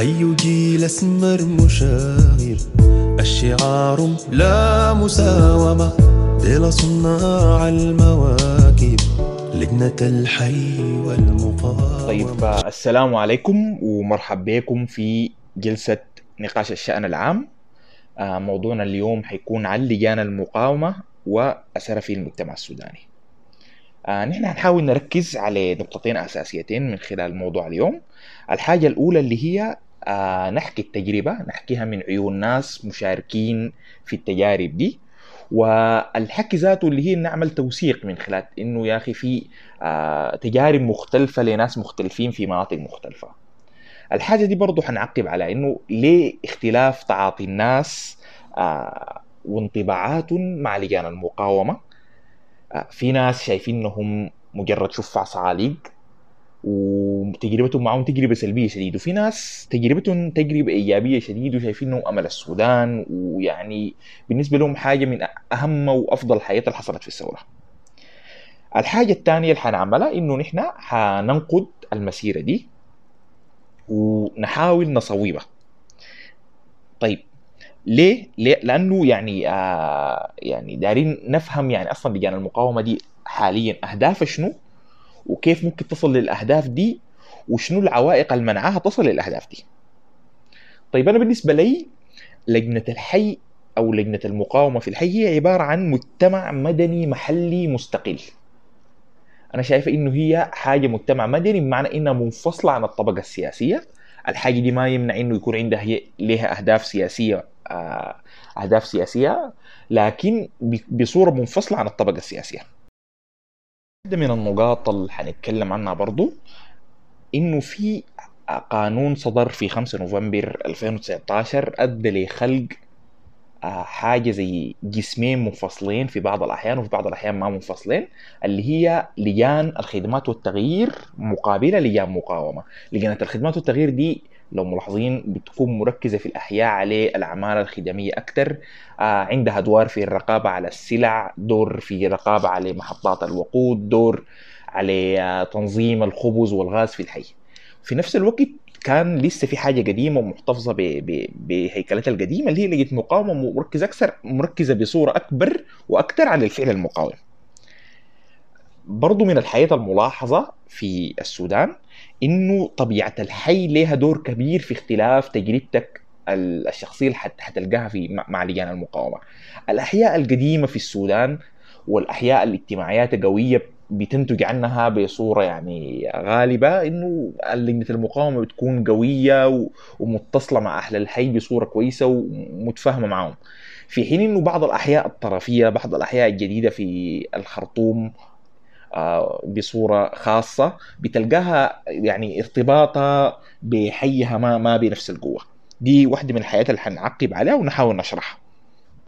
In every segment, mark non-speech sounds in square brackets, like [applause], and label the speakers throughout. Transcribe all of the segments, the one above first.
Speaker 1: حي جيل اسمر مشاغب. الشعار لا مساومة ديل صناع المواكب. لجنة الحي والمقاومة.
Speaker 2: طيب السلام عليكم ومرحب بكم في جلسة نقاش الشأن العام. آه، موضوعنا اليوم حيكون عن لجان المقاومة وأثرها في المجتمع السوداني. آه، نحن هنحاول نركز على نقطتين أساسيتين من خلال الموضوع اليوم. الحاجة الأولى اللي هي آه، نحكي التجربة نحكيها من عيون ناس مشاركين في التجارب دي. والحكي ذاته اللي هي نعمل توثيق من خلال إنه يا أخي في آه، تجارب مختلفة لناس مختلفين في مناطق مختلفة. الحاجة دي برضو حنعقب على إنه ليه اختلاف تعاطي الناس آه، وانطباعاتهم مع لجان المقاومة؟ في ناس شايفين إنهم مجرد شفع صعاليق وتجربتهم معهم تجربة سلبية شديد وفي ناس تجربتهم تجربة إيجابية شديد وشايفين إنهم أمل السودان ويعني بالنسبة لهم حاجة من أهم وأفضل الحاجات اللي حصلت في الثورة. الحاجة الثانية اللي حنعملها إنه نحن حننقد المسيرة دي ونحاول نصوبها. طيب ليه؟ ليه؟ لأنه يعني آه يعني دارين نفهم يعني أصلا لجان المقاومة دي حاليا أهدافها شنو؟ وكيف ممكن تصل للأهداف دي وشنو العوائق اللي منعاها تصل للأهداف دي. طيب أنا بالنسبة لي لجنة الحي أو لجنة المقاومة في الحي هي عبارة عن مجتمع مدني محلي مستقل. أنا شايفه إنه هي حاجة مجتمع مدني بمعنى إنها منفصلة عن الطبقة السياسية. الحاجة دي ما يمنع إنه يكون عندها هي لها أهداف سياسية آه، أهداف سياسية لكن بصورة منفصلة عن الطبقة السياسية. واحدة من النقاط اللي حنتكلم عنها برضو إنه في قانون صدر في 5 نوفمبر 2019 أدى لخلق آه، حاجة زي جسمين منفصلين في بعض الأحيان وفي بعض الأحيان ما منفصلين اللي هي لجان الخدمات والتغيير مقابلة لجان مقاومة. لجنة الخدمات والتغيير دي لو ملاحظين بتكون مركزة في الأحياء على الأعمال الخدمية أكثر آه عندها أدوار في الرقابة على السلع دور في رقابة على محطات الوقود دور على آه تنظيم الخبز والغاز في الحي في نفس الوقت كان لسه في حاجة قديمة ومحتفظة بهيكلتها القديمة اللي هي لقيت مقاومة مركزة أكثر مركزة بصورة أكبر وأكثر على الفعل المقاوم. برضو من الحياة الملاحظة في السودان إنه طبيعة الحي لها دور كبير في اختلاف تجربتك الشخصية اللي حتلقاها في مع لجان المقاومة. الأحياء القديمة في السودان والأحياء الاجتماعيات قوية بتنتج عنها بصورة يعني غالبة إنه لجنه المقاومة بتكون قوية ومتصلة مع أهل الحي بصورة كويسة ومتفاهمة معهم. في حين إنه بعض الأحياء الطرفية بعض الأحياء الجديدة في الخرطوم بصورة خاصة بتلقاها يعني ارتباطها بحيها ما ما بنفس القوة. دي واحدة من الحياة اللي حنعقب عليها ونحاول نشرحها.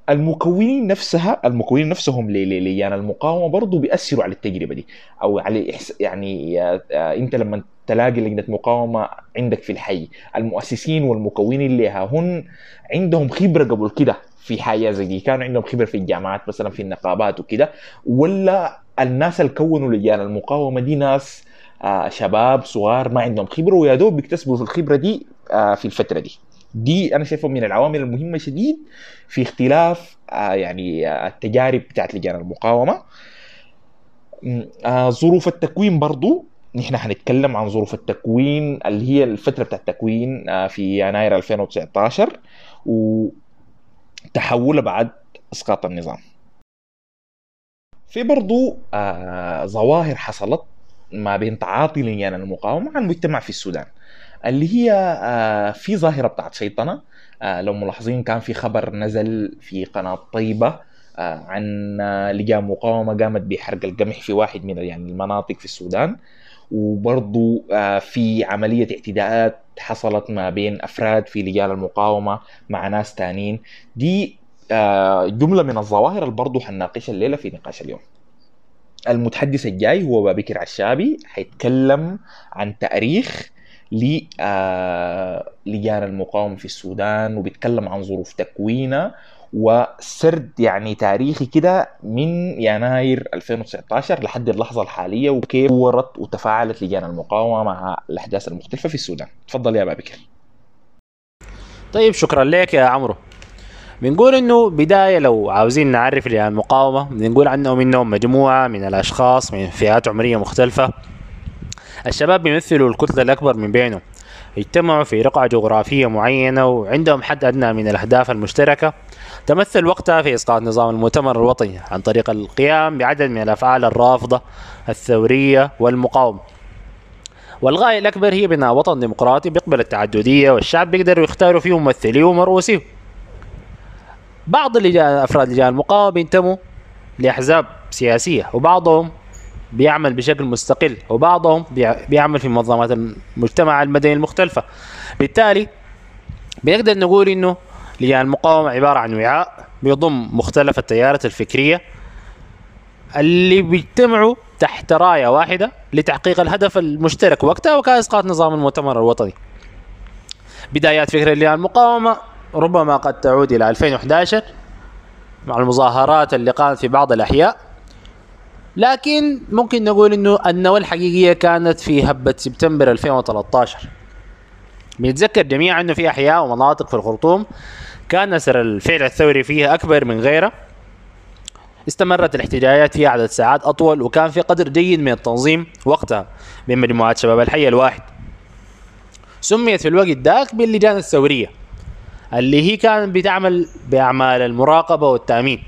Speaker 2: المكونين نفسها المكونين نفسهم لليان يعني المقاومة برضه بيأثروا على التجربة دي أو على يعني آه، أنت لما تلاقي لجنه مقاومة عندك في الحي المؤسسين والمكونين لها هن عندهم خبرة قبل كده في حاجة زي دي. كانوا عندهم خبرة في الجامعات مثلا في النقابات وكده. ولا الناس اللي كونوا لجان المقاومة دي ناس آه شباب صغار ما عندهم خبرة ويا دوب بيكتسبوا في الخبرة دي آه في الفترة دي. دي أنا شايفه من العوامل المهمة شديد في اختلاف آه يعني آه التجارب بتاعت لجان المقاومة. آه ظروف التكوين برضو. نحن حنتكلم عن ظروف التكوين اللي هي الفترة بتاعت التكوين آه في يناير 2019 وتحولها بعد إسقاط النظام. في برضو آه ظواهر حصلت ما بين تعاطي لجان المقاومة مع المجتمع في السودان اللي هي آه في ظاهرة بتاعت شيطنة آه لو ملاحظين كان في خبر نزل في قناة طيبة آه عن آه لجان مقاومة قامت بحرق القمح في واحد من يعني المناطق في السودان وبرضو آه في عملية اعتداءات حصلت ما بين أفراد في لجان المقاومة مع ناس تانيين. دي آه، جملة من الظواهر اللي برضه حنناقشها الليلة في نقاش اليوم. المتحدث الجاي هو بابكر عشابي حيتكلم عن تأريخ لجان آه، المقاومة في السودان وبيتكلم عن ظروف تكوينه وسرد يعني تاريخي كده من يناير 2019 لحد اللحظة الحالية وكيف ورت وتفاعلت لجان المقاومة مع الأحداث المختلفة في السودان. تفضل يا بابكر
Speaker 3: طيب شكرا لك يا عمرو. بنقول إنه بداية لو عاوزين نعرف اللي المقاومة بنقول عنهم انهم مجموعة من الأشخاص من فئات عمرية مختلفة. الشباب بيمثلوا الكتلة الأكبر من بينهم. اجتمعوا في رقعة جغرافية معينة وعندهم حد أدنى من الأهداف المشتركة. تمثل وقتها في إسقاط نظام المؤتمر الوطني عن طريق القيام بعدد من الأفعال الرافضة الثورية والمقاومة. والغاية الأكبر هي بناء وطن ديمقراطي بيقبل التعددية والشعب بيقدروا يختاروا فيه ممثليه ومرؤوسيه بعض اللجان أفراد لجان المقاومة بينتموا لأحزاب سياسية وبعضهم بيعمل بشكل مستقل وبعضهم بيع- بيعمل في منظمات المجتمع المدني المختلفة. بالتالي بنقدر نقول إنه لجان المقاومة عبارة عن وعاء بيضم مختلف التيارات الفكرية اللي بيجتمعوا تحت راية واحدة لتحقيق الهدف المشترك وقتها وكان إسقاط نظام المؤتمر الوطني. بدايات فكرة لجان المقاومة ربما قد تعود إلى 2011 مع المظاهرات اللي قامت في بعض الأحياء. لكن ممكن نقول إنه النواه الحقيقية كانت في هبة سبتمبر 2013 بنتذكر جميعا إنه في أحياء ومناطق في الخرطوم. كان اثر الفعل الثوري فيها أكبر من غيرها استمرت الاحتجاجات فيها عدد ساعات أطول وكان في قدر جيد من التنظيم وقتها بين مجموعات شباب الحي الواحد. سميت في الوقت ذاك باللجان الثورية اللي هي كانت بتعمل بأعمال المراقبة والتأمين.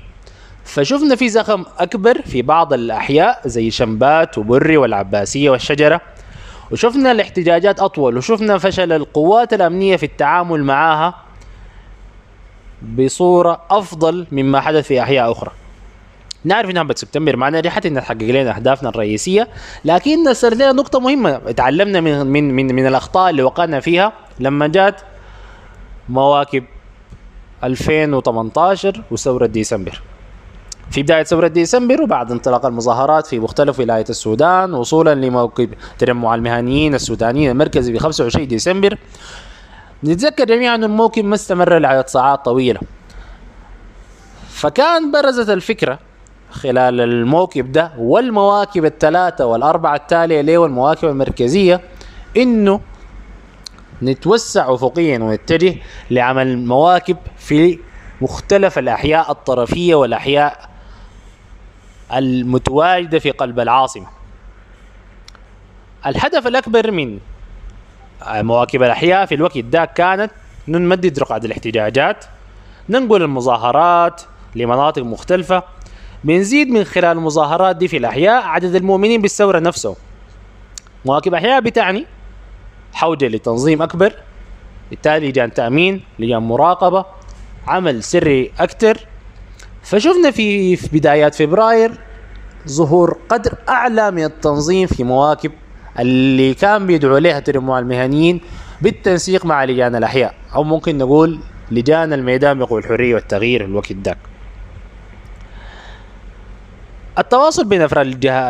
Speaker 3: فشفنا في زخم أكبر في بعض الأحياء زي شمبات وبري والعباسية والشجرة. وشفنا الاحتجاجات أطول وشفنا فشل القوات الأمنية في التعامل معها بصورة أفضل مما حدث في أحياء أخرى. نعرف إنها سبتمبر ما نجحت إنها تحقق لنا أهدافنا الرئيسية لكن صار لنا نقطة مهمة. تعلمنا من من من, من الأخطاء اللي وقعنا فيها لما جات مواكب 2018 وثورة ديسمبر. في بداية ثورة ديسمبر وبعد انطلاق المظاهرات في مختلف ولايات السودان وصولا لموكب تجمع المهنيين السودانيين المركزي في 25 ديسمبر. نتذكر جميعا أن الموكب ما استمر لعدد ساعات طويلة. فكان برزت الفكرة خلال الموكب ده والمواكب الثلاثة والأربعة التالية له والمواكب المركزية إنه نتوسع أفقيا ونتجه لعمل مواكب في مختلف الأحياء الطرفية والأحياء المتواجدة في قلب العاصمة. الهدف الأكبر من مواكب الأحياء في الوقت ده كانت نمدد رقعة الاحتجاجات ننقل المظاهرات لمناطق مختلفة بنزيد من خلال المظاهرات دي في الأحياء عدد المؤمنين بالثورة نفسهم مواكب أحياء بتعني حوجة لتنظيم أكبر بالتالي لجان تأمين لجان مراقبة عمل سري أكتر فشفنا في في بدايات فبراير ظهور قدر أعلى من التنظيم في مواكب اللي كان بيدعو لها تجمع المهنيين بالتنسيق مع لجان الأحياء. أو ممكن نقول لجان الميدان بقوى الحرية والتغيير الوقت ذاك. التواصل بين أفراد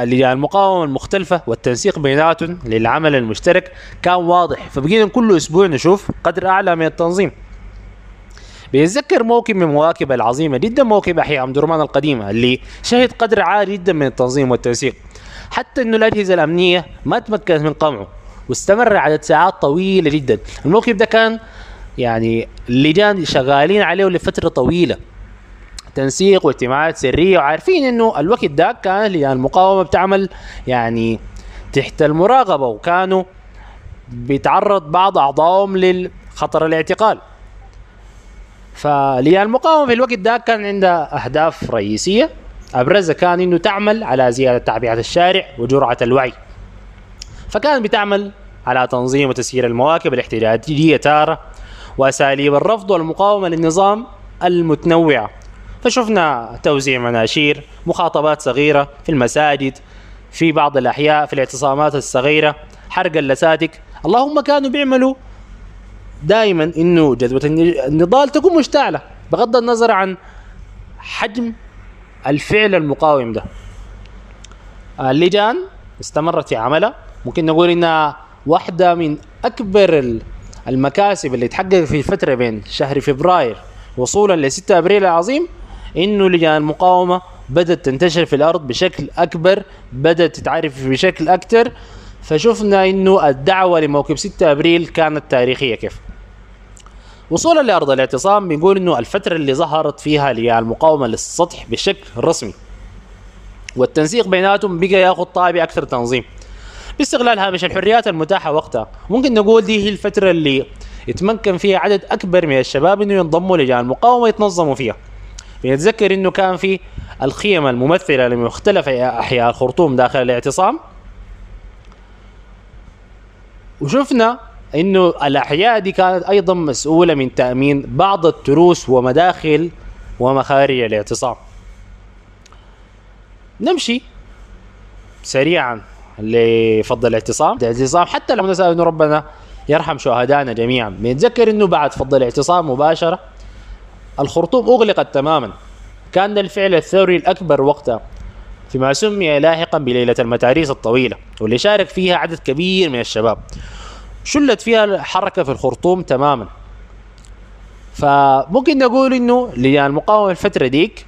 Speaker 3: لجان المقاومة المختلفة والتنسيق بيناتهم للعمل المشترك كان واضح. فبقينا كل أسبوع نشوف قدر أعلى من التنظيم. بيتذكر موكب من مواكب العظيمة جدا موكب أحياء ام درمان القديمة اللي شهد قدر عالي جدا من التنظيم والتنسيق حتى إنه الأجهزة الأمنية ما تمكنت من قمعه واستمر عدد ساعات طويلة جدا. الموكب ده كان يعني اللجان شغالين عليه لفترة طويلة. تنسيق واجتماعات سرية وعارفين إنه الوقت ده كان لجان المقاومة بتعمل يعني تحت المراقبة وكانوا بيتعرض بعض أعضائهم للخطر الاعتقال. فلجان المقاومة في الوقت ده كان عندها أهداف رئيسية. ابرزها كان إنه تعمل على زيادة تعبئة الشارع وجرعة الوعي. فكان بتعمل على تنظيم وتسيير المواكب الاحتجاجية تارة وأساليب الرفض والمقاومة للنظام المتنوعة. فشفنا توزيع مناشير مخاطبات صغيرة في المساجد في بعض الأحياء في الاعتصامات الصغيرة حرق اللساتك. اللهم كانوا بيعملوا دائما إنه الن- النضال تكون مشتعلة. بغض النظر عن حجم الفعل المقاوم ده. اللجان استمرت في عملها ممكن نقول إنها واحدة من أكبر ال- المكاسب اللي تحقق في الفترة بين شهر فبراير وصولا ل 6 أبريل العظيم. إنه لجان المقاومه بدأت تنتشر في الأرض بشكل أكبر بدأت تتعرف بشكل أكثر فشفنا إنه الدعوة لموكب 6 أبريل كانت تاريخية. كيف؟ وصولا لأرض الاعتصام بنقول إنه الفترة اللي ظهرت فيها اللي المقاومة للسطح بشكل رسمي والتنسيق بيناتهم بقى يأخذ طابع أكثر تنظيم. باستغلال هامش الحريات المتاحة وقتها. ممكن نقول دي هي الفترة اللي يتمكن فيها عدد أكبر من الشباب إنه ينضموا لجان المقاومة ويتنظموا فيها. بنتذكر إنه كان في الخيم الممثلة لمختلف أحياء الخرطوم داخل الاعتصام. وشفنا إنه الأحياء دي كانت أيضا مسؤولة من تأمين بعض التروس ومداخل ومخارج الاعتصام. نمشي سريعا لفض الاعتصام. الاعتصام حتى لو نسأل إنه ربنا يرحم شهدائنا جميعا. بنتذكر إنه بعد فض الاعتصام مباشرة الخرطوم أغلقت تماما. كان الفعل الثوري الأكبر وقتها فيما سمي لاحقا بليلة المتاريس الطويلة واللي شارك فيها عدد كبير من الشباب. شلت فيها الحركة في الخرطوم تماما. فممكن نقول إنه لجان المقاومه الفترة ديك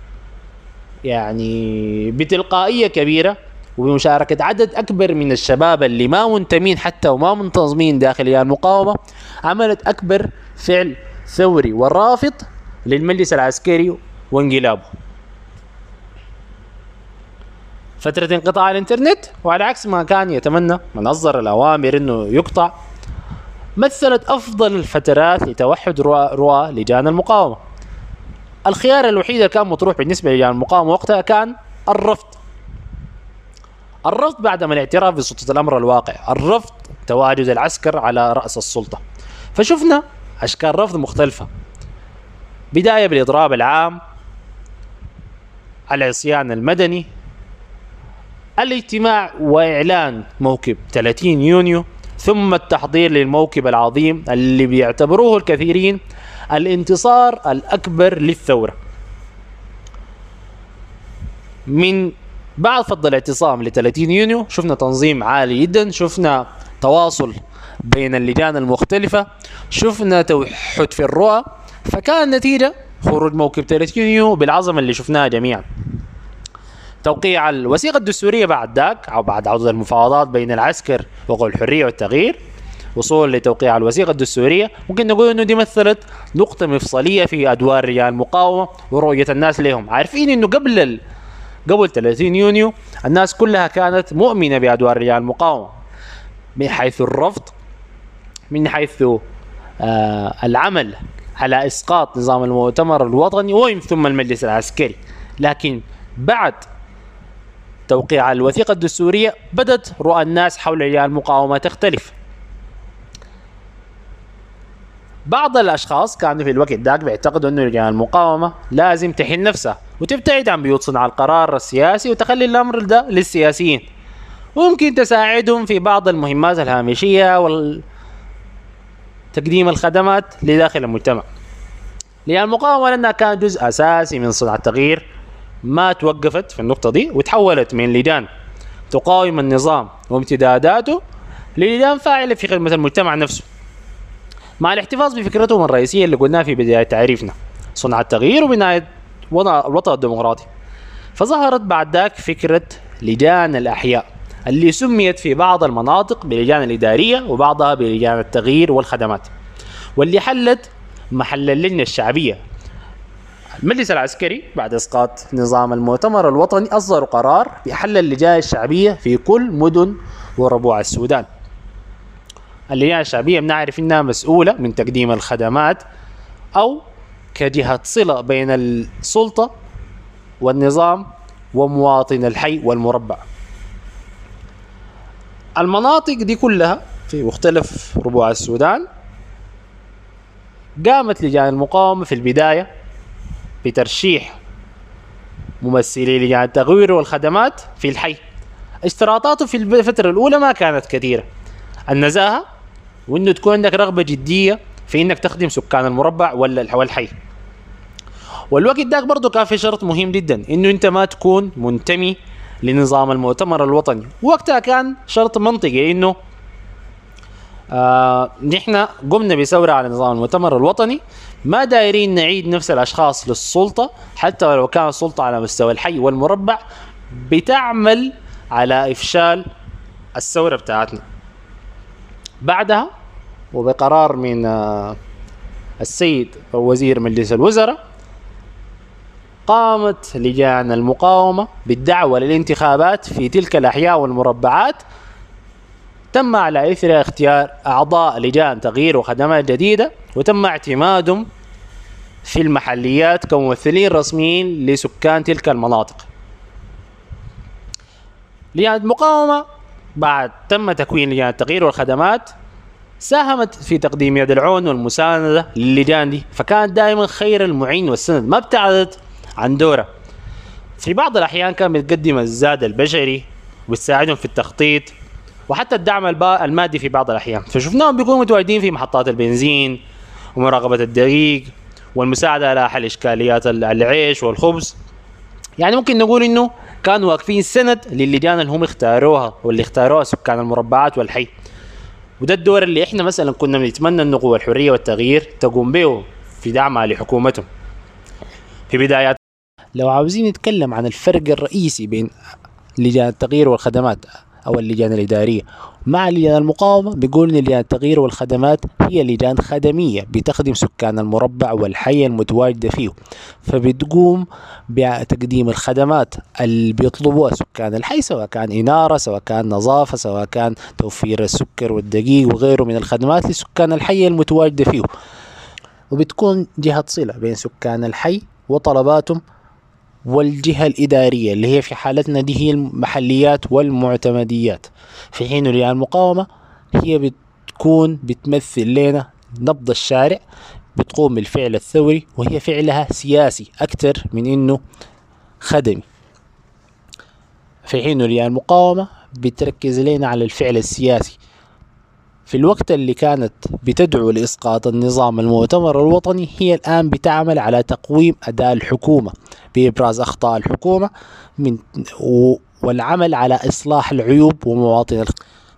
Speaker 3: يعني بتلقائية كبيرة وبمشاركة عدد أكبر من الشباب اللي ما منتمين حتى وما منتظمين داخل لجان المقاومة عملت أكبر فعل ثوري ورافض للمجلس العسكري وانقلابه. فترة انقطاع الانترنت وعلى عكس ما كان يتمنى من أصدر الأوامر أنه يقطع مثلت أفضل الفترات لتوحد رؤى, رؤى لجان المقاومة. الخيار الوحيد اللي كان مطروح بالنسبة لجان المقاومة وقتها كان الرفض. الرفض بعدم الاعتراف بسلطة الأمر الواقع. الرفض تواجد العسكر على رأس السلطة. فشفنا أشكال رفض مختلفة. بداية بالإضراب العام العصيان المدني الاجتماع وإعلان موكب 30 يونيو ثم التحضير للموكب العظيم اللي بيعتبروه الكثيرين الانتصار الأكبر للثورة. من بعد فض الاعتصام ل 30 يونيو شفنا تنظيم عالي جدا شفنا تواصل بين اللجان المختلفة شفنا توحد في الرؤى فكان النتيجة خروج موكب 30 يونيو بالعظمة اللي شفناها جميعا. توقيع الوثيقة الدستورية بعد ذاك أو بعد عودة المفاوضات بين العسكر وقوى الحرية والتغيير وصول لتوقيع الوثيقة الدستورية ممكن نقول إنه دي مثلت نقطة مفصلية في أدوار رجال المقاومة ورؤية الناس لهم. عارفين إنه قبل ال... قبل 30 يونيو الناس كلها كانت مؤمنة بأدوار رجال المقاومة من حيث الرفض من حيث آه العمل على إسقاط نظام المؤتمر الوطني ومن ثم المجلس العسكري. لكن بعد توقيع الوثيقة الدستورية بدت رؤى الناس حول رجال المقاومة تختلف. بعض الأشخاص كانوا في الوقت ذاك بيعتقدوا إنه رجال المقاومة لازم تحل نفسها وتبتعد عن بيوت صنع القرار السياسي وتخلي الأمر ده للسياسيين. وممكن تساعدهم في بعض المهمات الهامشية وال تقديم الخدمات لداخل المجتمع. لأن المقاومة لأنها كانت جزء أساسي من صنع التغيير ما توقفت في النقطة دي وتحولت من لجان تقاوم النظام وامتداداته للجان فاعلة في خدمة المجتمع نفسه. مع الاحتفاظ بفكرتهم الرئيسية اللي قلناها في بداية تعريفنا صنع التغيير وبناية الوطن الديمقراطي. فظهرت بعد ذاك فكرة لجان الأحياء اللي سميت في بعض المناطق بلجان الإدارية وبعضها بلجان التغيير والخدمات واللي حلت محل اللجنة الشعبية المجلس العسكري بعد إسقاط نظام المؤتمر الوطني أصدر قرار بحل اللجان الشعبية في كل مدن وربوع السودان. اللجان الشعبية بنعرف إنها مسؤولة من تقديم الخدمات أو كجهة صلة بين السلطة والنظام ومواطن الحي والمربع. المناطق دي كلها في مختلف ربوع السودان قامت لجان المقاومة في البداية بترشيح ممثلي لجان التغيير والخدمات في الحي. اشتراطاته في الفترة الأولى ما كانت كثيرة. النزاهة وإنه تكون عندك رغبة جدية في إنك تخدم سكان المربع ولا والحي. والوقت ذاك برضه كان في شرط مهم جدا إنه أنت ما تكون منتمي لنظام المؤتمر الوطني. وقتها كان شرط منطقي إنه آه نحن قمنا بثورة على نظام المؤتمر الوطني. ما دايرين نعيد نفس الأشخاص للسلطة حتى لو كانت السلطه على مستوى الحي والمربع بتعمل على إفشال الثورة بتاعتنا. بعدها وبقرار من السيد وزير مجلس الوزراء قامت لجان المقاومة بالدعوة للانتخابات في تلك الأحياء والمربعات تم على إثر اختيار أعضاء لجان تغيير وخدمات جديدة وتم اعتمادهم في المحليات كممثلين رسميين لسكان تلك المناطق. لجان المقاومة بعد تم تكوين لجان التغيير والخدمات ساهمت في تقديم يد العون والمساندة للجان دي. فكانت دائما خير المعين والسند ما ابتعدت عن دورها في بعض الأحيان كان بتقدم الزاد البشري وتساعدهم في التخطيط وحتى الدعم المادي في بعض الأحيان. فشفناهم بيكونوا متواجدين في محطات البنزين ومراقبة الدقيق والمساعدة على حل إشكاليات ال- العيش والخبز. يعني ممكن نقول إنه كانوا واقفين سند للجان اللي هم اختاروها واللي اختاروها سكان المربعات والحي. وده الدور اللي إحنا مثلا كنا بنتمنى إنه قوى الحرية والتغيير تقوم به في دعمها لحكومتهم في بدايات لو عاوزين نتكلم عن الفرق الرئيسي بين لجان التغيير والخدمات أو اللجان الإدارية. مع لجان المقاومة بيقول إن لجان التغيير والخدمات هي لجان خدمية بتخدم سكان المربع والحي المتواجدة فيه. فبتقوم بتقديم الخدمات اللي بيطلبوها سكان الحي سواء كان إنارة سواء كان نظافة سواء كان توفير السكر والدقيق وغيره من الخدمات لسكان الحي المتواجدة فيه. وبتكون جهة صلة بين سكان الحي وطلباتهم والجهة الإدارية اللي هي في حالتنا دي هي المحليات والمعتمديات. في حين لجان المقاومة هي بتكون بتمثل لنا نبض الشارع بتقوم بالفعل الثوري وهي فعلها سياسي أكثر من إنه خدمي. في حين لجان المقاومة بتركز لنا على الفعل السياسي. في الوقت اللي كانت بتدعو لإسقاط النظام المؤتمر الوطني هي الآن بتعمل على تقويم أداء الحكومة بإبراز أخطاء الحكومة من والعمل على إصلاح العيوب ومواطن.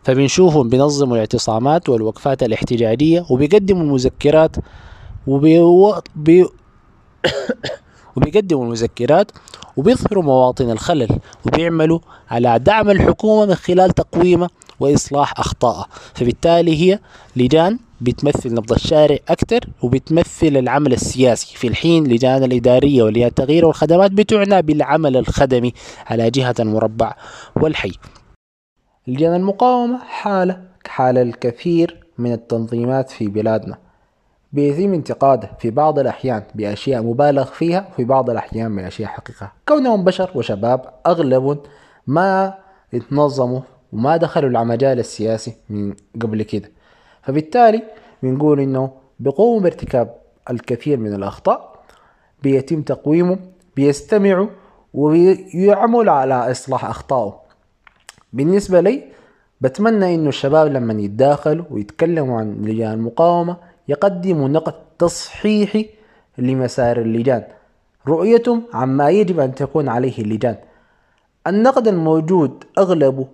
Speaker 3: فبنشوفهم بينظموا الاعتصامات والوقفات الاحتجاجية وبيقدموا المذكرات وبي... بي... [coughs] وبيقدموا المذكرات وبيظهروا مواطن الخلل وبيعملوا على دعم الحكومة من خلال تقويمها وإصلاح أخطائها فبالتالي هي لجان بتمثل نبض الشارع أكثر وبتمثل العمل السياسي. في الحين لجان الإدارية ولجان التغيير والخدمات بتعنى بالعمل الخدمي على جهة المربع والحي. لجان المقاومة حالة كحال الكثير من التنظيمات في بلادنا. بيتم انتقاده في بعض الأحيان بأشياء مبالغ فيها وفي بعض الأحيان بأشياء حقيقة. كونهم بشر وشباب أغلبهم ما اتنظموا وما دخلوا المجال السياسي من قبل كده. فبالتالي بنقول إنه بيقوموا بارتكاب الكثير من الأخطاء بيتم تقويمه بيستمعوا ويعملوا على إصلاح أخطائه. بالنسبة لي بتمنى إنه الشباب لما يتداخلوا ويتكلموا عن لجان المقاومة يقدموا نقد تصحيحي لمسار اللجان. رؤيتهم عما يجب أن تكون عليه اللجان. النقد الموجود أغلبه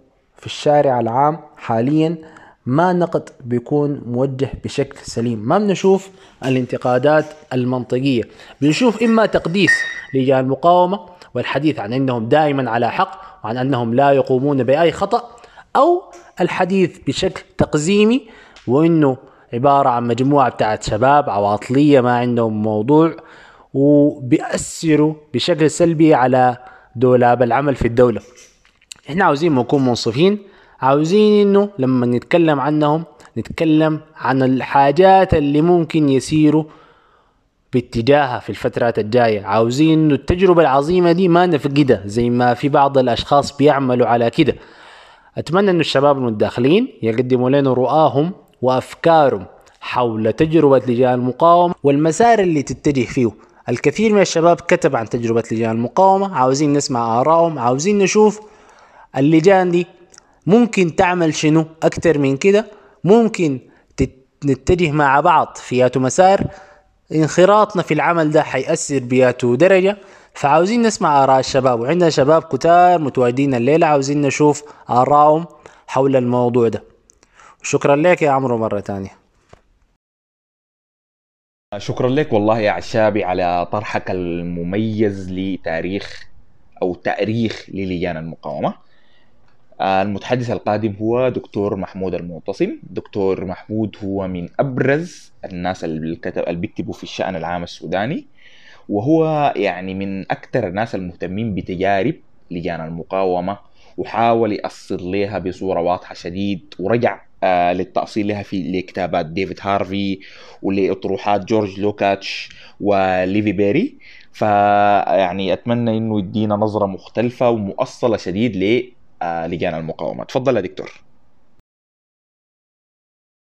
Speaker 3: في الشارع العام حاليا ما نقد بيكون موجه بشكل سليم. ما بنشوف الانتقادات المنطقية بنشوف إما تقديس لجان المقاومة والحديث عن أنهم دائما على حق وعن أنهم لا يقومون بأي خطأ أو الحديث بشكل تقزيمي وأنه عبارة عن مجموعة بتاعت شباب عواطلية ما عندهم موضوع وبيأثروا بشكل سلبي على دولاب العمل في الدولة. إحنا عاوزين نكون منصفين عاوزين إنه لما نتكلم عنهم نتكلم عن الحاجات اللي ممكن يسيروا باتجاهها في الفترات الجاية. عاوزين إنه التجربة العظيمة دي ما نفقدها زي ما في بعض الأشخاص بيعملوا على كده. أتمنى إنه الشباب المتداخلين يقدموا لنا رؤاهم وأفكارهم حول تجربة لجان المقاومة والمسار اللي تتجه فيه. الكثير من الشباب كتب عن تجربة لجان المقاومة عاوزين نسمع آرائهم عاوزين نشوف اللجان دي ممكن تعمل شنو؟ أكتر من كده. ممكن نتجه مع بعض فياتو مسار. انخراطنا في العمل ده حيأثر بياتو درجة. فعاوزين نسمع آراء الشباب. وعندنا شباب كتار متواجدين الليلة. عاوزين نشوف آرائهم حول الموضوع ده. شكرا لك يا عمرو مرة تانية.
Speaker 2: شكرا لك والله يا عشابي على طرحك المميز لتاريخ أو تأريخ للجان المقاومة. المتحدث القادم هو دكتور محمود المعتصم. دكتور محمود هو من أبرز الناس اللي كتب اللي بيكتبوا في الشأن العام السوداني وهو يعني من أكثر الناس المهتمين بتجارب لجان المقاومة وحاول يأصل لها بصورة واضحة شديد ورجع آه للتأصيل لها في لكتابات ديفيد هارفي ولأطروحات جورج لوكاتش وليفي بيري. فيعني أتمنى إنه يدينا نظرة مختلفة ومؤصلة شديد للجان المقاومة. تفضل يا دكتور.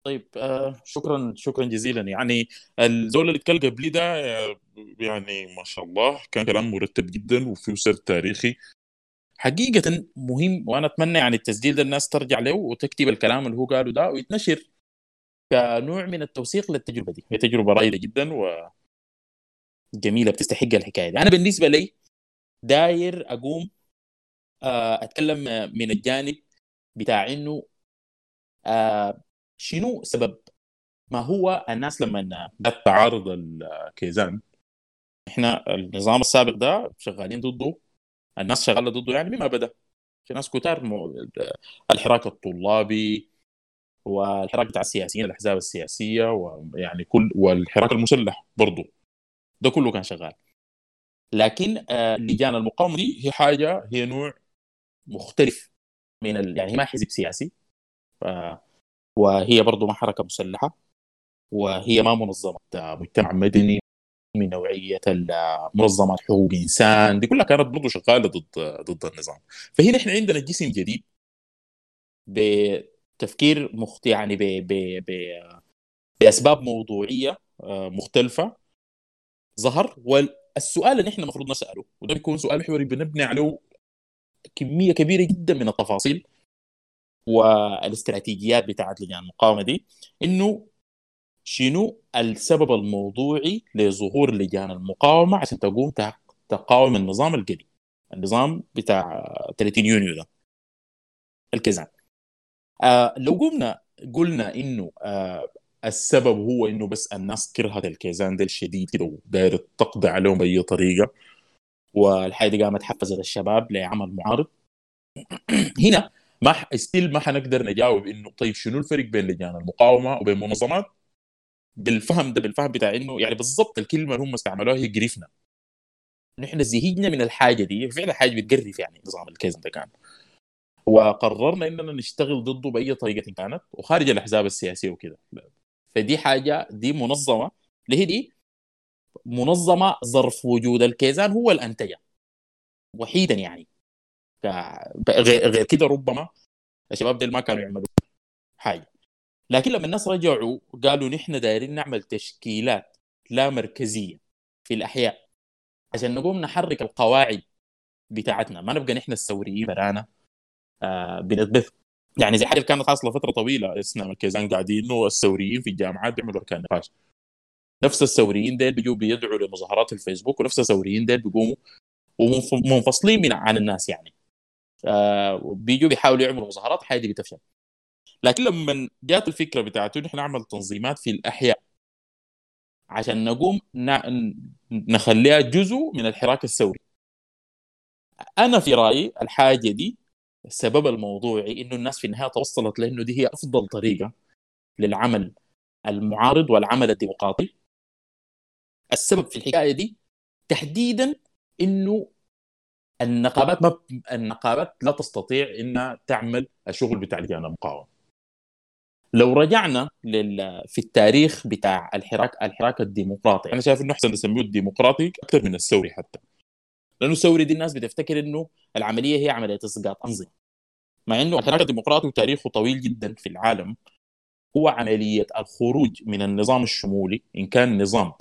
Speaker 4: طيب آه شكرا شكرا جزيلا. يعني الزول اللي اتكلم قبلي ده آه، يعني ما شاء الله كان كلام مرتب جدا وفيه سرد تاريخي. حقيقة مهم وأنا أتمنى يعني التسجيل ده الناس ترجع له وتكتب الكلام اللي هو قاله ده ويتنشر كنوع من التوثيق للتجربة دي. هي تجربة رائدة جدا وجميلة بتستحق الحكاية دي. أنا بالنسبة لي داير أقوم آه، أتكلم من الجانب بتاع إنه آه، شنو سبب؟ ما هو الناس لما جت تعارض الكيزان إحنا النظام السابق ده شغالين ضده الناس شغالة ضده يعني مما بدا في ناس كتار الحراك الطلابي والحراك بتاع السياسيين الأحزاب السياسية ويعني كل والحراك المسلح برضه ده كله كان شغال. لكن آه، لجان المقاومة دي هي حاجة هي نوع مختلف من ال... يعني ما حزب سياسي. ف... وهي برضه ما حركة مسلحة. وهي ما منظمة مجتمع مدني من نوعية ال- منظمات حقوق إنسان. دي كلها كانت برضه شغالة ضد ضد النظام. فهنا إحنا عندنا جسم جديد بتفكير مخت يعني ب... ب... ب... بأسباب موضوعية آه، مختلفة ظهر. والسؤال اللي إحنا المفروض نسأله وده بيكون سؤال محوري بنبني عليه كمية كبيرة جدا من التفاصيل والاستراتيجيات بتاعت لجان المقاومة دي إنه شنو السبب الموضوعي لظهور لجان المقاومة عشان تقوم تق- تقاوم النظام القديم النظام بتاع 30 يونيو ده الكيزان آه لو قمنا قلنا إنه آه السبب هو إنه بس الناس كرهت الكيزان ده الشديد كده وداير تقضي عليهم بأي طريقة والحاجة دي قامت حفزت الشباب لعمل معارض. [clears throat] هنا ما ح... ستيل ما حنقدر نجاوب إنه طيب شنو الفرق بين لجان المقاومة وبين منظمات بالفهم ده بالفهم بتاع إنه يعني بالضبط الكلمة اللي هم استعملوها هي قرفنا نحن زهقنا من الحاجة دي فعلا حاجة بتقرف يعني نظام الكيزن ده كان. وقررنا إننا نشتغل ضده بأي طريقة كانت وخارج الأحزاب السياسية وكده. فدي حاجة دي منظمة. اللي هي دي؟ منظمة ظرف وجود الكيزان هو الانتجه وحيدا يعني. غير كده ربما الشباب ديل ما كانوا يعملوا حاجة. لكن لما الناس رجعوا قالوا نحن دايرين نعمل تشكيلات لا مركزية في الأحياء عشان نقوم نحرك القواعد بتاعتنا. ما نبقى نحن الثوريين برانا آه بنتبث. يعني زي حاجة كانت حاصله فتره طويلة اسنا الكيزان قاعدين انه الثوريين في الجامعات بيعملوا اركان نقاش. نفس الثوريين ديل بيجوا بيدعوا لمظاهرات في الفيسبوك ونفس الثوريين ديل بيقوموا ومنفصلين من عن الناس يعني. آه بيجوا بيحاولوا يعملوا مظاهرات الحاجة دي بتفشل. لكن لما جات الفكرة بتاعته نحن نعمل تنظيمات في الأحياء عشان نقوم نخليها جزء من الحراك الثوري. أنا في رأيي الحاجة دي السبب الموضوعي إنه الناس في النهاية توصلت لإنه دي هي أفضل طريقة للعمل المعارض والعمل الديمقراطي. السبب في الحكاية دي تحديدا إنه النقابات ما النقابات لا تستطيع إنها تعمل الشغل بتاع لجان المقاومة. لو رجعنا لل... في التاريخ بتاع الحراك الحراك الديمقراطي أنا شايف إنه أحسن نسميه الديمقراطي أكثر من الثوري حتى. لأنه الثوري دي الناس بتفتكر إنه العملية هي عملية إسقاط أنظمة. مع إنه الحراك الديمقراطي وتاريخه طويل جدا في العالم هو عملية الخروج من النظام الشمولي إن كان نظام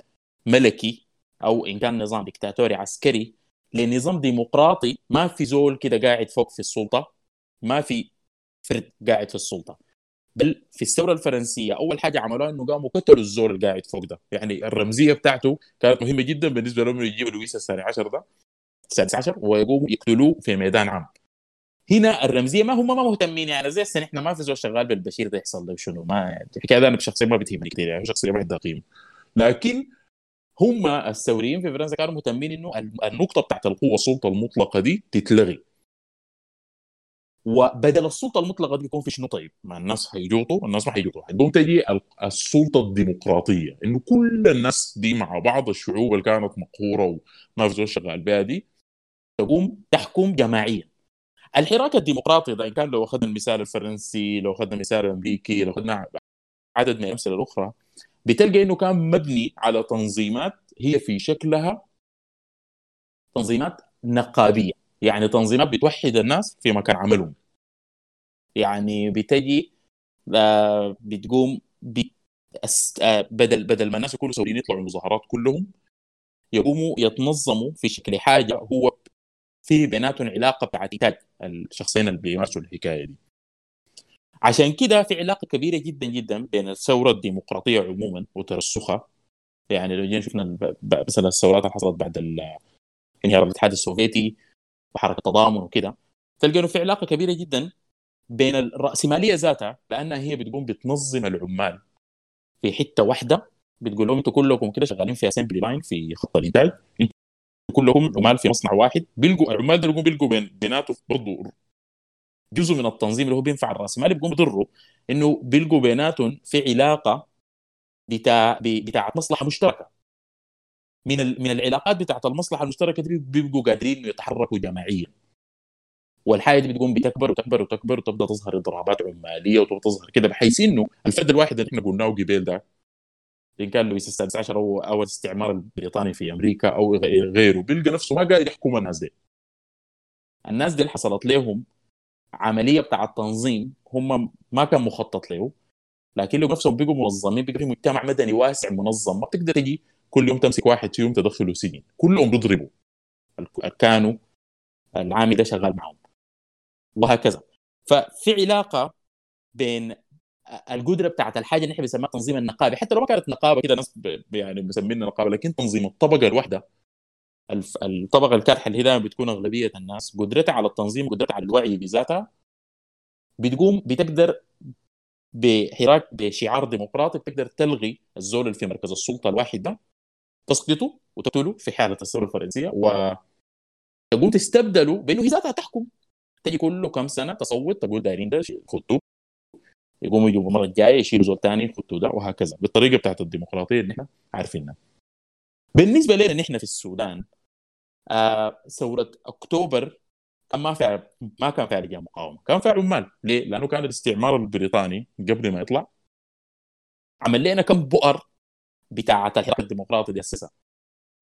Speaker 4: ملكي أو إن كان نظام ديكتاتوري عسكري لنظام ديمقراطي ما في زول كده قاعد فوق في السلطة ما في فرد قاعد في السلطة. بل في الثورة الفرنسية أول حاجة عملوها إنه قاموا قتلوا الزول اللي قاعد فوق ده. يعني الرمزية بتاعته كانت مهمة جدا بالنسبة لهم يجيبوا لويس الثاني عشر ده السادس عشر ويقوموا يقتلوه في ميدان عام. هنا الرمزية ما هم ما مهتمين يعني زي السنة إحنا ما في زول شغال بالبشير ده يحصل له شنو ما الحكاية ده أنا بشخصيا ما بتهمني كثير يعني شخصيا ما عندها قيمة. لكن هم الثوريين في فرنسا كانوا مهتمين إنه النقطة بتاعت القوة السلطة المطلقة دي تتلغي. وبدل السلطة المطلقة دي يكون في شنو طيب؟ ما الناس حيجوطوا الناس ما حيجوطوا. حتقوم تجي ال- السلطة الديمقراطية إنه كل الناس دي مع بعض الشعوب اللي كانت مقهورة زول شغال بها دي تقوم تحكم جماعيا. الحراك الديمقراطي ده إن كان لو أخذنا المثال الفرنسي لو أخذنا المثال الأمريكي لو أخذنا عدد من الأمثلة الأخرى بتلقى إنه كان مبني على تنظيمات هي في شكلها تنظيمات نقابية. يعني تنظيمات بتوحد الناس في مكان عملهم. يعني بتجي آه، بتقوم آه، بدل بدل ما الناس يكونوا سوريين يطلعوا المظاهرات كلهم يقوموا يتنظموا في شكل حاجة هو في بيناتهم علاقة بتاعت الشخصين اللي بيمارسوا الحكاية دي. عشان كده في علاقة كبيرة جدا جدا بين الثورة الديمقراطية عموما وترسخها. يعني لو جينا شفنا مثلا الثورات اللي حصلت بعد انهيار الاتحاد السوفيتي وحركة التضامن وكده. تلقى إنه في علاقة كبيرة جدا بين الرأسمالية ذاتها لأنها هي بتقوم بتنظم العمال في حتة واحدة. بتقول لهم أنتوا كلكم كده شغالين في اسمبلي لاين في خط الإنتاج. كلكم عمال في مصنع واحد. بيلقوا العمال بيلقوا بين بيناته برضه جزء من التنظيم اللي هو بينفع الراسمالي بيقوم بيضروا إنه بيلقوا بيناتهم في علاقة بتاع بتاعت مصلحة مشتركة. من. من العلاقات بتاعت المصلحة المشتركة دي بيبقوا قادرين إنه يتحركوا جماعيا. والحاجة دي بتقوم بتكبر وتكبر وتكبر وتبدأ تظهر اضرابات عمالية وتبدأ تظهر كده بحيث إنه الفد الواحد اللي إحنا قلناه قبيل ده إن كان لويس السادس عشر أو أو الاستعمار البريطاني في أمريكا أو غيره بيلقى نفسه ما قادر يحكم الناس دي. الناس دي اللي حصلت لهم عملية بتاع التنظيم هم ما كان مخطط له لكن لو نفسهم بقوا منظمين بقى في مجتمع مدني واسع منظم ما بتقدر تجي كل يوم تمسك واحد فيهم تدخله سجن. كلهم بيضربوا. كانوا العامل ده شغال معهم. وهكذا. ففي علاقة بين القدرة بتاعت الحاجة اللي إحنا بنسميها تنظيم النقابة. حتى لو ما كانت نقابة كده ناس يعني مسمينها نقابة لكن تنظيم الطبقة الواحدة الطبقة الكادحه اللي هي دائما بتكون أغلبية الناس قدرتها على التنظيم قدرتها على الوعي بذاتها بتقوم بتقدر بحراك بشعار ديمقراطي بتقدر تلغي الزول اللي في مركز السلطة الواحد ده تسقطه وتقتله في حالة الثورة الفرنسية وتقوم تستبدله بأنه هي ذاتها تحكم. تجي كل كم سنة تصوت تقول دايرين ده خطوه يقوموا يجوا المرة الجاية يشيلوا زول ثاني يخطوا ده وهكذا. بالطريقة بتاعت الديمقراطية اللي إحنا عارفينها. بالنسبة لنا نحن في السودان آه ثوره أكتوبر. كان ما فيها ما كان فيها مقاومة. كان فيها عمال. ليه؟ لأنه كان الاستعمار البريطاني قبل ما يطلع. عمل لنا كم بؤر بتاعه الحراك الديمقراطي دي اسسها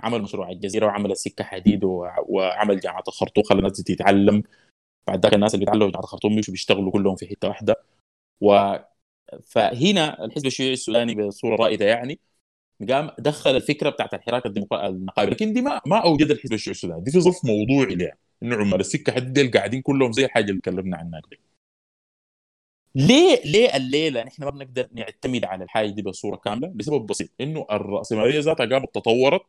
Speaker 4: عمل مشروع الجزيرة وعمل السكة حديد وعمل جامعة الخرطوم. خلى الناس تتعلم. بعد ذاك الناس اللي بيتعلموا جامعة الخرطوم مشوا بيشتغلوا كلهم في حتة واحدة. و فهنا الحزب الشيوعي السوداني بصورة رائدة يعني قام دخل الفكرة بتاعت الحراك الديمقراطي النقابي. لكن دي ما ما أوجد الحزب الشيوعي السوداني. دي في ظرف موضوعي لها انه عمال السكة ديل قاعدين كلهم زي الحاجة اللي تكلمنا عنها قبل ليه ليه الليلة نحن ما بنقدر نعتمد على الحاجة دي بصورة كاملة؟ لسبب بسيط. إنه الرأسمالية ذاتها قامت تطورت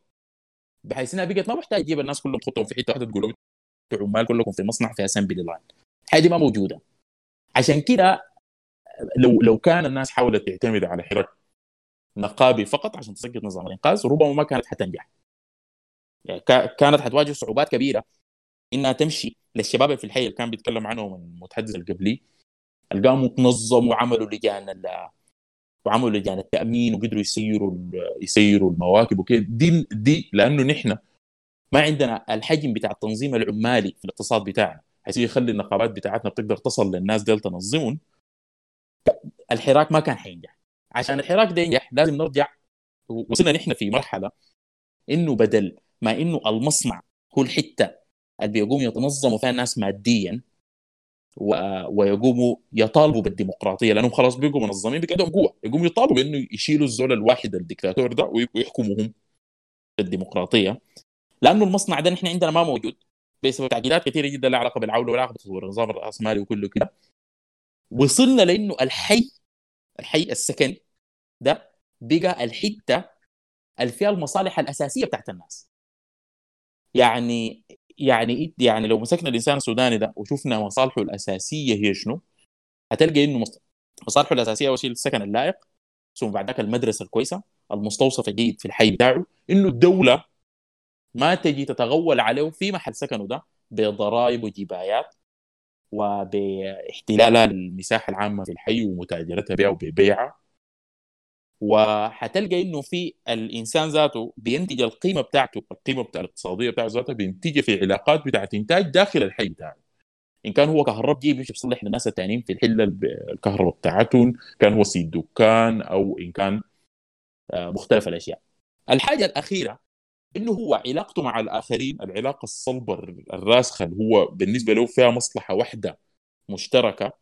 Speaker 4: بحيث إنها بقت ما محتاج تجيب الناس كلهم تحطهم في حتة واحدة تقول لهم عمال كلكم في مصنع في اسمبلي لاين الحاجة دي ما موجودة. عشان كده لو لو كان الناس حاولت تعتمد على حراك نقابي فقط عشان تسقط نظام الإنقاذ ربما ما كانت حتنجح. يعني كا- كانت حتواجه صعوبات كبيرة. إنها تمشي للشباب في الحي اللي كان بيتكلم عنهم المتحدث القبلي قاموا تنظموا وعملوا لجان وعملوا لجان التأمين وقدروا يسيروا يسيروا المواكب وكده دي دي لأنه نحن ما عندنا الحجم بتاع التنظيم العمالي في الاقتصاد بتاعنا. حيث يخلي النقابات بتاعتنا بتقدر تصل للناس ديل تنظمهم الحراك ما كان حينجح. عشان الحراك ده ينجح لازم نرجع وصلنا نحن في مرحلة إنه بدل ما إنه المصنع هو الحته اللي بيقوم يتنظموا فيها الناس ماديا و... ويقوموا يطالبوا بالديمقراطية لأنهم خلاص بيقوا منظمين بقى عندهم قوة. يقوموا يطالبوا بإنه يشيلوا الزول الواحد الدكتاتور ده وي- ويحكموهم بالديمقراطية. لأنه المصنع ده نحن عندنا ما موجود. بسبب تعقيدات كثيرة جدا لها علاقة بالعولة ولا علاقة بتطوير النظام الراسمالي وكله كده. وصلنا لإنه الحي الحي السكني. ده بقى الحتة اللي فيها المصالح الأساسية بتاعت الناس. يعني يعني يعني لو مسكنا الإنسان السوداني ده وشفنا مصالحه الأساسية هي شنو؟ هتلقى إنه مص- مصالحه الأساسية أول شيء السكن اللائق ثم بعد ذاك المدرسة الكويسة المستوصف الجيد في الحي بتاعه إنه الدولة ما تجي تتغول عليه في محل سكنه ده بضرائب وجبايات وباحتلالها للمساحه العامة في الحي ومتاجرتها بها وببيعها وحتلقى إنه في الإنسان ذاته بينتج القيمة بتاعته القيمة بتاع الاقتصادية بتاعته ذاتها بينتجها في علاقات بتاعت إنتاج داخل الحي بتاعه إن كان هو كهرب جيب يمشي يصلح للناس التانيين في الحلة الكهرباء بتاعتهم كان هو سيد دكان أو إن كان آه، مختلف الأشياء. الحاجة الأخيرة إنه هو علاقته مع الآخرين العلاقة الصلبه الراسخة اللي هو بالنسبة له فيها مصلحة واحدة مشتركة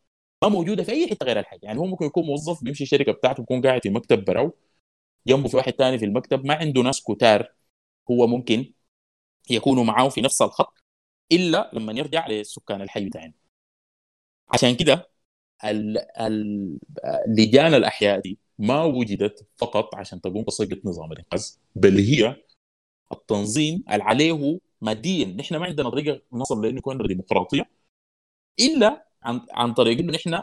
Speaker 4: ما موجودة في أي حتة غير الحي يعني هو ممكن يكون موظف بيمشي الشركة بتاعته بيكون قاعد في مكتب براو جنبه في واحد تاني في المكتب ما عنده ناس كتار هو ممكن يكونوا معاه في نفس الخط إلا لما يرجع لسكان الحي بتاعنا عشان كده لجان الأحياء دي ما وجدت فقط عشان تقوم بصيغة نظام الإنقاذ بل هي التنظيم اللي عليه ماديا. نحن ما عندنا طريقه نصل لأنه يكون ديمقراطية إلا عن عن طريق إنه نحن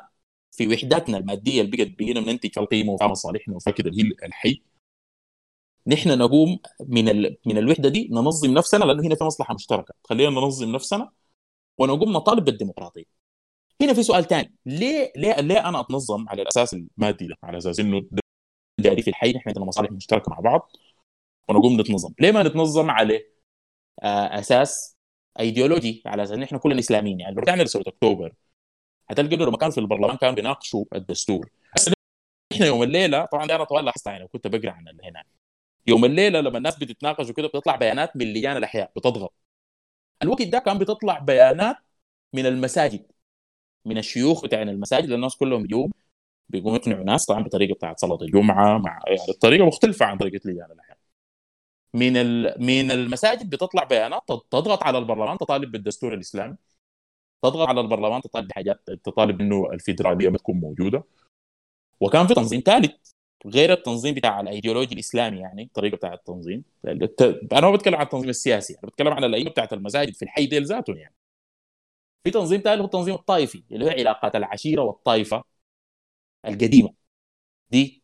Speaker 4: في وحداتنا المادية اللي بقت بقينا بننتج القيمة وفيها مصالحنا هي الحي. نحن نقوم من ال... من الوحدة دي ننظم نفسنا لأنه هنا في مصلحة مشتركة. خلينا ننظم نفسنا ونقوم نطالب بالديمقراطية. هنا في سؤال ثاني ليه ليه ليه أنا أتنظم على الأساس المادي ده؟ على أساس إنه ده جاري في الحي نحن عندنا مصالح مشتركة مع بعض. ونقوم نتنظم. ليه ما نتنظم على آه، أساس ايديولوجي على أساس إن إحنا كلنا إسلاميين. يعني لو رجعنا لسنه أكتوبر هتلقى إنه كانوا في البرلمان كانوا بيناقشوا الدستور. إحنا يوم الليلة طبعا ده أنا طوال لاحظتها يعني كنت بقرأ عن هنا. يوم الليلة لما الناس بتتناقش وكده بتطلع بيانات من لجان الأحياء بتضغط. الوقت ده كان بتطلع بيانات من المساجد من الشيوخ بتاعين المساجد الناس كلهم بيجوا بيقوموا يقنعوا ناس طبعا بطريقة بتاعت صلاة الجمعة مع يعني الطريقة مختلفة عن طريقة لجان الأحياء. من. من المساجد بتطلع بيانات تضغط على البرلمان تطالب بالدستور الإسلامي. تضغط على البرلمان تطالب بحاجات تطالب إنه الفيدرالية ما تكون موجودة. وكان في تنظيم ثالث غير التنظيم بتاع الأيديولوجي الإسلامي يعني الطريقة بتاع التنظيم. الت... أنا ما بتكلم عن التنظيم السياسي أنا بتكلم عن الأئمة بتاعت المساجد في الحي ديل ذاتهم يعني. في تنظيم ثالث هو التنظيم الطائفي اللي هو علاقات العشيرة والطائفة القديمة. دي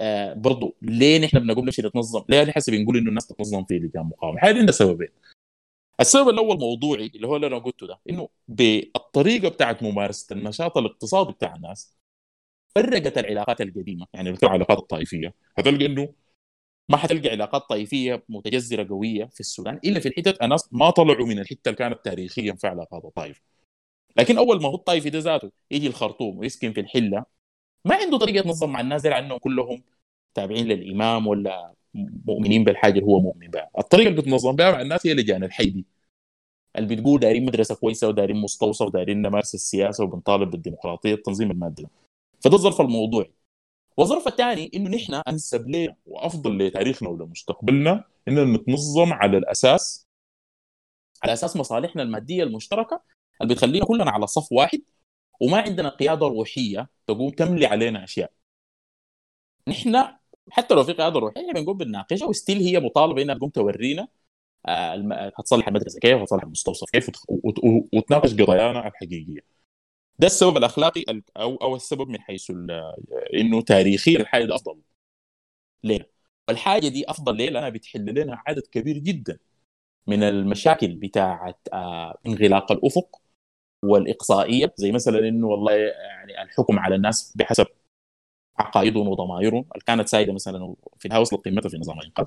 Speaker 4: آه برضو ليه نحن بنقول نمشي نتنظم؟ ليه نحن بنقول إنه الناس تتنظم في لجان مقاومه؟ هذه عندها سببين. السبب الأول موضوعي اللي هو اللي أنا قلته ده إنه بالطريقة بتاعت ممارسة النشاط الاقتصادي بتاع الناس فرقت العلاقات القديمة يعني بتكلم العلاقات الطائفية هتلقى إنه ما حتلقى علاقات طائفية متجذرة قوية في السودان إلا في الحتت الناس ما طلعوا من الحتة اللي كانت تاريخيا في علاقات الطائفة لكن أول ما هو الطائفي ده ذاته يجي الخرطوم ويسكن في الحلة ما عنده طريقة يتنظم مع الناس لانهم كلهم تابعين للإمام ولا مؤمنين بالحاجة اللي هو مؤمن بها، الطريقة اللي بتنظم بها مع الناس هي لجان الحي دي اللي بتقول دايرين مدرسة كويسة ودايرين مستوصف ودايرين نمارس السياسة وبنطالب بالديمقراطية التنظيم المادي ده. فده الظرف الموضوعي. والظرف الثاني إنه نحن أنسب لنا وأفضل لتاريخنا ولمستقبلنا إننا نتنظم على الأساس على أساس مصالحنا المادية المشتركة اللي بتخلينا كلنا على صف واحد وما عندنا قيادة روحية تقوم تملي علينا أشياء. نحن حتى لو في قيادة روحية إحنا بنقوم بنناقشها وستيل هي مطالبة إنها تقوم تورينا آه، هتصلح المدرسة كيف هتصلح المستوصف كيف وتناقش قضايانا الحقيقية ده السبب الأخلاقي ال- أو أو السبب من حيث إنه تاريخيا الحاجة دي أفضل ليه؟ والحاجة دي أفضل ليه؟ لأنها بتحل لنا عدد كبير جدا من المشاكل بتاعة آه، انغلاق الأفق والإقصائية زي مثلا إنه والله يعني الحكم على الناس بحسب عقائدهم وضمائرهم. اللي كانت سائده مثلا في النهايه وصلت قيمتها في نظام الإنقاذ؟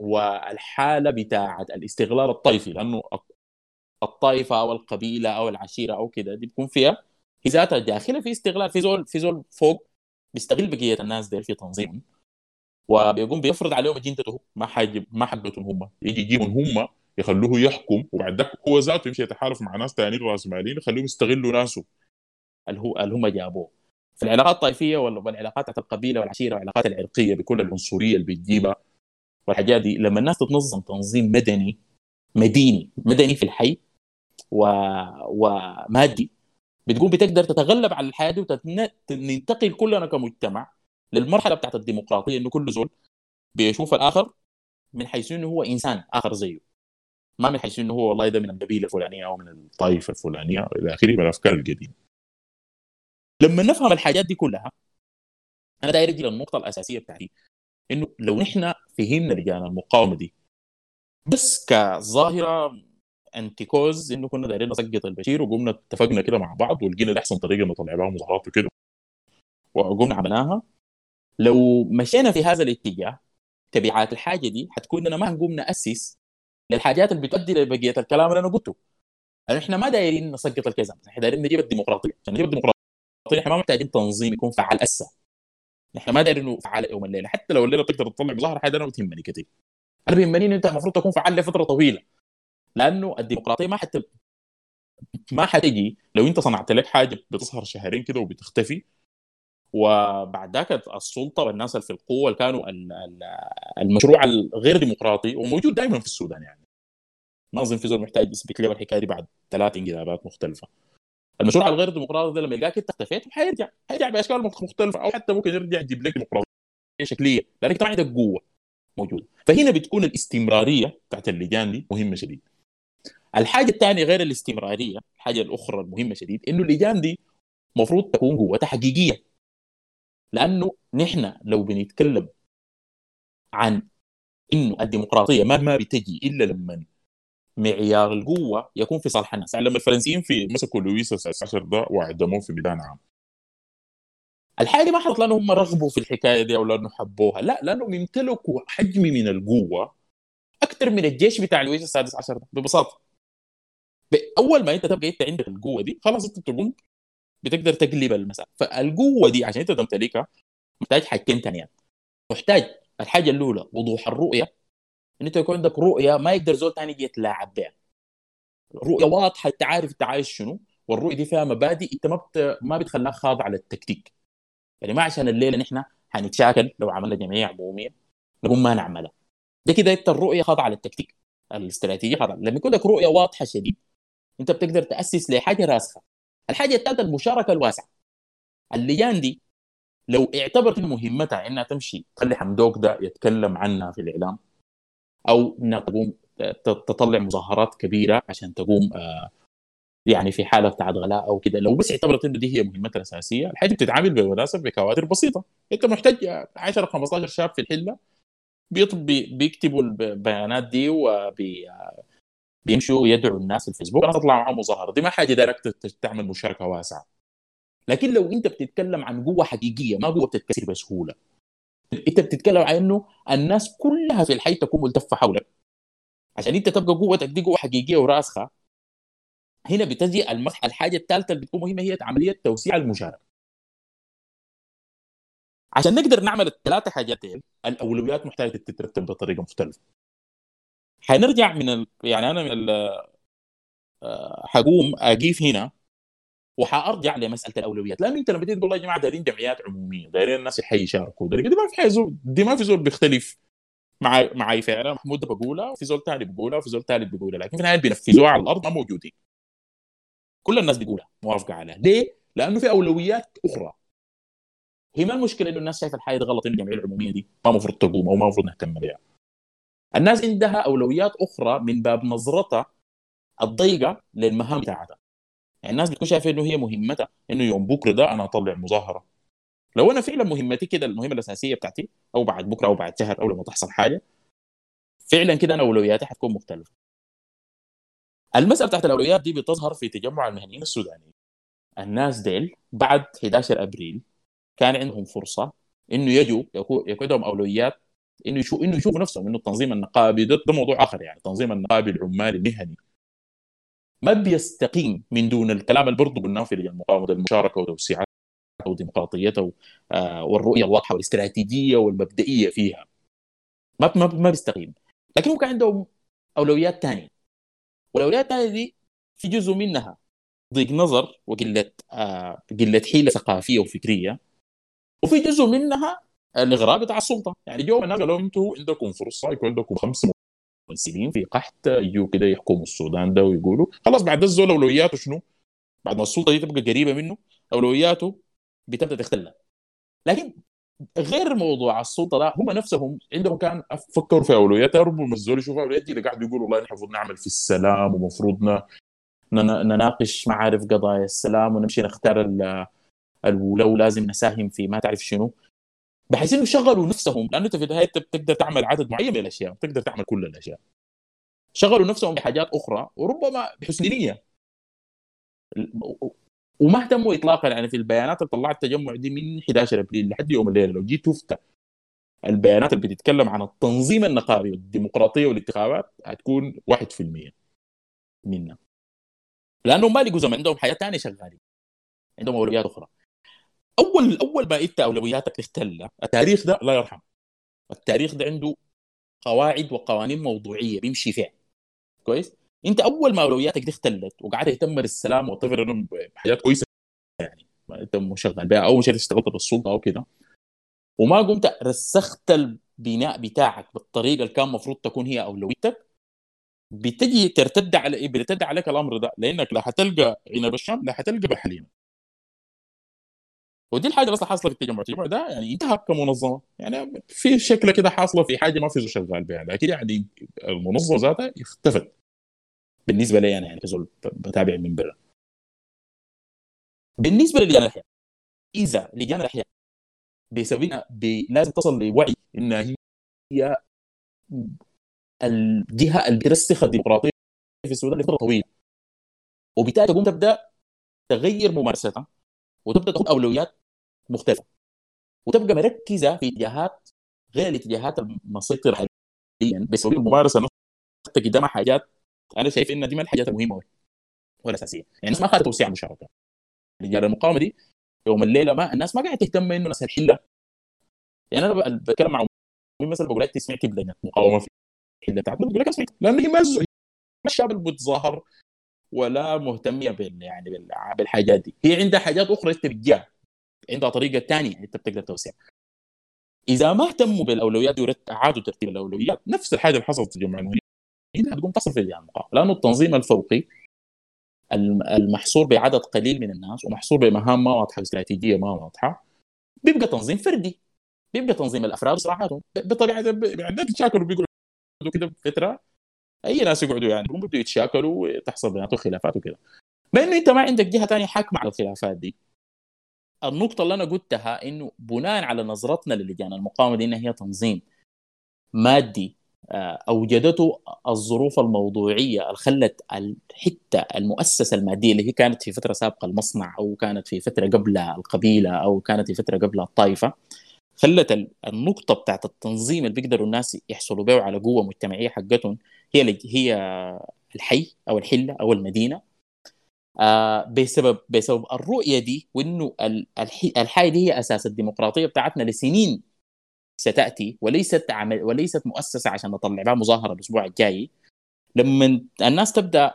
Speaker 4: والحالة بتاعه الاستغلال الطائفي لأنه الطائفة أو القبيلة أو العشيرة أو كده دي بيكون فيها هي ذاتها داخلة في استغلال في زول في زول فوق بيستغل بقية الناس دي في تنظيمهم. وبيقوم بيفرض عليهم أجندته ما حاجب ما حقتهم هم. يجي يجيبهم هم. يخلوه يحكم وبعد ذاك هو ذاته يمشي يتحالف مع ناس ثانيين راسماليين يخليهم يستغلوا ناسه. اللي هو اللي هم جابوه؟ في العلاقات الطائفية وال- والعلاقات بتاعت القبيلة والعشيرة والعلاقات العرقية بكل العنصرية اللي بتجيبها والحاجات دي؟ لما الناس تتنظم تنظيم مدني مديني مدني في الحي و... ومادي بتقوم بتقدر تتغلب على الحياة دي وننتقل كلنا كمجتمع للمرحلة بتاعت الديمقراطية إنه كل زول بيشوف الآخر من حيث إنه هو إنسان آخر زيه. ما من حيث إنه هو والله ده من القبيله الفلانيه أو من الطائفة الفلانية إلى آخره من الأفكار القديمة. لما نفهم الحاجات دي كلها أنا داير أجي للنقطة الأساسية بتاعتي إنه لو نحن فهمنا لجان المقاومة دي بس كظاهرة انتيكوز إنه كنا دايرين نسقط البشير وقمنا اتفقنا كده مع بعض ولقينا أحسن طريقة نطلع بها مظاهرات وكده. وقمنا عملناها. لو مشينا في هذا الاتجاه تبعات الحاجة دي حتكون إننا ما هنقوم ناسس للحاجات اللي بتؤدي لبقية الكلام اللي أنا قلته. يعني إحنا ما دايرين نسقط الكيزان إحنا دايرين نجيب الديمقراطية. عشان نجيب الديمقراطية. إحنا ما محتاجين تنظيم يكون فعال أسا. إحنا ما دايرين انه فعال يوم الليلة. حتى لو الليلة بتقدر تطلع مظاهره حاجة أنا ما بتهمني كثير. أنا بيهمني أنت المفروض تكون فعال لفترة طويلة. لأنه الديمقراطية ما حتى ما حتجي لو أنت صنعت لك حاجة بتظهر شهرين كده وبتختفي. وبعد ذاك السلطة والناس اللي في القوة اللي كانوا ال- ال- المشروع الغير ديمقراطي وموجود دائما في السودان يعني. ما اظن في زول محتاج يثبت لي الحكاية دي بعد ثلاث انقلابات مختلفة. المشروع الغير ديمقراطي ده لما يلقاك انت اختفيت حيرجع حيرجع بأشكال مختلفة أو حتى ممكن يرجع يجيب لك ديمقراطيه شكليه لأنك ما عندك قوة موجودة. فهنا بتكون الاستمرارية بتاعت اللجان دي مهمة شديد. الحاجة الثانية غير الاستمرارية الحاجة الأخرى المهمة شديد إنه اللجان دي المفروض تكون قوتها حقيقيه لأنه نحن لو بنتكلم عن إنه الديمقراطية ما ما بتجي إلا لما معيار القوة يكون في صالح الناس. يعني لما الفرنسيين في مسكوا لويس السادس ده واعدموه في ميدان عام. الحاجة ما حصلت لأنهم رغبوا في الحكاية دي أو لأنه حبوها. لا لأنهم يمتلكوا حجم من القوة أكثر من الجيش بتاع لويس السادس عشر ده ببساطة. اول ما أنت تبقى أنت عندك القوة دي خلاص أنت تقوم بتقدر تقلب المسألة فالقوة دي عشان أنت تمتلكها محتاج حاجتين ثانيين محتاج الحاجة الأولى وضوح الرؤية إن أنت يكون عندك رؤية ما يقدر زول ثاني يجي يتلاعب بها. رؤية واضحة أنت عارف أنت عايز شنو والرؤية دي فيها مبادئ أنت ما بت... ما بتخليها خاضعة للتكتيك. يعني ما عشان الليلة نحن حنتشاكل لو عملنا جمعيه عمومية نقوم ما نعملها. ده كده أنت الرؤية خاضعة للتكتيك. الاستراتيجية خاضعة. لما يكون لك رؤية واضحة شديد أنت بتقدر تأسس لحاجة راسخة. الحاجة الثالثه المشاركة الواسعة. اللجان دي لو اعتبرت مهمتها إنها تمشي تخلي حمدوك ده يتكلم عنها في الإعلام. أو إنها تقوم تطلع مظاهرات كبيرة عشان تقوم آه، يعني في حالة بتاعت غلاء أو كده. لو بس اعتبرت إنه دي هي مهمتها الأساسية الحاجة بتتعامل بالمناسبة بكوادر بسيطة. أنت محتاج 10 15 شاب في الحلة بيكتبوا البيانات دي وبي بيمشوا يدعوا الناس في الفيسبوك أنا تطلع معاهم مظاهرة. دي ما حاجة دايركت تعمل مشاركة واسعة. لكن لو أنت بتتكلم عن قوة حقيقية ما قوة بتتكسر بسهولة. انت بتتكلم عن انه الناس كلها في الحي تكون ملتفة حولك. عشان انت تبقى قوتك دي قوة حقيقية وراسخة هنا بتجي المرحله الحاجة الثالثه اللي بتكون مهمة هي عملية توسيع المشاركة. عشان نقدر نعمل الثلاثة حاجات دي الأولويات محتاجة تترتب بطريقة مختلفة. حنرجع من ال... يعني أنا من ال... آه، حقوم اقيف هنا وحارجع لمساله الأولويات. لأنه أنت لما تيجي تقول يا جماعة دايرين جمعيات عمومية دايرين الناس يشاركوا دايرين ما في زول دي ما في زول بيختلف معي معي فعلا. محمود بقولها وفي زول ثاني بيقولها وفي زول ثالث بيقولها لكن في النهاية بينفذوها على الأرض ما موجودين. كل الناس بيقولها موافقة عليها. ليه؟ لأنه في أولويات أخرى. هي ما المشكلة إنه الناس شايفة الحياة غلط ان الجمعية العمومية دي ما المفروض تقوم أو ما المفروض نهتم بها الناس عندها أولويات أخرى من باب نظرتها الضيقة للمهام بتاعتها. يعني الناس بتكون شايفة إنه هي مهمتها إنه يوم بكرة ده أنا اطلع مظاهرة. لو أنا فعلا مهمتي كده المهمة الأساسية بتاعتي أو بعد بكرة أو بعد شهر أو لما تحصل حاجة فعلا كده أنا أولوياتي حتكون مختلفة. المسألة بتاعت الأولويات دي بتظهر في تجمع المهنيين السودانيين. الناس ديل بعد 11 أبريل كان عندهم فرصة إنه يجوا يكون عندهم أولويات إنه يشوف إنه يشوفوا نفسهم إنه التنظيم النقابي ده, ده موضوع آخر يعني التنظيم النقابي العمالي المهني. ما بيستقيم من دون الكلام اللي برضه قلناه في المقاومه المشاركة وتوسيعها وديمقراطيتها آه، والرؤية الواضحة والاستراتيجية والمبدئية فيها. ما ما ما بيستقيم. لكن هو كان عندهم أولويات ثانية والأولويات الثانية دي في جزء منها ضيق نظر وقلة آه قلة حيلة ثقافية وفكرية وفي جزء منها الاغراء بتاع السلطة. يعني جو الناس قالوا أنتم عندكم فرصة يكون عندكم خمس ممثلين في قحط يجوا كده يحكموا السودان ده ويقولوا خلاص بعد ده الزول أولوياته شنو؟ بعد ما السلطة دي تبقى قريبة منه أولوياته بتبدأ تختلف. لكن غير موضوع السلطة ده هم نفسهم عندهم كان فكروا في أولويات. ربما الزول يشوف أولويات اللي قاعد يقولوا والله نحن نعمل في السلام ومفروض نناقش ما عارف قضايا السلام ونمشي نختار ال- ولو لازم نساهم في ما تعرف شنو. بحيث إنه شغلوا نفسهم لأنه أنت في النهاية بتقدر تعمل عدد معين من الأشياء بتقدر تعمل كل الأشياء. شغلوا نفسهم بحاجات أخرى وربما بحسن نية. وما اهتموا اطلاقا يعني في البيانات اللي طلعت التجمع دي من 11 أبريل لحد يوم الليلة. لو جيت تفتح البيانات اللي بتتكلم عن التنظيم النقابي والديمقراطية والانتخابات هتكون 1% منها لأنهم ما لقوا زمن عندهم حياة ثانية شغالين. عندهم أولويات أخرى. أول أول ما إنت أولوياتك تختل التاريخ ده لا يرحم التاريخ ده عنده قواعد وقوانين موضوعية بيمشي فيها. كويس؟ أنت أول ما أولوياتك دي اختلت وقعدت تهتم بالسلام وتعتبر انهم حاجات كويسة يعني أنت مشغل بها أو مش اشتغلت بالسلطه أو كده. وما قمت رسخت البناء بتاعك بالطريقة اللي كان المفروض تكون هي أولويتك. بتجي ترتد على؟ بيرتد عليك الأمر ده لأنك لا حتلقى عنب الشام لا حتلقى بحليمه ودي الحاجة اللي حاصلة في التجمع. التجمع ده يعني انتهى كمنظمة. يعني في شكله كده حاصلة في حاجة ما في زول شغال بها. لكن يعني المنظمة ذاتها اختفت. بالنسبة لي أنا يعني كزول بتابع من برا. بالنسبة للجان الاحياء إذا لجان الاحياء بيسوينا بي... لازم تصل لوعي انها هي الجهة اللي بترسخ الديمقراطية في السودان لفترة طويلة. وبالتالي تقوم تبدأ تغير ممارستها وتبدأ تاخذ أولويات مختلفة. وتبقى مركزة في اتجاهات غير الاتجاهات المسيطره حاليا بسبب الممارسة نفسها قدامها حاجات أنا شايف إن دي من الحاجات المهمة والأساسية. يعني الناس ما اخذت توسيع مشاركة. رجال المقاومة دي يوم الليلة ما الناس ما قاعدة تهتم إنه ناس الحله يعني أنا بتكلم مع مثلا بقول لك كيف لجنه مقاومة في الحله بتاعتنا بقول لك أسمع لأن هي ما اللي بتظاهر ولا مهتميه بال يعني بالحاجات دي. هي عندها حاجات أخرى أنت بتجيها. عندها طريقة ثانية أنت بتقدر توسع إذا ما اهتموا بالأولويات وعادوا ترتيب الأولويات نفس الحاجة اللي حصلت في الجمعيه المهنيه هتقوم تصل في المقاومه لأنه التنظيم الفوقي المحصور بعدد قليل من الناس ومحصور بمهام ما واضحة استراتيجيه ما واضحة بيبقى تنظيم فردي. بيبقى تنظيم الأفراد صراحتهم بطبيعة يعني بيتشاكلوا بيقعدوا كده فتره أي ناس يقعدوا يعني هم بيبدوا يتشاكلوا وتحصل بيناتهم خلافات وكده ما انه أنت ما عندك جهة ثانية حاكمة على الخلافات دي. النقطة اللي أنا قلتها إنه بناء على نظرتنا للجان المقاومة دي إنها هي تنظيم مادي آه، أوجدته الظروف الموضوعية اللي خلت الحته المؤسسة المادية اللي هي كانت في فترة سابقة المصنع أو كانت في فترة قبل القبيلة أو كانت في فترة قبل الطائفة خلت النقطة بتاعت التنظيم اللي بيقدروا الناس يحصلوا بها على قوة مجتمعية حقتهم هي هي الحي أو الحلة أو المدينة. آه بسبب بسبب الرؤية دي وإنه الحي دي هي أساس الديمقراطية بتاعتنا لسنين ستأتي وليست عمل وليست مؤسسة عشان نطلع بها مظاهرة الأسبوع الجاي. لما الناس تبدأ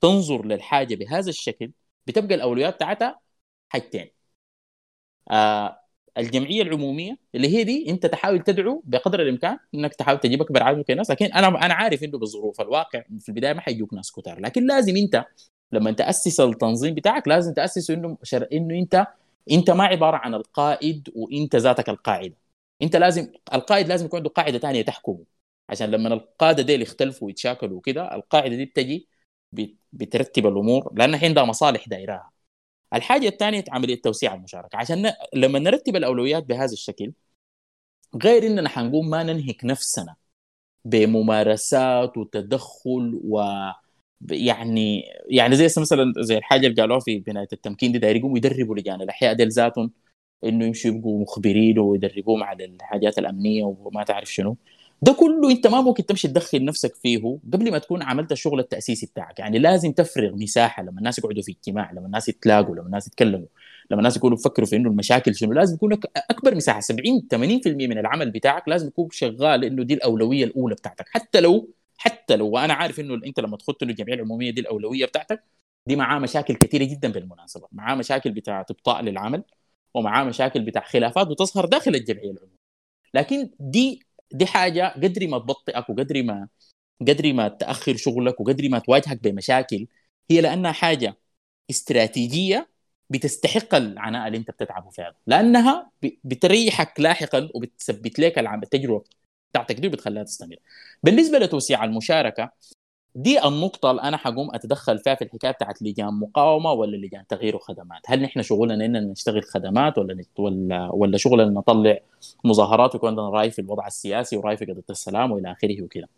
Speaker 4: تنظر للحاجة بهذا الشكل بتبقى الأولويات بتاعتها حاجتين. آه الجمعية العمومية اللي هي دي أنت تحاول تدعو بقدر الإمكان إنك تحاول تجيب اكبر عدد من الناس لكن أنا أنا عارف إنه بظروف الواقع في البداية ما حيجوك ناس كتار. لكن لازم أنت لما تأسس التنظيم بتاعك لازم تأسس إنه. إنه أنت أنت ما عبارة عن القائد وأنت ذاتك القاعدة. أنت لازم القائد لازم يكون عنده قاعدة ثانية تحكمه. عشان لما القادة ديل يختلفوا ويتشاكلوا وكده القاعدة دي بتجي بترتب الأمور. لأن عندها مصالح دايراها. الحاجة الثانية عملية توسيع المشاركة عشان. لما نرتب الأولويات بهذا الشكل غير إننا حنقوم ما ننهك نفسنا بممارسات وتدخل و يعني يعني زي مثلا زي الحاجة اللي قالوها في بناية التمكين دي يقوموا يدربوا لجان الأحياء ديل ذاتهم إنه يمشوا يبقوا مخبرين ويدربوهم على الحاجات الأمنية وما تعرف شنو ده كله انت ما ممكن تمشي تدخل نفسك فيه قبل ما تكون عملت الشغل التأسيسي بتاعك. يعني لازم تفرغ مساحة لما الناس يقعدوا في اجتماع لما الناس يتلاقوا لما الناس يتكلموا لما الناس يكونوا بيفكروا في انه المشاكل شنو. لازم يكون أكبر مساحة 70 80% من العمل بتاعك لازم يكون شغال إنه دي الأولوية الأولى بتاعتك. حتى لو حتى لو وأنا عارف إنه أنت لما تخط إنه الجمعية العمومية دي الأولوية بتاعتك دي معاه مشاكل كثيره جدا بالمناسبه معاه مشاكل بتاع ابطاء للعمل ومعاه مشاكل بتاع خلافات بتظهر داخل الجمعية العمومية. لكن دي دي حاجة قدر ما تبطئك وقدر ما قدر ما تأخر شغلك وقدر ما تواجهك بمشاكل هي لأنها حاجة استراتيجية بتستحق العناء اللي أنت بتتعبه فيها. لأنها بتريحك لاحقا وبتثبت لك التجربة بتاعتك دي وبتخليها تستمر. بالنسبة لتوسيع المشاركة دي النقطة اللي أنا حقوم أتدخل فيها في الحكاية بتاعت لجان مقاومة ولا لجان تغيير وخدمات، هل نحن شغلنا إننا نشتغل خدمات ولا نت... ولا ولا شغلنا نطلع مظاهرات ويكون عندنا رأي في الوضع السياسي ورأي في قضية السلام وإلى آخره وكده.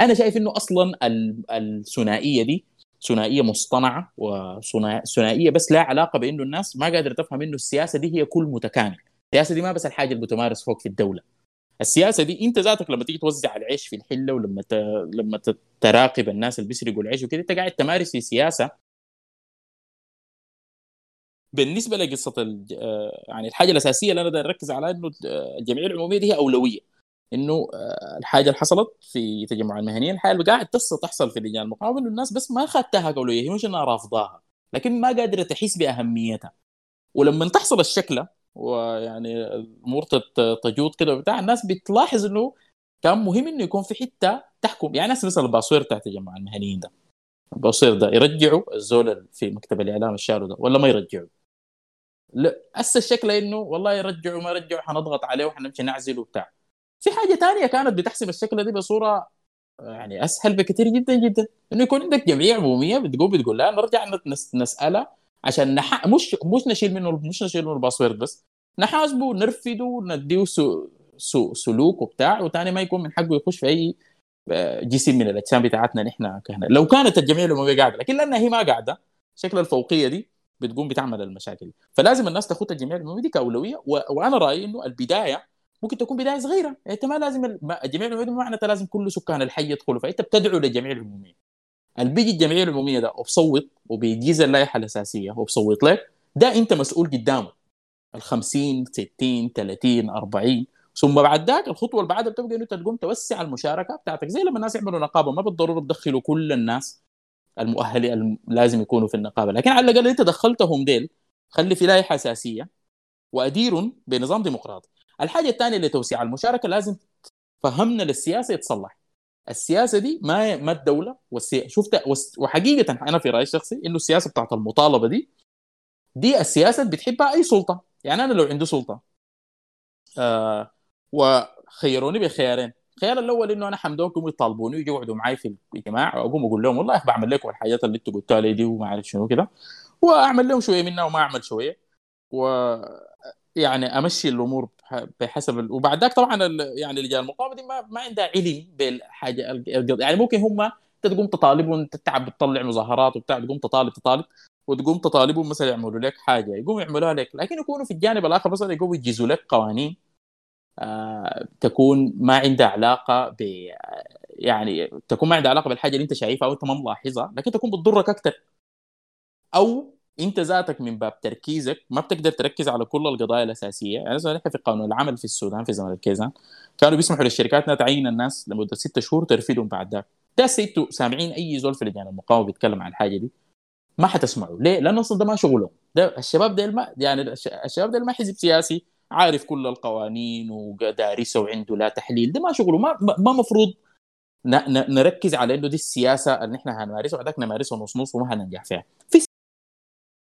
Speaker 4: أنا شايف إنه أصلا ال- الثنائية دي ثنائية مصطنعة وثنائية بس لا علاقة بإنه الناس ما قادرة تفهم إنه السياسة دي هي كل متكامل. السياسة دي ما بس الحاجة اللي بتمارس فوق في الدولة. السياسة دي انت ذاتك لما تيجي توزع العيش في الحلة ولما ت... لما تراقب الناس اللي بيسرقوا العيش وكده انت قاعد تمارس سياسة. بالنسبة لقصة الج... آه، يعني الحاجة الأساسية اللي أنا داير أركز على إنه آه، الجمعية العمومية دي هي أولوية. إنه آه، الحاجة اللي حصلت في تجمع المهنيين الحاجة اللي قاعد تحصل في لجان المقاومة إنه الناس بس ما أخذتها كأولوية هي مش إنها رافضاها لكن ما قادرة تحس بأهميتها. ولما تحصل الشكلة ويعني الأمور تجوط كده وبتاع. الناس بتلاحظ إنه كان مهم إنه يكون في حتة تحكم. يعني ناس مثلا الباصوير بتاع تجمع المهنيين ده. الباصوير ده يرجعوا الزول في مكتب الإعلام الشارو ده ولا ما يرجعوا؟ لا. هسه الشكل إنه والله يرجعوا ما يرجعوا حنضغط عليه وحنمشي نعزل وبتاع. في حاجة تانية كانت بتحسب الشكل دي بصورة يعني أسهل بكثير جدا جدا. إنه يكون عندك جمعيه عموميه بتقوم بتقول لا نرجع نس- نسالها عشان نح... مش مش نشيل منه مش نشيل منه ال password بس. نحاسبه نرفده نديه سو... سو... سلوك وبتاع وتاني ما يكون من حقه يخش في أي آه، جسم من الأجسام بتاعتنا نحن كهنا لو كانت الجمعيه العموميه قاعدة لكن لأنها هي ما قاعدة شكل الفوقية دي بتقوم بتعمل المشاكل فلازم الناس تاخذ الجمعيه العموميه دي كأولوية و... وأنا رأيي إنه البداية ممكن تكون بداية صغيرة. إنت ما لازم ال- ما- الجمعيه العموميه معناتها لازم كل سكان الحي يدخلوا فأنت بتدعو للجمعيه العموميه اللي بيجي الجمعية العمومية ده وبصوت وبيجيز اللائحة الأساسية وبصوت لك ده أنت مسؤول قدامه. ال 50 60 30 40 ثم بعد ذاك الخطوة اللي بعدها بتبقى أنت تقوم توسع المشاركة بتاعتك. زي لما الناس يعملوا نقابة ما بالضرورة تدخلوا كل الناس المؤهلين الم- لازم يكونوا في النقابة. لكن على الأقل أنت دخلتهم ديل خلي في لائحة أساسية وأدير بنظام ديمقراطي. الحاجة الثانية لتوسيع المشاركة لازم فهمنا للسياسة يتصلح. السياسة دي ما ما الدولة والسي... شفت وحقيقة أنا في رأيي الشخصي إنه السياسة بتاعت المطالبة دي دي السياسة اللي بتحبها أي سلطة. يعني أنا لو عندي سلطة آه وخيروني بخيارين. الخيار الأول إنه أنا حمدوك يقوموا يطالبوني ويجوا يقعدوا معي في الاجتماع وأقوم أقول لهم والله بعمل لكم الحاجات اللي أنتوا قلتوا لي دي وما أعرف شنو كده وأعمل لهم شوية منها وما أعمل شوية. و يعني أمشي الأمور بحسب ال... وبعد ذاك طبعا ال... يعني لجان المقاومة دي ما, ما عندها علم بالحاجة يعني ممكن هم انت تقوم تطالبهم تتعب تطلع مظاهرات وبتاع تقوم تطالب تطالب وتقوم تطالبهم مثلا يعملوا لك حاجة يقوموا يعملوها لك. لكن يكونوا في الجانب الآخر مثلا يقوموا يجيزوا لك قوانين آه تكون ما عندها علاقة ب يعني تكون ما عندها علاقة بالحاجة اللي انت شايفها أو انت ما ملاحظها لكن تكون بتضرك أكثر أو انت ذاتك من باب تركيزك ما بتقدر تركز على كل القضايا الأساسية. يعني مثلا إحنا في قانون العمل في السودان في زمن الكيزان كانوا بيسمحوا للشركات إنها تعين الناس لمدة ستة شهور ترفدهم بعد ذاك. ده سيتو سامعين أي زول في لجان المقاومة بيتكلم عن الحاجة دي. ما حتسمعوا. ليه؟ لأنه أصلا ده ما شغلهم. ده الشباب ده ما يعني الش- الشباب ده ما حزب سياسي عارف كل القوانين ودارسه وعنده لا تحليل. ده ما شغله ما ما مفروض نركز على إنه دي السياسة اللي إحنا هنمارسها وبعدك نمارسها نص نص وما هننجح فيها. في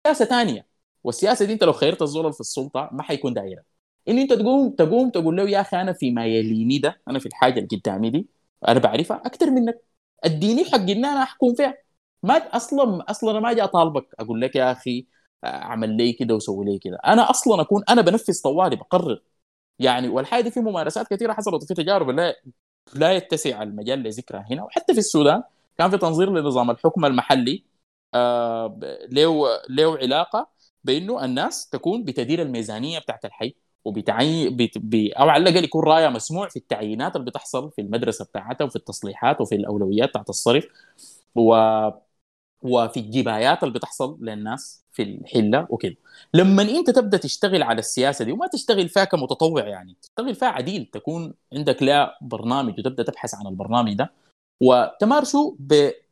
Speaker 4: سياسة ثانية والسياسة دي انت لو خيرت الزول في السلطة ما حيكون دايرة. إنه انت تقوم تقوم تقول له يا أخي أنا فيما يليني ده أنا في الحاجة اللي قدامي دي أنا بعرفها أكثر منك. اديني حق إن أنا أحكم فيها. ما أصلا أصلا أنا ما أجي أطالبك أقول لك يا أخي أعمل لي كده وسوي لي كده. أنا أصلا أكون أنا بنفذ طوالي بقرر. يعني والحاجة دي في ممارسات كثيرة حصلت وفي تجارب لا لا يتسع المجال لذكرها هنا. وحتى في السودان كان في تنظير لنظام الحكم المحلي آه ب- له له علاقة بإنه الناس تكون بتدير الميزانية بتاعت الحي وبتعين بت... ب... أو على الأقل يكون رايه مسموع في التعيينات اللي بتحصل في المدرسة بتاعتها وفي التصليحات وفي الأولويات بتاعت الصرف و... وفي الجبايات اللي بتحصل للناس في الحلة وكده. لما أنت تبدأ تشتغل على السياسة دي وما تشتغل فيها كمتطوع يعني تشتغل فيها عديل تكون عندك لا برنامج وتبدأ تبحث عن البرنامج ده وتمارسه بمرحله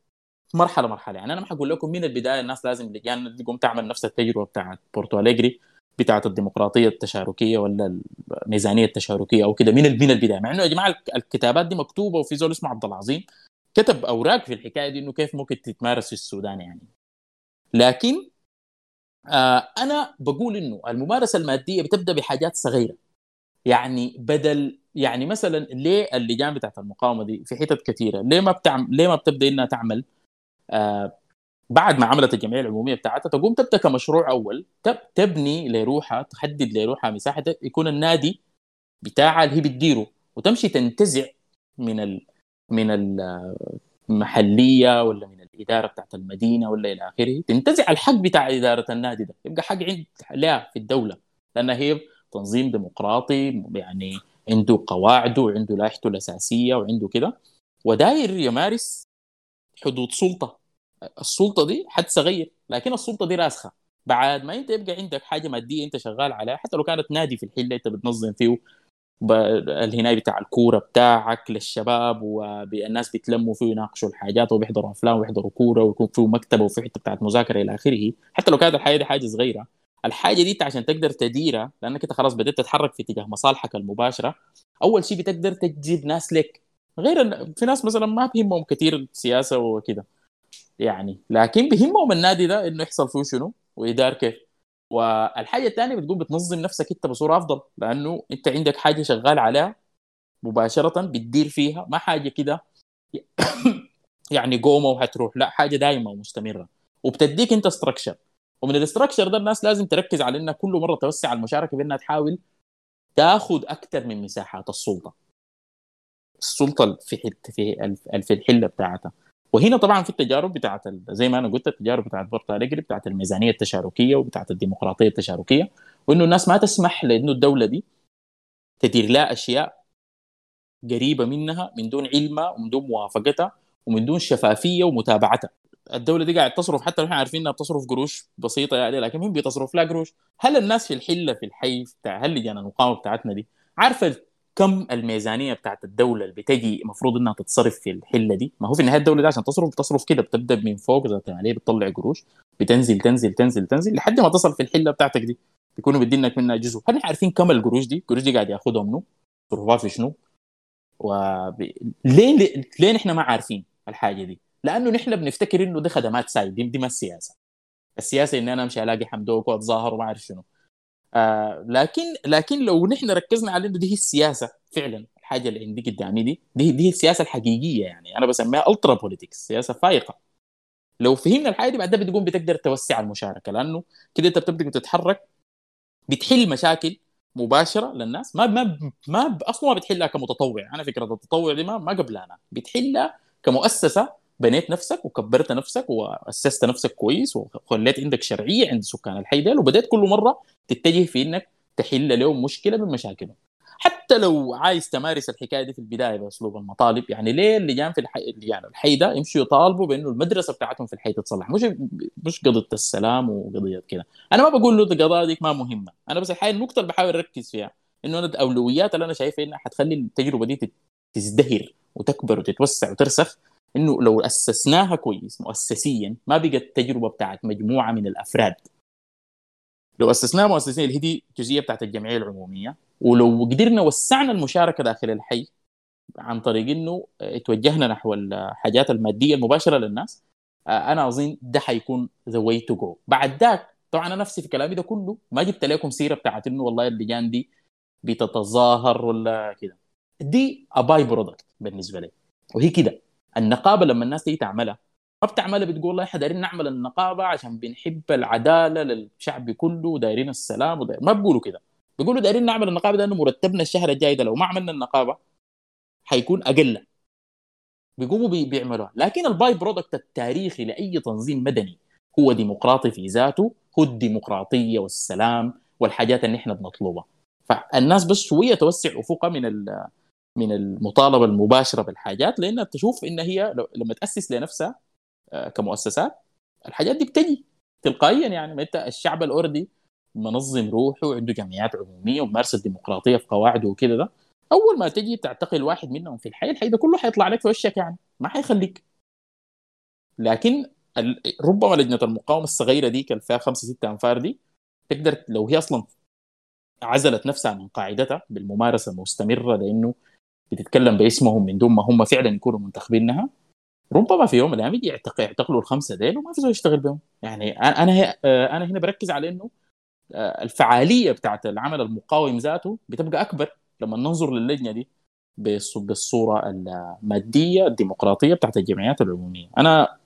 Speaker 4: مرحلة يعني أنا ما حقول لكم من البداية الناس لازم يعني تقوم تعمل نفس التجربة بتاعت بورتو أليجري بتاعت الديمقراطية التشاركية ولا الميزانية التشاركية أو كده. من من البداية؟ مع إنه يا جماعة الكتابات دي مكتوبة وفي زول اسمه عبد العظيم كتب أوراق في الحكاية دي إنه كيف ممكن تتمارس في السودان يعني. لكن آه أنا بقول إنه الممارسة المادية بتبدأ بحاجات صغيرة. يعني بدل يعني مثلا ليه اللجان بتاعت المقاومة دي في حتت كثيره ليه ما بتعمل ليه ما بتبدأ إنها تعمل بعد ما عملت الجمعية العمومية بتاعتها تقوم تبدأ كمشروع أول تب تبني لروحها تحدد لروحها مساحه يكون النادي بتاعها اللي هي بتديره وتمشي تنتزع من ال من المحلية ولا من الإدارة بتاعت المدينة ولا إلى آخره تنتزع الحق بتاع إدارة النادي ده يبقى حق عند لها في الدولة لانها هي تنظيم ديمقراطي يعني عنده قواعده وعنده لائحته الأساسية وعنده كده وداير يمارس حدود سلطة. السلطة دي حد صغير لكن السلطة دي راسخة. بعد ما انت يبقى عندك حاجة مادية انت شغال عليها حتى لو كانت نادي في الحله انت بتنظم فيه ب- الهناي بتاع الكورة بتاعك للشباب والناس بيتلموا فيه يناقشوا الحاجات وبيحضروا أفلام ويحضروا كورة ويكون فيه مكتبة وفي حتة بتاعت مذاكرة إلى آخره. حتى لو كانت الحاجة دي حاجة صغيرة الحاجة دي عشان تقدر تديرها لأنك أنت خلاص بدأت تتحرك في اتجاه مصالحك المباشرة أول شيء بتقدر تجيب ناس لك. غير إن في ناس مثلا ما بيهمهم كثير السياسة وكده. يعني لكن بيهمهم النادي ده إنه يحصل فيه شنو ويدار كيف. والحاجة الثانية بتقوم بتنظم نفسك أنت بصورة أفضل لأنه أنت عندك حاجة شغال عليها مباشرة بتدير فيها. ما حاجة كده [coughs] يعني قومة وهتروح. لا حاجة دائمه ومستمرة. وبتديك أنت structure ومن ال structure ده الناس لازم تركز على إنها كل مرة توسع المشاركة بأنها تحاول تاخذ أكثر من مساحات السلطة. السلطة في حتة في في الحلة بتاعتها وهنا طبعا في التجارب بتاعت زي ما أنا قلت التجارب بتاعت بورتو أليجري بتاعت الميزانية التشاركية وبتاعت الديمقراطية التشاركية وإنه الناس ما تسمح لإنه الدولة دي تدير لها أشياء قريبة منها من دون علمها ومن دون موافقتها ومن دون شفافية ومتابعتها الدولة دي قاعد تصرف حتى إحنا عارفين إنها بتصرف قروش بسيطة يعني لكن مين بتصرف لها قروش؟ هل الناس في الحلة في الحي بتاع هل لجان المقاومه بتاعتنا دي عارفة كم الميزانية بتاعت الدولة اللي بتجي المفروض إنها تتصرف في الحلة دي؟ ما هو في النهايه الدولة دي عشان تصرف تصرف كده بتبدأ من فوق ذات عليه بتطلع قروش بتنزل تنزل تنزل تنزل لحد ما تصل في الحلة بتاعتك دي. بيكونوا بيدينك منها جزء. هل عارفين كم القروش دي؟ القروش دي قاعد ياخذها منو؟ تصرفها في شنو؟ وب... ليه ليه, نحن ما عارفين الحاجة دي؟ لأنه نحن بنفتكر إنه دي خدمات side دي ما السياسة. السياسة ان أنا أمشي ألاقي حمدوك وأتظاهر وما أعرف شنو. آه لكن لكن لو نحن ركزنا على إنه دي هي السياسة فعلا الحاجة اللي عندي قدامي دي دي, دي هي السياسة الحقيقية يعني. أنا بسميها ultra politics سياسة فايقة. لو فهمنا الحاجة دي بعدها بتقوم بتقدر توسع المشاركة لأنه كده أنت بتبدأ تتحرك بتحل مشاكل مباشرة للناس. ما ما ما أصلا ما بتحلها كمتطوع. أنا فكرة التطوع دي ما ما قبلها أنا. بتحلها كمؤسسة بنيت نفسك وكبرت نفسك وأسست نفسك كويس وخليت عندك شرعية عند سكان الحي ديل وبدأت كل مرة تتجه في إنك تحل لهم مشكلة من مشاكلهم. حتى لو عايز تمارس الحكاية دي في البداية بأسلوب المطالب يعني ليه اللجان في الحي يعني الحي ده يمشوا يطالبوا بأنه المدرسة بتاعتهم في الحي تتصلح؟ مش مش قضية السلام وقضية كده. أنا ما بقول له القضايا دي ما مهمة. أنا بس الحقيقة النقطة اللي بحاول أركز فيها إنه أنا الأولويات اللي أنا شايفها إنها حتخلي التجربة دي تزدهر وتكبر وتتوسع وترسخ إنه لو أسسناها كويس مؤسسيا ما بقت تجربة بتاعت مجموعة من الأفراد. لو أسسناها مؤسسيا اللي هي دي جزئية بتاعت الجمعية العمومية. ولو قدرنا وسعنا المشاركة داخل الحي عن طريق إنه توجهنا نحو الحاجات المادية المباشرة للناس أنا أظن ده حيكون the way to go بعد ذاك طبعا أنا نفسي في كلامي ده كله ما جبت لكم سيرة بتاعت إنه والله اللجان دي بتتظاهر ولا كده. دي by-product بالنسبة لي. وهي كده. النقابة لما الناس تيجي تعملها ما بتعملها بتقول والله إحنا دايرين نعمل النقابة عشان بنحب العدالة للشعب كله ودايرين السلام وداير... ما بيقولوا كده. بيقولوا دايرين نعمل النقابة لأنه مرتبنا الشهر الجاي ده لو ما عملنا النقابة حيكون أقل. بيقوموا بي بيعملوها. لكن ال by-product التاريخي لأي تنظيم مدني هو ديمقراطي في ذاته هو الديمقراطية والسلام والحاجات اللي إحنا بنطلبها. فالناس بس شوية توسع أفقها من من المطالبة المباشرة بالحاجات لأنها تشوف إن هي لما تأسس لنفسها كمؤسسات الحاجات دي بتجي تلقائيا يعني. ما أنت الشعب already منظم روحه وعنده جمعيات عمومية وممارسة الديمقراطيه في قواعده وكده ده أول ما تجي تعتقل واحد منهم في الحي الحي ده كله حيطلع لك في وشك يعني ما حيخليك. لكن ربما لجنة المقاومة الصغيرة دي اللي فيها خمسة ستة أنفار دي تقدر لو هي أصلا عزلت نفسها من قاعدتها بالممارسة المستمرة لأنه بتتكلم باسمهم من دون ما هم فعلا يكونوا منتخبينها ربما في يوم من الأيام يعتقلوا الخمسة ديل وما في زول يشتغل بهم. يعني أنا أنا هنا بركز على إنه الفعالية بتاعت العمل المقاوم ذاته بتبقى أكبر لما ننظر للجنة دي بالصورة المادية الديمقراطية بتاعت الجمعيات العمومية. أنا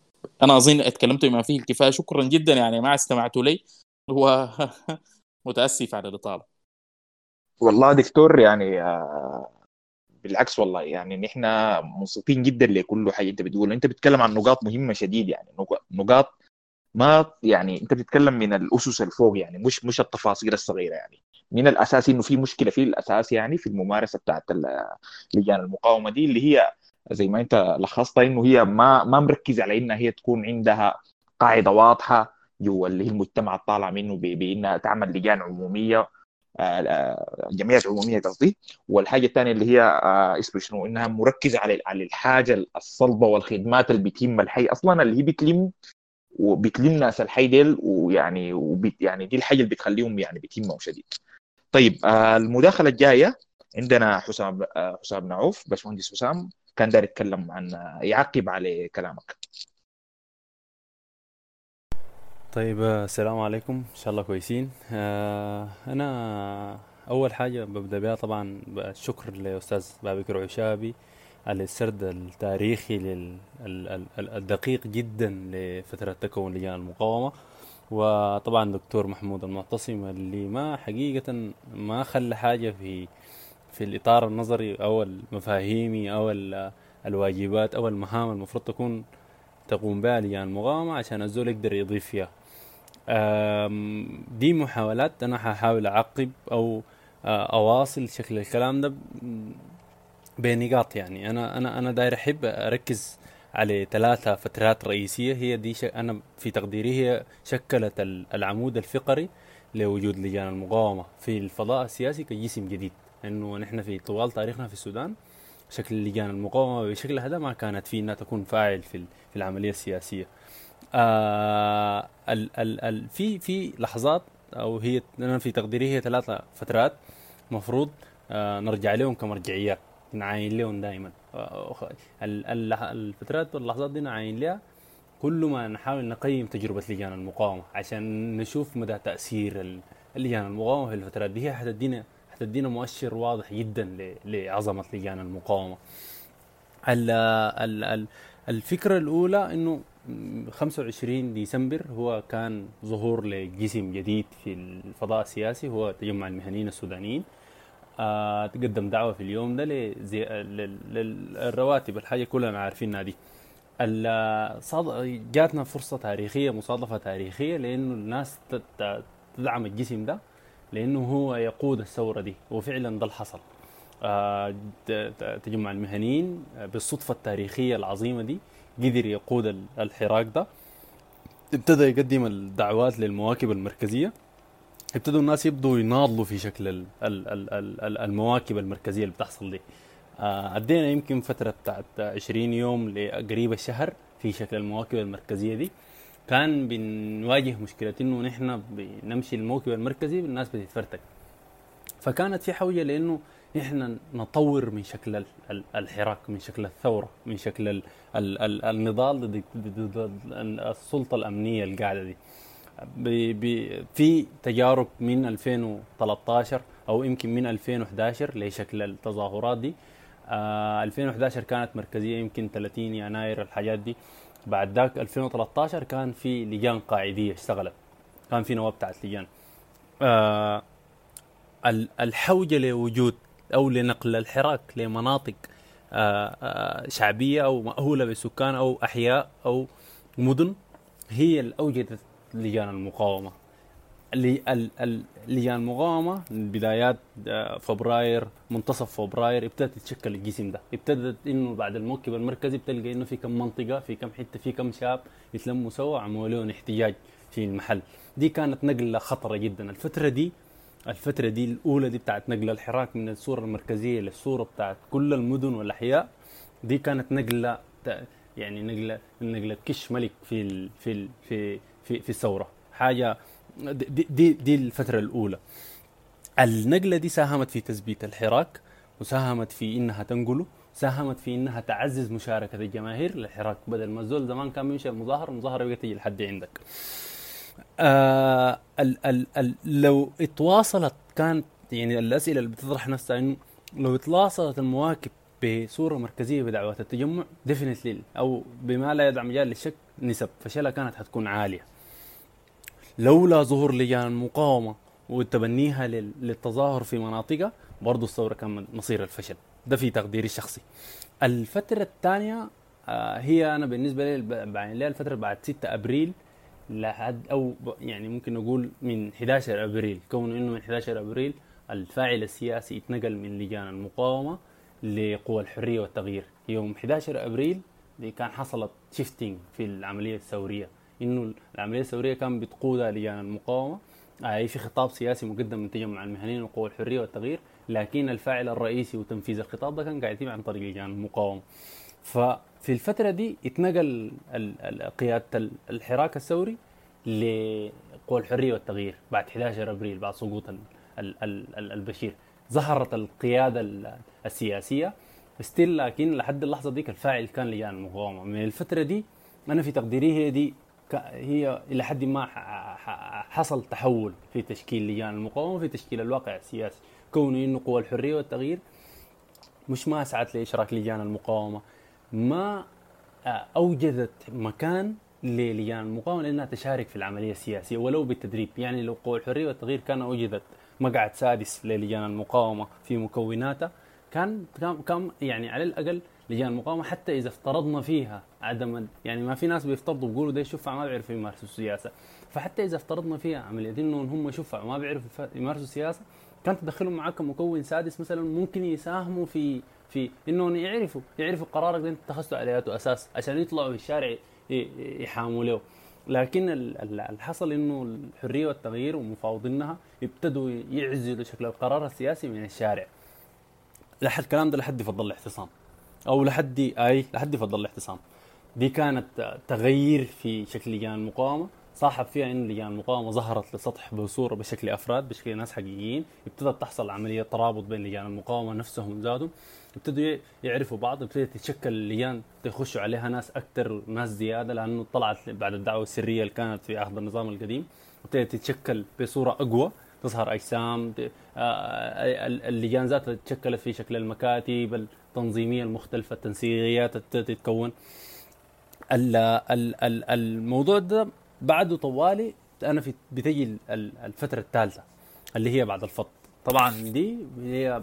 Speaker 4: أنا أظن اتكلمت بما فيه الكفاية. شكرا جدا. يعني ما استمعتوا لي. هو [laughs] متأسف على الإطالة.
Speaker 2: والله دكتور يعني بالعكس والله يعني نحن منصفين جدا لكل حاجة أنت بتقولها. أنت بتتكلم عن نقاط مهمة شديد يعني نق- نقاط ما يعني أنت بتتكلم من الأسس الفوق يعني مش مش التفاصيل الصغيرة يعني. من الأساس إنه في مشكلة في الأساس يعني في الممارسة بتاعت لجان المقاومة دي اللي هي زي ما أنت لخصتها إنه هي ما ما مركزه على إنها هي تكون عندها قاعدة واضحة جوا اللي هي المجتمع الطالع منه بإنها تعمل لجان عمومية. آه، آه، جمعيات عموميه قصدي والحاجة الثانية اللي هي آه، اسمه شنو إنها مركزة على على الحاجة الصلبة والخدمات اللي بتهم الحي أصلا اللي هي بتلم وبتلم ناس الحي ديل ويعني وبت يعني دي الحاجة اللي بتخليهم يعني بتهمهم شديد. طيب آه، المداخلة الجاية عندنا حسام آه، حسام نعوف باشمهندس حسام كان داير يتكلم عن يعقب على كلامك.
Speaker 5: طيب السلام عليكم. إن شاء الله كويسين. آه، أنا أول حاجة ببدأ بها طبعا الشكر لأستاذ بابكر عشابي على السرد التاريخي الدقيق جدا لفترة تكون لجان المقاومة. وطبعا دكتور محمود المعتصم اللي ما حقيقة ما خلى حاجة في في الإطار النظري أو المفاهيمي أو ال- الواجبات أو المهام المفروض تكون تقوم بها لجان المقاومة عشان الزول يقدر يضيف فيها. دي محاولات أنا هحاول أعقب أو آه، أواصل شكل الكلام ده بنقاط يعني. أنا أنا أنا داير أحب أركز على ثلاثة فترات رئيسية. هي دي ش... أنا في تقديري هي شكلت ال- العمود الفقري لوجود لجان المقاومة في الفضاء السياسي كجسم جديد. إنه نحن في طوال تاريخنا في السودان شكل لجان المقاومة بشكل هذا ما كانت في انها تكون فاعل في في العملية السياسية. آه ال ال ال في في لحظات أو هي أنا في تقديري هي ثلاثة فترات مفروض آه نرجع لهم كمرجعيات نعاين لهم دائما. الفترات واللحظات دي نعاين لها كل ما نحاول نقيم تجربة لجان المقاومة عشان نشوف مدى تأثير ال- لجان المقاومة في الفترات دي. هي حتدينا حتدينا مؤشر واضح جدا ل- لعظمة لجان المقاومة. ال ال ال الفكرة الأولى إنه 25 ديسمبر هو كان ظهور لجسم جديد في الفضاء السياسي هو تجمع المهنيين السودانيين. آه تقدم دعوة في اليوم ده للرواتب الحاجة كلنا عارفينها دي. جاتنا فرصة تاريخية مصادفة تاريخية لأنه الناس تدعم الجسم ده لأنه هو يقود الثورة دي وفعلا ده اللي حصل. آه، تجمع المهنيين بالصدفة التاريخية العظيمة دي. قدر يقود ال- الحراك ده. ابتدى يقدم الدعوات للمواكب المركزية. ابتدوا الناس يبدوا يناضلوا في شكل ال- ال- ال- ال- ال- المواكب المركزية اللي بتحصل دي. آه، عدينا يمكن فترة بتاعت 20 يوم لقريب الشهر في شكل المواكب المركزية دي. كان بنواجه مشكلة إنه نحن بنمشي الموكب المركزي الناس بتتفرتك. فكانت في حوجة لإنه إحنا نطور من شكل ال- ال- الحراك من شكل الثورة من شكل ال ال ال النضال ضد السلطة الأمنية القاعدة دي. في تجارب من 2013 أو يمكن من 2011 لشكل التظاهرات دي. آه 2011 كانت مركزية يمكن 30 يناير الحاجات دي. بعد ذاك 2013 كان في لجان قاعدية اشتغلت. كان في نواب بتاعت لجان. آه ال- الحوجة لوجود أو لنقل الحراك لمناطق آه، آه، شعبية أو مأهولة بالسكان أو أحياء أو مدن هي اللي اوجدت لجان المقاومة. لجان المقاومة من بدايات آه، فبراير منتصف فبراير ابتدت تتشكل الجسم ده. ابتدت إنه بعد الموكب المركزي بتلقى إنه في كم منطقة في كم حتة في كم شاب يتلموا سوا عملوا لهم احتجاج في المحل. دي كانت نقلة خطرة جدا. الفترة دي الفترة دي الأولى دي بتاعت نقل الحراك من الصورة المركزية للصورة بتاعت كل المدن والأحياء. دي كانت نقلة يعني نقلة نقلة كش ملك في ال في ال في في, في الثورة. حاجة دي, دي دي الفترة الأولى. النقلة دي ساهمت في تثبيت الحراك وساهمت في إنها تنقله ساهمت في إنها تعزز مشاركة الجماهير للحراك. بدل ما الزول زمان كان بيمشي المظاهرة المظاهرة بقت تجي لحد عندك. آه ال ال ال لو اتواصلت كانت يعني الأسئلة اللي بتطرح نفسها إنه لو اتواصلت المواكب بصورة مركزية بدعوات التجمع ديفنتلي أو بما لا يدع مجال للشك نسب فشلها كانت حتكون عالية. لولا ظهور لجان المقاومه وتبنيها لل- للتظاهر في مناطقها برضه الثورة كان مصير الفشل. ده في تقديري الشخصي. الفترة الثانية آه، هي أنا بالنسبة لي الفترة بعد 6 أبريل لحد أو يعني ممكن نقول من 11 أبريل كون إنه من 11 أبريل الفاعل السياسي اتنقل من لجان المقاومة لقوى الحرية والتغيير. يوم 11 أبريل دي كان حصلت شيفتنج في العملية الثورية. إنه العملية الثورية كان بتقودها لجان المقاومة. اي في خطاب سياسي مقدم من تجمع المهنيين وقوى الحرية والتغيير لكن الفاعل الرئيسي وتنفيذ الخطاب ده كان قاعد يتم عن طريق لجان المقاومة. ففي الفترة دي اتنقل ال- الحراك الثوري لقوى الحرية والتغيير بعد 11 أبريل بعد سقوط ال- ال- ال- ال- البشير. ظهرت القيادة ال- السياسية. still لكن لحد اللحظة ديك الفاعل كان لجان المقاومه من الفترة دي أنا في تقديري هي دي هي إلى حد ما حصل تحول في تشكيل لجان المقاومة في تشكيل الواقع السياسي. كونه إنه قوى الحرية والتغيير مش ما سعت لإشراك لجان المقاومة. ما آه، أوجدت مكان للجان المقاومه لأنها تشارك في العملية السياسية ولو بالتدريب. يعني لو قوى الحرية والتغيير كان أوجدت مقعد سادس للجان المقاومة في مكوناتها كان كان يعني على الأقل لجان المقاومة حتى إذا افترضنا فيها عدم يعني ما في ناس بيفترضوا بيقولوا ده شفع ما بيعرفوا يمارسوا السياسة. فحتى إذا افترضنا فيها عملية انه هم شفع وما بيعرفوا يمارسوا السياسة كان تدخلهم معاك كمكون سادس مثلا ممكن يساهموا في في إنهم يعرفوا يعرفوا قرارك ده أنت اتخذته على أياته أساس عشان يطلعوا الشارع يحاموا له. لكن ال- ال- اللي حصل إنه الحرية والتغيير ومفاوضينها ابتدوا يعزلوا شكل القرار السياسي من الشارع. لحد الكلام ده لحد يفضل الاعتصام أو لحد أي لحد يفضل الاعتصام دي كانت تغيير في شكل لجان المقاومة. صاحب فيها إن لجان المقاومة ظهرت لسطح بصورة بشكل أفراد بشكل ناس حقيقيين. ابتدت تحصل عملية ترابط بين لجان المقاومة نفسهم ذاتهم. ابتدوا يعرفوا بعض ابتدت تتشكل لجان تخشوا عليها ناس أكثر ناس زيادة لأنه طلعت بعد الدعوة السرية اللي كانت في عهد النظام القديم. ابتدت تتشكل بصورة أقوى تظهر أجسام آه، ال- اللجان ذاتها تشكلت في شكل المكاتب التنظيمية المختلفة التنسيقيات تتكون. ال- ال- ال- الموضوع ده بعده طوالي. أنا في بتجي ال- ال- الفترة الثالثة اللي هي بعد الفض. طبعا دي هي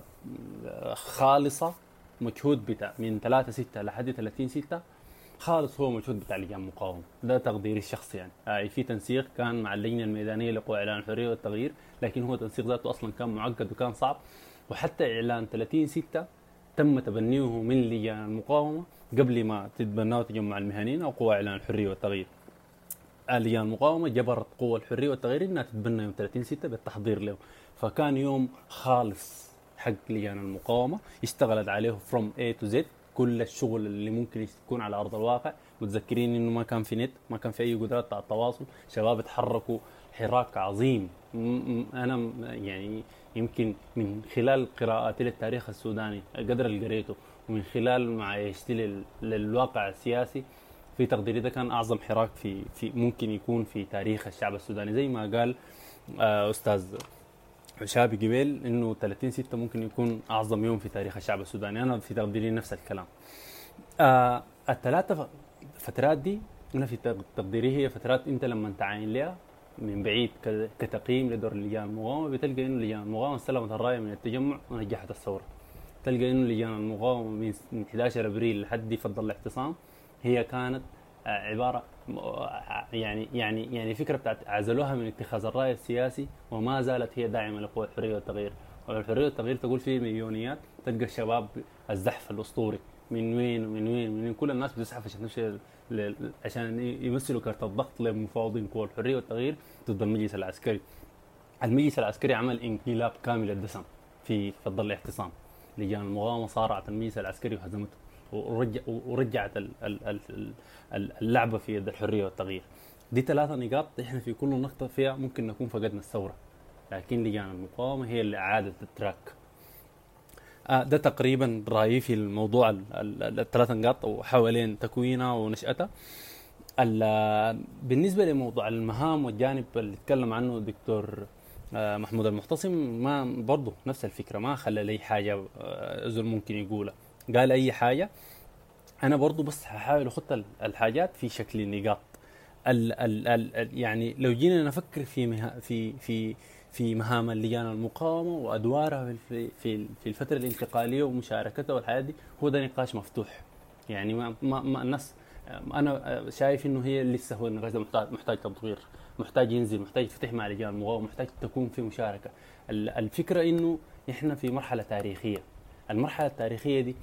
Speaker 5: خالصة مجهود بتاع من 3 6 لحد 30 6 خالص هو مجهود بتاع لجان مقاومه ده تقديري الشخصي يعني. آه في تنسيق كان مع اللجنة الميدانية لقوى إعلان الحريه والتغيير لكن هو تنسيق ذاته أصلا كان معقد وكان صعب. وحتى إعلان 30 6 تم تبنيه من لجان المقاومه قبل ما تتبناه تجمع المهنيين أو قوى إعلان الحرية والتغيير. لجان المقاومه جبرت قوى الحرية والتغيير إنها تتبنى يوم 30 6 بالتحضير له. فكان يوم خالص. حق لجان المقاومة. اشتغلت عليه from A to Z كل الشغل اللي ممكن يكون على أرض الواقع. متذكرين إنه ما كان في نت ما كان في أي قدرات على التواصل. شباب اتحركوا حراك عظيم. أنا يعني يمكن من خلال قراءاتي للتاريخ السوداني القدر اللي قريته ومن خلال معايشتي لل- للواقع السياسي في تقديري ده كان أعظم حراك في في ممكن يكون في تاريخ الشعب السوداني. زي ما قال آه، أستاذ شابي قبيل إنه 30 6 ممكن يكون أعظم يوم في تاريخ الشعب السوداني. أنا في تقديري نفس الكلام. آه الثلاثه فترات دي أنا في تق- تقديري هي فترات أنت لما تعاين لها من بعيد كتقييم لدور لجان المقاومه بتلقى إنه لجان المقاومه استلمت الراية من التجمع ونجحت الثورة. تلقى إنه لجان المقاومه من من 11 أبريل لحد يفضل الاعتصام. هي كانت عبارة يعني يعني يعني فكرة بتاعت عزلوها من اتخاذ الرأي السياسي وما زالت هي داعمة لقوى الحريه والتغيير. والحرية والتغيير تقول فيه مليونيات تلقى الشباب الزحف الأسطوري. من وين ومن وين من وين؟ كل الناس بتزحف عشان تمشي عشان يمثلوا كارت الضغط لمفاوضين قوى الحريه والتغيير ضد المجلس العسكري. المجلس العسكري عمل انقلاب كامل الدسم في فضل الاعتصام. لجان المقاومه صارعت المجلس العسكري وهزمته. ورجع ورجعت ال- ال- ال- ال- اللعبة في يد الحرية والتغيير. دي ثلاثة نقاط إحنا في كل نقطة فيها ممكن نكون فقدنا الثورة. لكن لجان المقاومة هي اللي أعادت التراك آه ده تقريبا رأيي في الموضوع ال- ال- ال- الثلاث نقاط وحوالين تكوينها ونشأتها. ال- بالنسبة لموضوع المهام والجانب اللي اتكلم عنه الدكتور آه، محمود المحتصم ما برضه نفس الفكرة ما خلى لي حاجة آه، زول ممكن يقولها. قال أي حاجة. أنا برضه بس هحاول ال- الحاجات في شكل نقاط ال ال ال يعني لو جينا نفكر في مها في في في مهام اللجان المقاومة وأدوارها في في في- الفترة الانتقالية ومشاركتها والحياة دي هو ده نقاش مفتوح. يعني ما, ما, ما الناس أنا شايف إنه هي لسه هو النقاش ده محتاج محتاج تطوير محتاج ينزل محتاج يتفتح مع لجان المقاومة محتاج تكون في مشاركة. ال- الفكرة إنه إحنا في مرحلة تاريخية. المرحلة التاريخية دي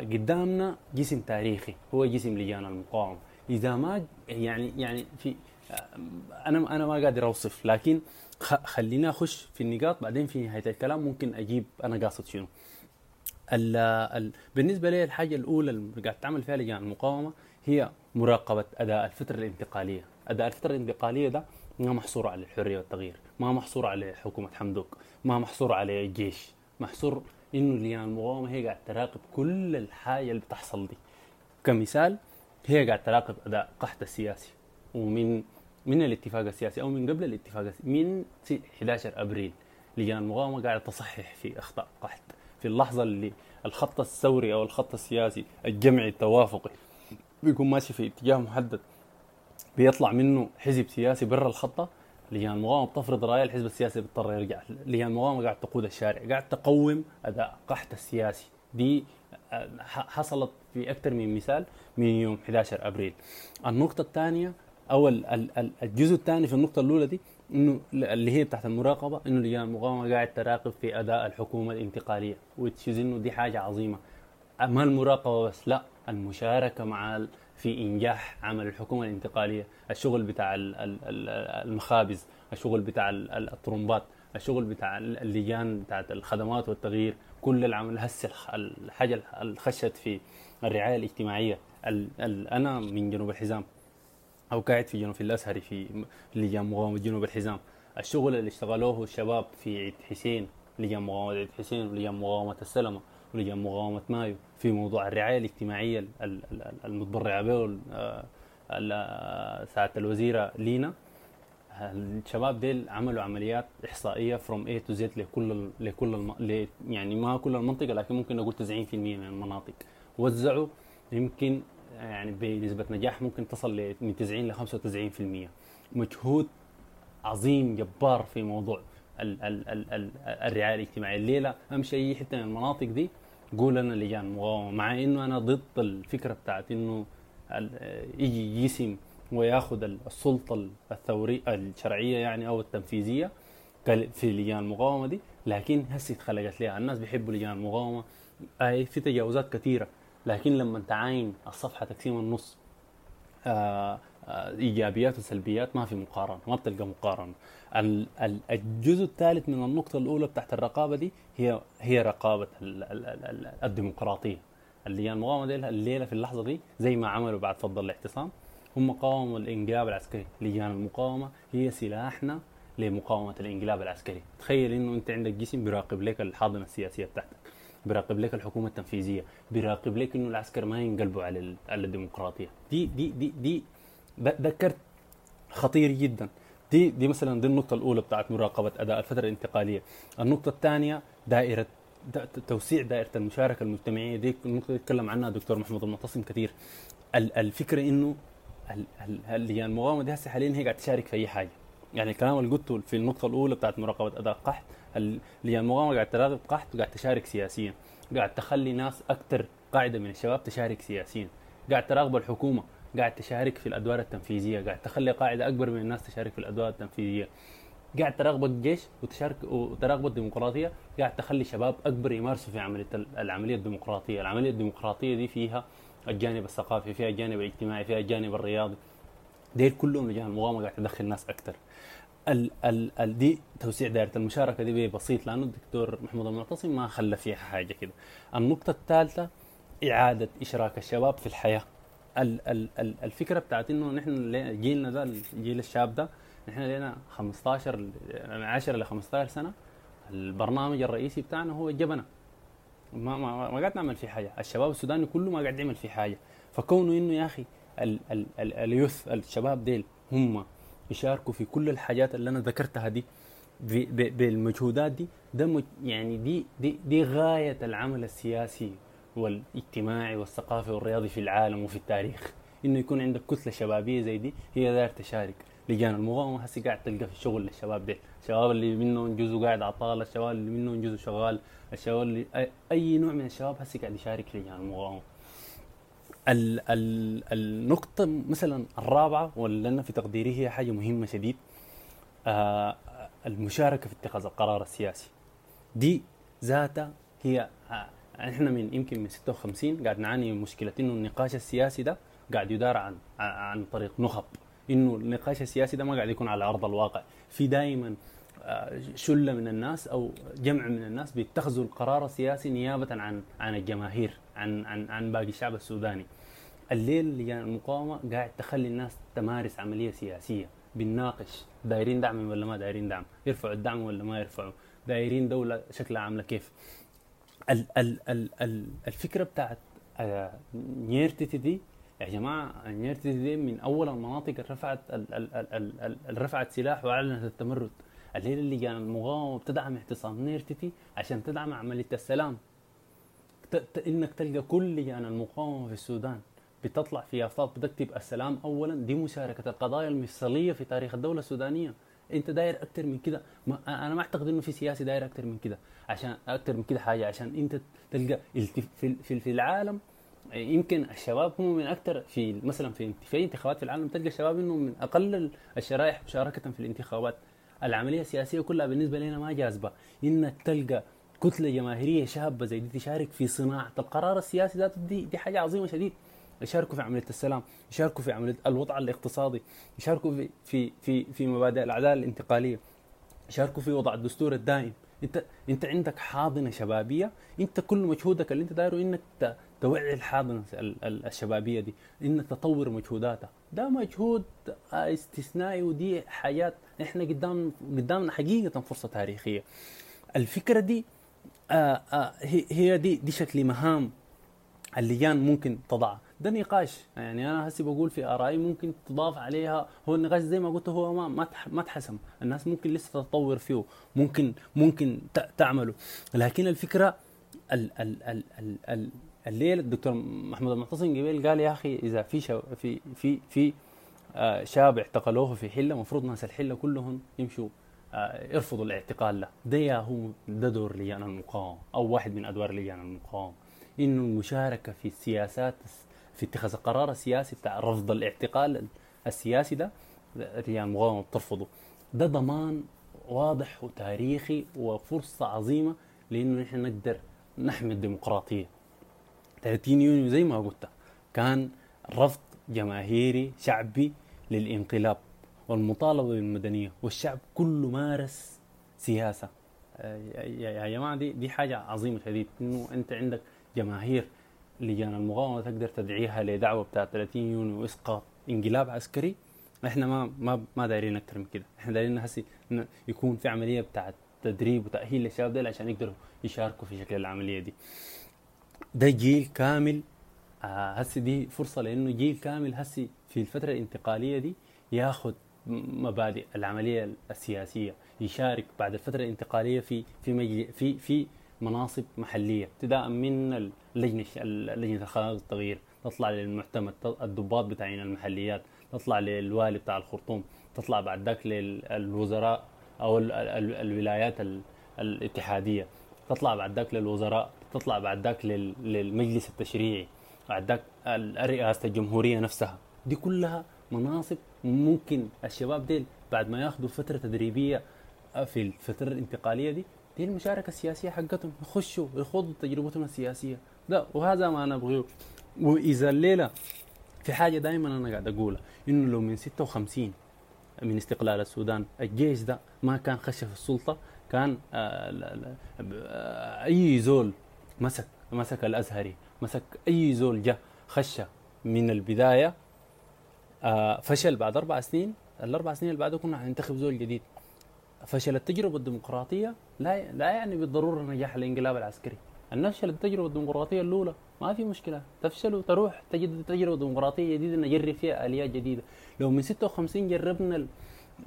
Speaker 5: قدامنا جسم تاريخي هو جسم لجان المقاومة. إذا ما يعني يعني في آه، أنا أنا ما قادر أوصف لكن خ- خليني أخش في النقاط بعدين في نهاية الكلام ممكن أجيب أنا قاصد شنو. ال ال بالنسبة لي الحاجة الأولى اللي قاعد تعمل فيها لجان المقاومة هي مراقبة أداء الفترة الانتقالية، أداء الفترة الانتقالية ده ما محصور على الحرية والتغيير، ما محصور على حكومة حمدوك، ما محصور على الجيش، محصور إنه لجان المقاومه هي قاعد تراقب كل الحاجة اللي بتحصل دي. كمثال هي قاعد تراقب أداء قحط السياسي ومن من الاتفاق السياسي أو من قبل الاتفاق من 11 أبريل لجان المقاومه قاعدة تصحح في أخطاء قحط في اللحظة اللي الخط الثوري أو الخط السياسي الجمعي التوافقي بيكون ماشي في اتجاه محدد بيطلع منه حزب سياسي برا الخطة لجان المقاومه بتفرض راي الحزب السياسي بيضطر يرجع لجان المقاومه قاعد تقود الشارع قاعد تقوم أداء قحط السياسي. دي آه، حصلت في أكثر من مثال من يوم 11 أبريل. النقطة الثانية أو ال- ال- ال- الجزء الثاني في النقطة الأولى دي إنه اللي هي تحت المراقبة إنه لجان المقاومه قاعد تراقب في أداء الحكومة الانتقالية وتشيز إنه دي حاجة عظيمة. ما المراقبة بس لا المشاركة مع في إنجاح عمل الحكومة الانتقالية الشغل بتاع ال- ال- ال- المخابز الشغل بتاع ال- ال- الطرمبات الشغل بتاع ال- اللجان بتاعت الخدمات والتغيير كل العمل هسه الحاجة الخشت في الرعاية الاجتماعية. ال- ال- أنا من جنوب الحزام أو قاعد في جنوب الأزهري في لجان مقاومة جنوب الحزام. الشغل اللي اشتغلوه الشباب في عيد حسين لجان مقاومة عيد حسين ولجان مقاومة السلمة. ولجان مقاومة مايو. في موضوع الرعاية الاجتماعية ال- ال- ال- المتبرعة به آه، آه، ساعة الوزيرة لينا. الشباب ديل عملوا عمليات إحصائية from A to Z لكل لكل الم... يعني ما كل المنطقة لكن ممكن نقول 90% من المناطق. وزعوا يمكن يعني بنسبة نجاح ممكن تصل ل- من 90 ل 95% مجهود عظيم جبار في موضوع ال ال ال ال الرعاية الاجتماعية. الليلة امشي اي حتة من المناطق دي قول أنا لجان مقاومه مع إنه أنا ضد الفكرة بتاعت إنه يجي جسم وياخذ ال- السلطة الثوريه الشرعية يعني أو التنفيذية في لجان المقاومة دي. لكن هسه اتخلقت لها. الناس بيحبوا لجان المقاومة. اي في تجاوزات كثيرة. لكن لما تعاين الصفحة تقسيم النص آه، آه، إيجابيات وسلبيات ما في مقارنة. ما بتلقى مقارنة. الجزء الثالث من النقطة الأولى بتاعت الرقابة دي هي هي رقابة ال- ال- ال- ال- الديمقراطية اللي هي المقاومه دي الليلة في اللحظة دي زي ما عملوا بعد فضل الاعتصام. هم قاوموا الانقلاب العسكري لجان المقاومة هي سلاحنا لمقاومة الانقلاب العسكري. تخيل إنه أنت عندك جسم بيراقب لك الحاضنة السياسية بتاعتك بيراقب لك الحكومة التنفيذية بيراقب لك إنه العسكر ما ينقلبوا على على الديمقراطية. دي دي دي دي ده, ده كرت خطير جدا. دي دي مثلا دي النقطة الأولى بتاعت مراقبة أداء الفترة الانتقالية. النقطة الثانية دائرة دا توسيع دائرة المشاركة المجتمعية. دي النقطة اللي اتكلم عنها الدكتور محمود المعتصم كثير. ال- الفكرة إنه ال- ال- اللي يعني المقاومة دي هسه حاليا هي قاعدة تشارك في أي حاجة. يعني الكلام اللي قلته في النقطة الأولى بتاعت مراقبة أداء قحط اللي يعني المقاومة قاعدة تراقب قحط وقاعده تشارك سياسيا. قاعد تخلي ناس أكثر قاعدة من الشباب تشارك سياسيا. قاعد تراقب الحكومة. قاعد تشارك في الأدوار التنفيذية قاعد تخلي قاعدة أكبر من الناس تشارك في الأدوار التنفيذية. قاعد تراقب الجيش وتشارك وتراقب الديمقراطيه قاعد تخلي شباب أكبر يمارسوا في عملية ال- العملية الديمقراطية. العملية الديمقراطية دي فيها الجانب الثقافي فيها الجانب الاجتماعي فيها الجانب الرياضي. ديل كلهم لجان المقاومة قاعد تدخل ناس أكثر ال ال ال دي توسيع دائرة المشاركة دي بسيط لأنه الدكتور محمود المعتصم ما خلى فيها حاجة كده. النقطة الثالثة إعادة إشراك الشباب في الحياة. ال ال ال الفكرة بتاعت إنه نحن جيلنا ده الجيل الشاب ده نحن لنا 15 ل- من 10 ل 15 سنة البرنامج الرئيسي بتاعنا هو الجبنه ما ما ما قاعد نعمل فيه حاجة. الشباب السوداني كله ما قاعد يعمل فيه حاجة. فكونه إنه يا أخي ال ال ال اليوث الشباب ديل هم يشاركوا في كل الحاجات اللي أنا ذكرتها دي بالمجهودات دي ده يعني دي دي دي غاية العمل السياسي. والاجتماعي والثقافي والرياضي في العالم وفي التاريخ. إنه يكون عندك كتلة شبابية زي دي هي داير تشارك لجان المقاومه هسه قاعد تلقى في الشغل للشباب ده الشباب اللي منهم جزء قاعد عطال الشباب اللي منهم جزء شغال الشباب اللي اي, نوع من الشباب هسه قاعد يشارك لجان المقاومه ال ال النقطة مثلا الرابعة ولأن في تقديري هي حاجة مهمة شديد آه المشاركة في اتخاذ القرار السياسي. دي ذاتها هي إحنا من يمكن من 56 قاعد نعاني من مشكلة إنه النقاش السياسي ده قاعد يدار عن عن طريق نخب. إنه النقاش السياسي ده ما قاعد يكون على أرض الواقع. في دائما آه، شلة من الناس أو جمع من الناس بيتخذوا القرار السياسي نيابة عن عن الجماهير عن عن عن باقي الشعب السوداني. الليل لجان المقاومة قاعد تخلي الناس تمارس عملية سياسية بنناقش دايرين دعم ولا ما دايرين دعم يرفعوا الدعم ولا ما يرفعوا دايرين دولة شكلها عاملة كيف. ال ال ال ال الفكرة بتاعت آه، نيرتتي دي يا جماعة نيرتتي دي من أول المناطق اللي رفعت ال- ال- ال- ال- ال- اللي رفعت سلاح وأعلنت التمرد. الليلة اللي كان المقاومه بتدعم اعتصام نيرتتي عشان تدعم عملية السلام. إنك تلقى كل لجان المقاومة في السودان بتطلع في يافطات بتكتب السلام اولا. دي مشاركة القضايا المفصليه في تاريخ الدولة السودانية. انت داير أكتر من كده. ما أنا ما اعتقد انه في سياسي داير أكتر من كده. عشان أكتر من كده حاجة عشان انت تلقى في في, في العالم يمكن الشباب هم من أكثر في مثلا في في انتخابات في العالم تلقى الشباب انه من أقل الشرائح مشاركة في الانتخابات. العملية السياسية كلها بالنسبة لنا ما جاذبة. إنك تلقى كتلة جماهيرية شابة زي دي تشارك في صناعة القرار السياسي ذاته دي دي حاجة عظيمة شديد. يشاركوا في عملية السلام يشاركوا في عملية الوضع الاقتصادي يشاركوا في في في في مبادئ العداله الانتقالية يشاركوا في وضع الدستور الدائم. انت انت عندك حاضنة شبابية انت كل مجهودك اللي انت دايره انك توعي الحاضنة ال- ال- الشبابية دي انك تطور مجهوداتها. ده مجهود آه، استثنائي ودي حاجات إحنا قدام قدامنا حقيقة فرصة تاريخية. الفكرة دي آه آه هي هي دي دي شكل مهام اللجان ممكن تضعها. ده نقاش. يعني أنا هسي بقول في ارائي ممكن تضاف عليها. هو النقاش زي ما قلت هو ما ما تح- ما اتحسم الناس ممكن لسه تتطور فيه. ممكن ممكن تعمله. لكن الفكرة ال ال ال ال ال الليلة الدكتور محمود المعتصم قبيل قال يا أخي إذا في شو في في في آه، شاب اعتقلوه في حلة المفروض ناس الحلة كلهم يمشوا آه، يرفضوا الاعتقال له. ده يا هو ده دور لجان المقاومه أو واحد من أدوار لجان المقاومه إنه المشاركة في السياسات في اتخاذ القرار السياسي بتاع رفض الاعتقال السياسي ده لجان المقاومه بترفضه ده ضمان واضح وتاريخي وفرصة عظيمة لأنه نحن نقدر نحمي الديمقراطية. 30 يونيو زي ما قلت كان رفض جماهيري شعبي للانقلاب والمطالبة بالمدنية والشعب كله مارس سياسة. آه، يا جماعة دي دي حاجة عظيمة شديد إنه أنت عندك جماهير لجان المقاومه تقدر تدعيها لدعوة بتاع 30 يونيو واسقاط انقلاب عسكري. إحنا ما ما ما دايرين أكثر من كده. إحنا دايرين هسي يكون في عملية بتاعت تدريب وتأهيل للشباب ديل عشان يقدروا يشاركوا في شكل العملية دي. ده جيل كامل آه هسي دي فرصة لأنه جيل كامل هسي في الفترة الانتقالية دي ياخذ مبادئ العملية السياسية يشارك بعد الفترة الانتقالية في في في في مناصب محلية ابتداء من اللجنة الش- لجنة الخلاق والتغيير تطلع للمعتمد الضباط بتاعين المحليات تطلع للوالي بتاع الخرطوم تطلع بعد ذاك للوزراء ال- الولايات ال- الاتحادية تطلع بعد ذاك للوزراء تطلع بعد ذاك لل- للمجلس التشريعي بعد ذاك ال- رئاسة الجمهورية نفسها. دي كلها مناصب ممكن الشباب ديل بعد ما ياخذوا فترة تدريبية في الفترة الانتقالية دي دي المشاركة السياسية حقتهم. يخشوا يخوضوا تجربتهم السياسية. ده وهذا ما نبغيه وإذا الليلة في حاجة دائما أنا قاعد أقولها إنه لو من 56 من استقلال السودان الجيش ده ما كان خش في السلطة كان آه آه أي زول مسك مسك الأزهري مسك أي زول جا خش من البداية آه فشل بعد أربع سنين. الأربع سنين اللي بعده كنا حننتخب زول جديد. فشل التجربة الديمقراطية لا لا يعني بالضرورة نجاح الإنقلاب العسكري. أن نفشل التجربة الديمقراطية الأولى ما في مشكلة. تفشل وتروح تجد تجربة ديمقراطية جديدة نجرب فيها آليات جديدة. لو من 56 جربنا ال-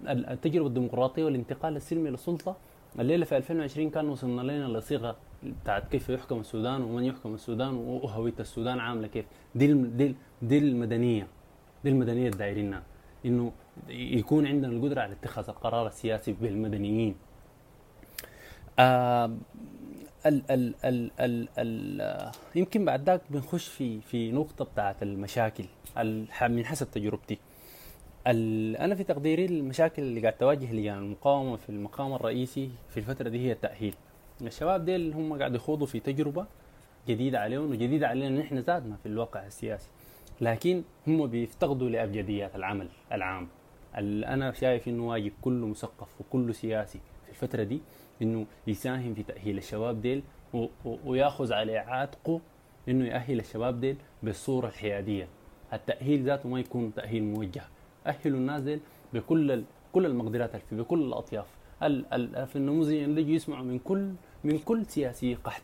Speaker 5: ال- التجربة الديمقراطية والانتقال السلمي للسلطة الليلة في 2020 كان وصلنا لنا لصيغة بتاعت كيف يحكم السودان ومن يحكم السودان وهوية السودان عاملة كيف. دي دي دي المدنية. دي المدنية الدايرينها إنه يكون عندنا القدرة على اتخاذ القرار السياسي بالمدنيين آه ال ال ال ال ال آه، يمكن بعد ذاك بنخش في في نقطة بتاعت المشاكل من حسب تجربتي. أنا في تقديري المشاكل اللي قاعد تواجه لجان المقاومة في المقام الرئيسي في الفترة دي هي التأهيل. الشباب ديل هم قاعد يخوضوا في تجربة جديدة عليهم وجديدة علينا نحن ذاتنا في الواقع السياسي. لكن هم بيفتقدوا لأبجديات العمل العام. ال- أنا شايف إنه واجب كل مثقف وكل سياسي في الفترة دي إنه يساهم في تأهيل الشباب ديل ويأخذ على عاتقه إنه يأهل الشباب ديل بالصورة الحيادية. التأهيل ذاته ما يكون تأهيل موجه. أهلوا الناس ديل بكل كل المقدرات اللي في بكل الأطياف. ال ال في النموذج اللي يجوا يسمعوا من كل من كل سياسي قحط.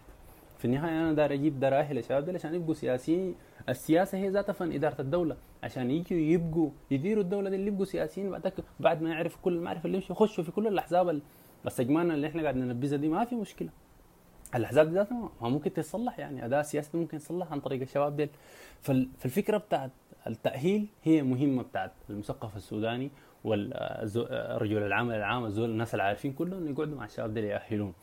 Speaker 5: في النهاية أنا دار أجيب دار أهل الشباب ديل عشان يبقوا سياسيين السياسة هي ذاتها فن إدارة الدولة. عشان يجوا يبقوا يديروا الدولة دي اللي يبقوا سياسيين بعد بعد ما يعرفوا كل المعرفة اللي يمشوا يخشوا في كل الأحزاب ال- السجمانة اللي إحنا قاعد ننبذها دي ما في مشكلة. الأحزاب ذاتها ما ممكن تتصلح يعني اداء سياسي ممكن يتصلح عن طريق الشباب ديل. فال- فالفكرة بتاعت التأهيل هي مهمة بتاعت المثقف السوداني والرجل العمل العام الزول الناس العارفين كلهم يقعدوا مع الشباب ديل يأهلون.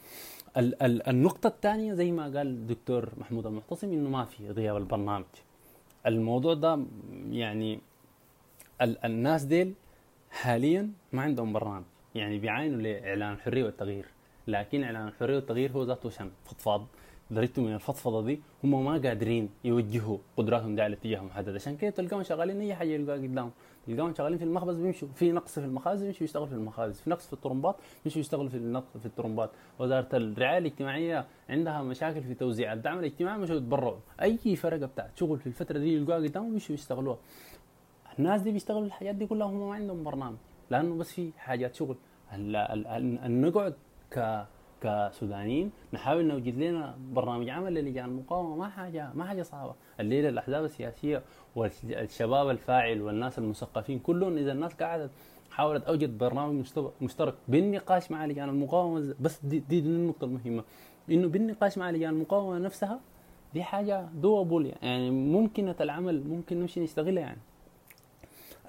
Speaker 5: ال- ال- النقطة الثانية زي ما قال الدكتور محمود المعتصم إنه ما في غياب البرنامج الموضوع ده يعني ال- الناس ديل حاليا ما عندهم برنامج. يعني بيعاينوا لإعلان الحريه والتغيير. لكن إعلان الحريه والتغيير هو ذاته عشان فضفاض. درجته من الفضفضة دي هم ما قادرين يوجهوا قدراتهم دي على اتجاه محدد عشان كده تلقاهم شغالين أي حاجة يلقاها قدامهم. تلقاهم شغالين في المخبز بيمشوا في نقص في المخازن بيمشوا يشتغلوا في المخازن في نقص في الطرمبات بيمشوا يشتغلوا في النقص في الطرمبات. وزارة الرعاية الاجتماعية عندها مشاكل في توزيع الدعم الاجتماعي مشوا يتبرعوا أي فرقة بتاعت شغل في الفترة دي يلقاها قدامهم بيمشوا يشتغلوها. الناس دي بيشتغلوا الحاجات دي كلها هم ما عندهم برنامج. لأنه بس في حاجات شغل. نقعد ك كسودانيين نحاول نوجد لنا برنامج عمل للجان المقاومة. ما حاجة ما حاجة صعبة. الليلة الأحزاب السياسية والشباب الفاعل والناس المثقفين كلهم إذا الناس قاعدة حاولت أوجد برنامج مشترك بالنقاش مع لجان المقاومة بس دي, دي, النقطة المهمة إنه بالنقاش مع لجان المقاومة نفسها دي حاجة دوبل يعني ممكنة العمل ممكن نمشي نشتغلها يعني.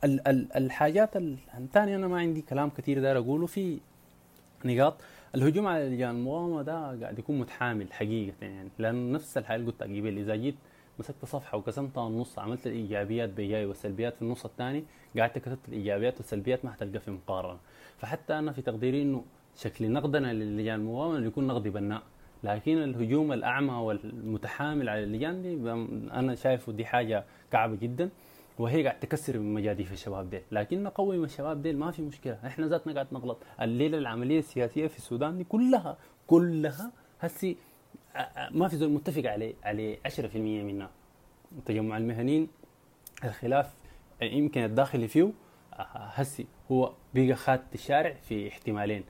Speaker 5: ال- ال- الحاجات ال- الثانية أنا ما عندي كلام كثير داير أقوله في نقاط. الهجوم على لجان المقاومة ده قاعد يكون متحامل حقيقة يعني لأنه نفس الحاجة اللي قلتها قبل إذا جيت مسكت صفحة وقسمتها النص عملت الإيجابيات بإيجابي والسلبيات في النص الثاني قعدت كتبت الإيجابيات والسلبيات ما حتلقى في مقارنة. فحتى أنا في تقديري إنه شكل نقدنا للجان المقاومة إنه يكون نقد بناء. لكن الهجوم الأعمى والمتحامل على اللجان دي أنا شايفه دي حاجة كعبة جدا وهي قاعد تكسر من مجاديف الشباب ديل. لكن نقوم الشباب ديل ما في مشكلة. إحنا ذاتنا قاعد نغلط. الليلة العملية السياسية في السودان دي كلها كلها هسي ما في زول متفق عليه عليه 10% منها تجمع المهنيين الخلاف يمكن الداخلي فيه هسي هو بقى خات الشارع في احتمالين.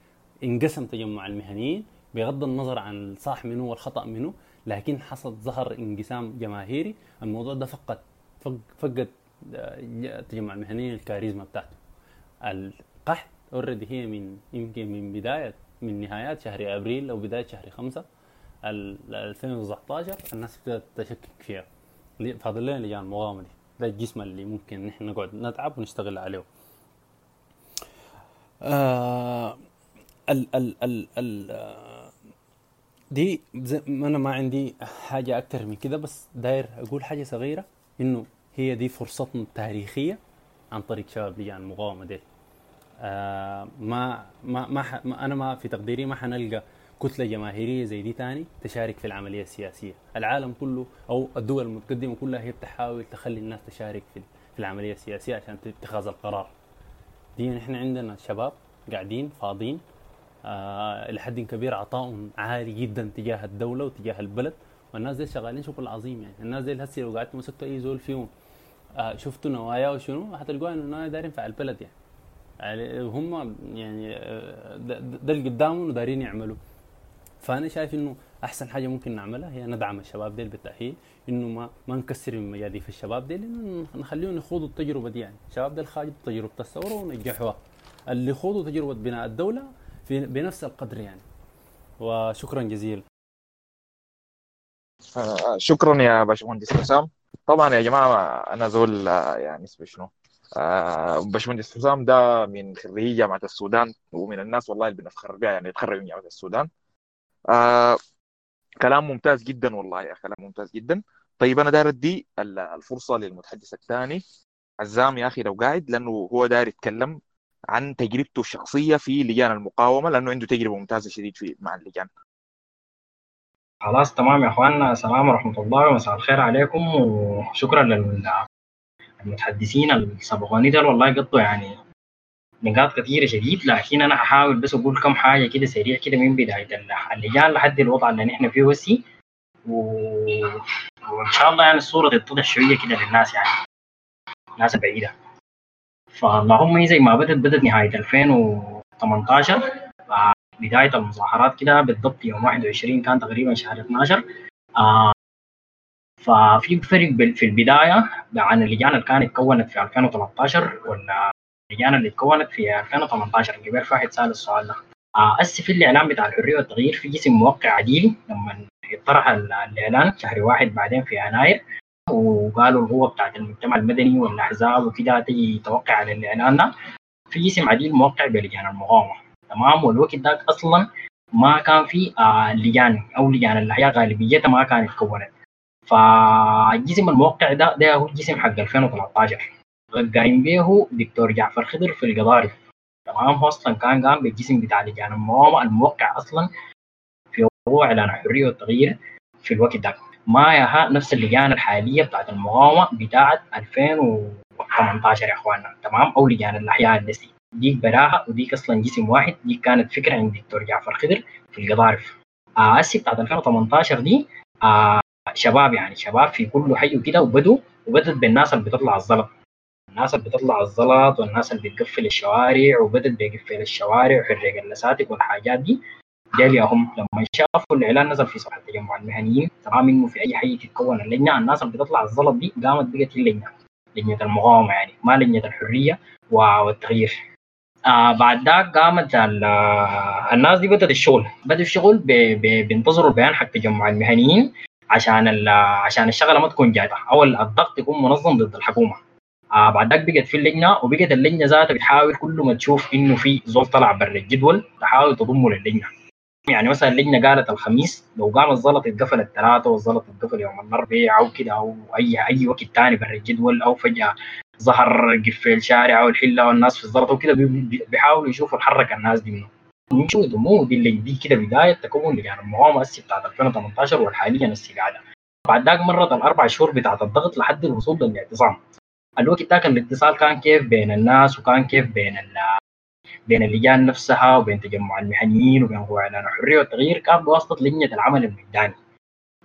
Speaker 5: انقسم تجمع المهنيين بغض النظر عن الصح منه والخطأ منه لكن حصل ظهر انقسام جماهيري. الموضوع ده فقد فق- فقد آه، تجمع المهنيين الكاريزما بتاعته. القحط اوريدي هي من يمكن من بداية من نهايات شهر أبريل أو بداية شهر خمسة. 2019 الناس ابتدت تشكك فيها. فاضل لنا لجان المقاومه ده الجسم اللي ممكن نحن نقعد نتعب ونشتغل عليه. آه ال ال ال ال دي أنا ما عندي حاجة أكتر من كده بس داير أقول حاجة صغيرة إنه هي دي فرصتنا التاريخية عن طريق شباب لجان المقاومه دي آه ما ما ما. ما أنا ما في تقديري ما حنلقى كتلة جماهيرية زي دي تاني تشارك في العملية السياسية، العالم كله أو الدول المتقدمة كلها هي بتحاول تخلي الناس تشارك في العملية السياسية عشان اتخاذ القرار. دي نحن عندنا شباب قاعدين فاضيين آه إلى حد كبير عطائهم عالي جدا تجاه الدولة وتجاه البلد. والناس دي شغالين شغل عظيم يعني. الناس دي هسه لو قعدت مسكتوا أي زول فيهم آه شفتوا نواياه وشنو حتلقوها إنه نوايا دايرين في البلد يعني. يعني هم يعني آه، ده, ده اللي قدامهم ودايرين يعملوا. فأنا شايف إنه أحسن حاجة ممكن نعملها هي ندعم الشباب ديل بالتأهيل إنه ما ما نكسر من مجاديف الشباب ديل إنه نخليهم يخوضوا التجربة دي يعني. الشباب ديل خاضوا تجربه الثوره ونجحوها اللي خوضوا تجربة بناء الدولة في بنفس القدر يعني. وشكرا جزيلا.
Speaker 2: آه، شكرا يا باشمهندس حسام. طبعا يا جماعة أنا زول آه، يعني اسمه شنو؟ آه، باشمهندس حسام ده من خريج جامعة السودان ومن الناس والله اللي بنفخر بها يعني يتخرج من جامعة السودان. آه كلام ممتاز جدا والله يا كلام ممتاز جدا. طيب أنا داير أدي ال- الفرصة للمتحدث الثاني عزام يا أخي لو قاعد لأنه هو داير يتكلم عن تجربته الشخصية في لجان المقاومة لأنه عنده تجربة ممتازة شديد في مع اللجان.
Speaker 6: خلاص تمام يا اخواننا السلام ورحمة الله ومساء الخير عليكم وشكرا للمتحدثين اللي سبقوني دول والله قطوا يعني نقاط كثيرة شديد لكن أنا هحاول بس أقول كم حاجة كده سريع كده من بداية. اللجان لحد الوضع اللي نحن فيه هسي و... وإن شاء الله يعني الصورة تتضح شوية كده للناس يعني ناس بعيدة. فاللهم هي زي ما بدت بدت نهاية 2018 بداية المظاهرات كده بالضبط يوم 21 كان تقريبا شهر 12 آه ففي فرق في البداية عن اللجان اللي كانت اتكونت في 2013 ولا اللجان اللي اتكونت في 2018 قبل فاحد سأل السؤال ده. آه أسي في الإعلان بتاع الحرية والتغيير في جسم موقع عديل لما اطرح ال- الإعلان شهر واحد بعدين في يناير. وقالوا القوة بتاعت المجتمع المدني والأحزاب وكده تجي توقع على الإعلان ده. في جسم عديل موقع بلجان المقاومة. تمام؟ والوقت ذاك أصلا ما كان في آه لجان أو لجان الأحياء غالبيتها ما كانت اتكونت فالجسم الموقع ده ده هو الجسم حق 2013 قايم به دكتور جعفر خضر في القضارف تمام هو أصلا كان قام بالجسم بتاع لجان المقاومه الموقع أصلا في موضوع إعلان الحريه والتغيير في الوقت ده. ما ياها نفس اللجان الحالية بتاعت المقاومه بتاعت 2018 يا اخواننا تمام؟ أو لجان الأحياء النسي. ديك براها وديك أصلا جسم واحد دي كانت فكرة عند دكتور جعفر خضر في القضارف آه هسي بتاعت 2018 دي آه شباب يعني شباب في كل حي وكده وبدوا وبدت بالناس اللي بتطلع الزلط الناس اللي بتطلع الزلط والناس اللي بتقفل الشوارع وبدت بيقفل الشوارع وحرق اللساتك والحاجات دي جالي هم لما شافوا الإعلان نزل في صفحة التجمع المهنيين تمام انه في أي حي تتكون. اللجنة الناس اللي بتطلع الزلط دي قامت بقت اللجنة لجنة المقاومة يعني ما لجنة الحرية والتغيير. آه بعد ذاك قامت ال- الناس دي بدأت الشغل. بدأوا الشغل بينتظروا البيان حق تجمع المهنيين عشان عشان الشغلة ما تكون جاهزه أو الضغط يكون منظم ضد الحكومة. آه بعد ذاك بقت في اللجنة وبقت اللجنة ذاتها بتحاول كل ما تشوف إنه في زول طلع برا الجدول تحاول تضمه للجنة. يعني مثلا اللجنة قالت الخميس لو قام الزلط اتقفل الثلاثه والزلط اتقفل يوم الأربعاء أو كده أو أي أي وقت ثاني برا الجدول أو فجأة ظهر قفل شارع أو الحلة والناس في الزلط وكده بي- بي- بيحاولوا يشوفوا نحرك الناس دي منه يمشوا يضموه دي اللي دي كده بداية تكون يعني المقاومة السي بتاعت 2018 والحاليا السي قاعدة. بعد ذاك مرت الأربع شهور بتاعت الضغط لحد الوصول للاعتصام. الوقت ده الاتصال كان كيف بين الناس وكان كيف بين بين اللجان نفسها وبين تجمع المهنيين وبين قوى إعلان الحريه والتغيير كان بواسطة لجنة العمل الميداني.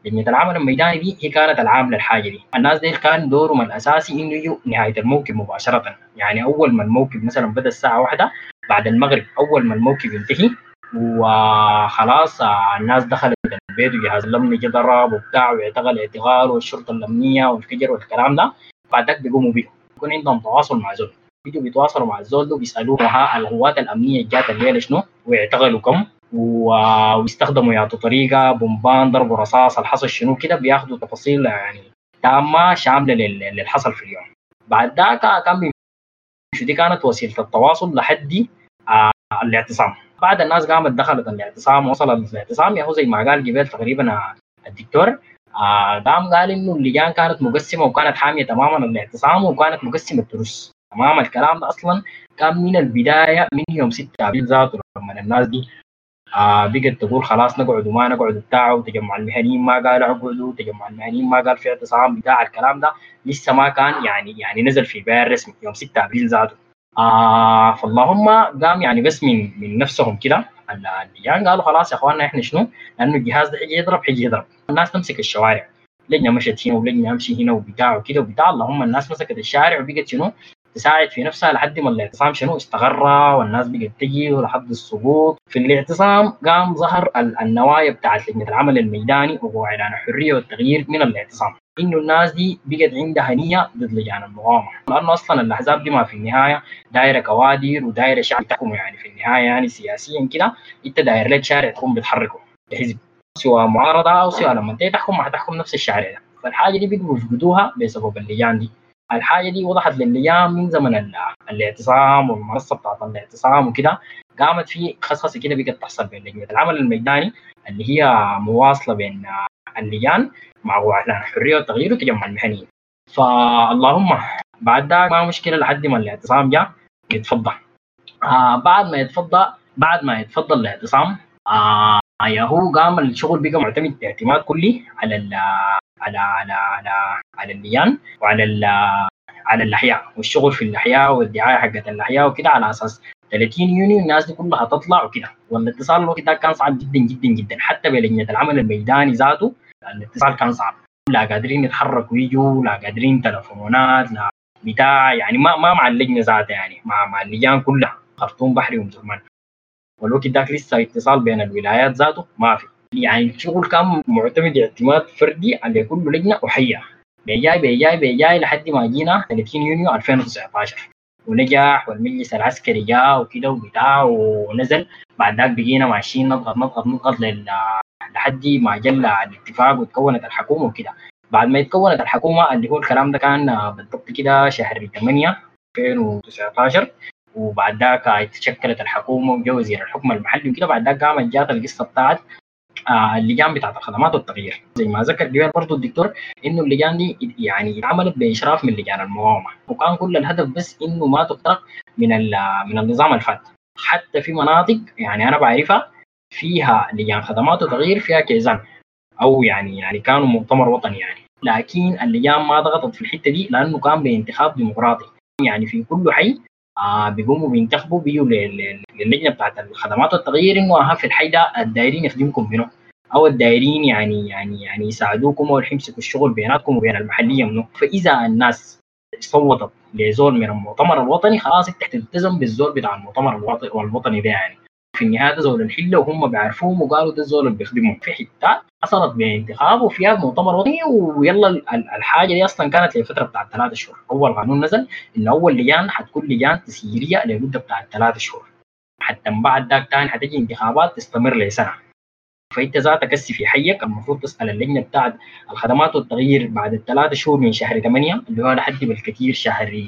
Speaker 6: لجنة العمل الميداني دي هي كانت العاملة الحاجة دي، الناس دي كان دورهم الأساسي إنه يجوا نهاية الموكب مباشرة، يعني أول ما الموكب مثلا بدأ الساعة واحدة بعد المغرب أول ما الموكب ينتهي وخلاص الناس دخلت البيت وجهاز الامن جه ضرب وبتاع واعتقل اعتقال والشرطة الامنيه والفجر والكلام ده. بعد ذاك بيقوموا بيه يكون عندهم تواصل مع زول. بيجوا بيتواصلوا مع الزول ده وبيسألوه ها القوات الأمنية جات الليلة شنو واعتقلوا كم و- ويستخدموا يعطوا طريقة بومبان ضربوا رصاص الحصل شنو كده بياخذوا تفاصيل يعني تامة شاملة لل- للي حصل في اليوم. بعد ذاك كان بيمشوا دي كانت وسيلة التواصل لحد آه الاعتصام. بعد الناس قامت دخلت الاعتصام وصلت الاعتصام. يا هو زي ما قال قبل تقريبا آه، الدكتور. قام قال انه اللجان كانت مقسمه وكانت حاميه تماما الاعتصام وكانت مقسمه التروس تمام الكلام ده أصلا كان من البدايه من يوم 6 ابريل ذاته لما الناس دي آه بقت تقول خلاص نقعد وما نقعد بتاع وتجمع المهنيين ما قال اقعدوا تجمع المهنيين ما قال في اعتصام بتاع الكلام ده لسه ما كان يعني يعني نزل في بيان رسمي يوم 6 ابريل ذاته آه فاللهم قام يعني بس من من نفسهم كده اللجان قالوا خلاص يا اخواننا إحنا شنو؟ لأنه الجهاز ده حيجي يضرب حيجي يضرب. الناس تمسك الشوارع. لجنه مشت هنا ولجنه أمشي هنا وبتاع وكده وبتاع. اللهم الناس مسكت الشارع وبقت شنو؟ تساعد في نفسها لحد ما الاعتصام شنو؟ استغر والناس بقت تجي ولحد السقوط. في الاعتصام قام ظهر ال- النوايا بتاعت لجنة العمل الميداني وهو اعلان الحرية والتغيير من الاعتصام. إنه الناس دي بقت عندها نية ضد لجان المقاومه لأنه أصلا الأحزاب دي ما في النهاية دايرة كوادر ودايرة شعب تحكمه يعني في النهاية يعني سياسيا كده. أنت داير لك شارع تكون بتحركه لحزب سواء معارضة أو سواء لما أنت تحكم ما حتحكم نفس الشارع ده. فالحاجة دي بيقدروا يفقدوها بسبب اللجان دي. الحاجة دي وضحت للجان من زمن ال- الاعتصام والمنصة بتاعت الاعتصام وكده. قامت في خصخصة كده بقت تحصل بين لجنة العمل الميداني اللي هي مواصلة بين اللجان مع اعلان الحريه والتغيير والتجمع المهني. فاللهم بعد ذاك ما مشكلة لحد ما الاعتصام جاء يتفضل. آه بعد ما يتفضل بعد ما يتفضل الاعتصام آه ياهو قام الشغل بقى معتمد اعتماد كلي على ال على على على على اللجان وعلى ال على الاحياء والشغل في الاحياء والدعاية حقت الاحياء وكده على أساس 30 يونيو الناس دي كلها تطلع وكده. والاتصال الوقت ده كان صعب جدا جدا جدا. حتى بلجنة العمل الميداني ذاته الاتصال كان صعب. لا قادرين يتحركوا يجوا لا قادرين تلفونات لا بتاع يعني ما ما مع اللجنه ذاتها يعني. مع مع اللجان كلها. خرطوم بحري ومزرمان. والوقت ذاك لسه اتصال بين الولايات ذاته ما في. يعني الشغل كان معتمد اعتماد فردي على كل لجنة وحية. بيجاي بيجاي بيجاي لحد ما جينا 30 يونيو 2019 ونجح والمجلس العسكري جاء وكده وبتاع ونزل. بعد ذاك بقينا ماشيين نضغط نضغط نضغط لل لحد ما جل الاتفاق وتكونت الحكومة وكده. بعد ما تكونت الحكومة اللي هو الكلام ده كان بالضبط كده شهر 8 2019 وبعد ذاك تشكلت الحكومة وجا وزير الحكم المحلي وكده. بعد ذاك قامت جات القصة بتاعت آه اللجان بتاعت الخدمات والتغيير. زي ما ذكر قبل برضه الدكتور إنه اللجان دي يعني عملت بإشراف من لجان المقاومة. وكان كل الهدف بس إنه ما تخترق من من النظام الفات. حتى في مناطق يعني أنا بعرفها فيها لجان خدمات وتغيير فيها كيزان. أو يعني يعني كانوا مؤتمر وطني يعني. لكن اللجان ما ضغطت في الحتة دي لأنه كان بانتخاب ديمقراطي. يعني في كل حي آه بيقوموا بينتخبوا بيجوا للجنه بتاعت الخدمات والتغيير إنه ها في الحي ده الدايرين يخدمكم منه. أو الدايرين يعني يعني يعني يساعدوكم أو يمسكوا الشغل بيناتكم وبين المحلية منه. فإذا الناس صوتت لزول من المؤتمر الوطني خلاص انت تلتزم بالزول بتاع المؤتمر الوطني ده يعني. في النهايه ده زول الحلة وهم بيعرفوهم وقالوا ده الزول اللي بيخدمهم في حتات حصلت بانتخاب وفيها مؤتمر وطني ويلا الحاجة دي أصلا كانت لفترة بتاعت ثلاثة شهور. أول قانون نزل ان اول لجان حتكون لجان تسييريه لمدة بتاعت ثلاثة شهور. حتى من بعد ذاك تاني حتجي انتخابات تستمر لسنة. فأنت ذاتك هسي في حيك المفروض تسأل اللجنة بتاعت الخدمات والتغيير بعد الثلاثة شهور من شهر 8 اللي هو لحد بالكثير شهر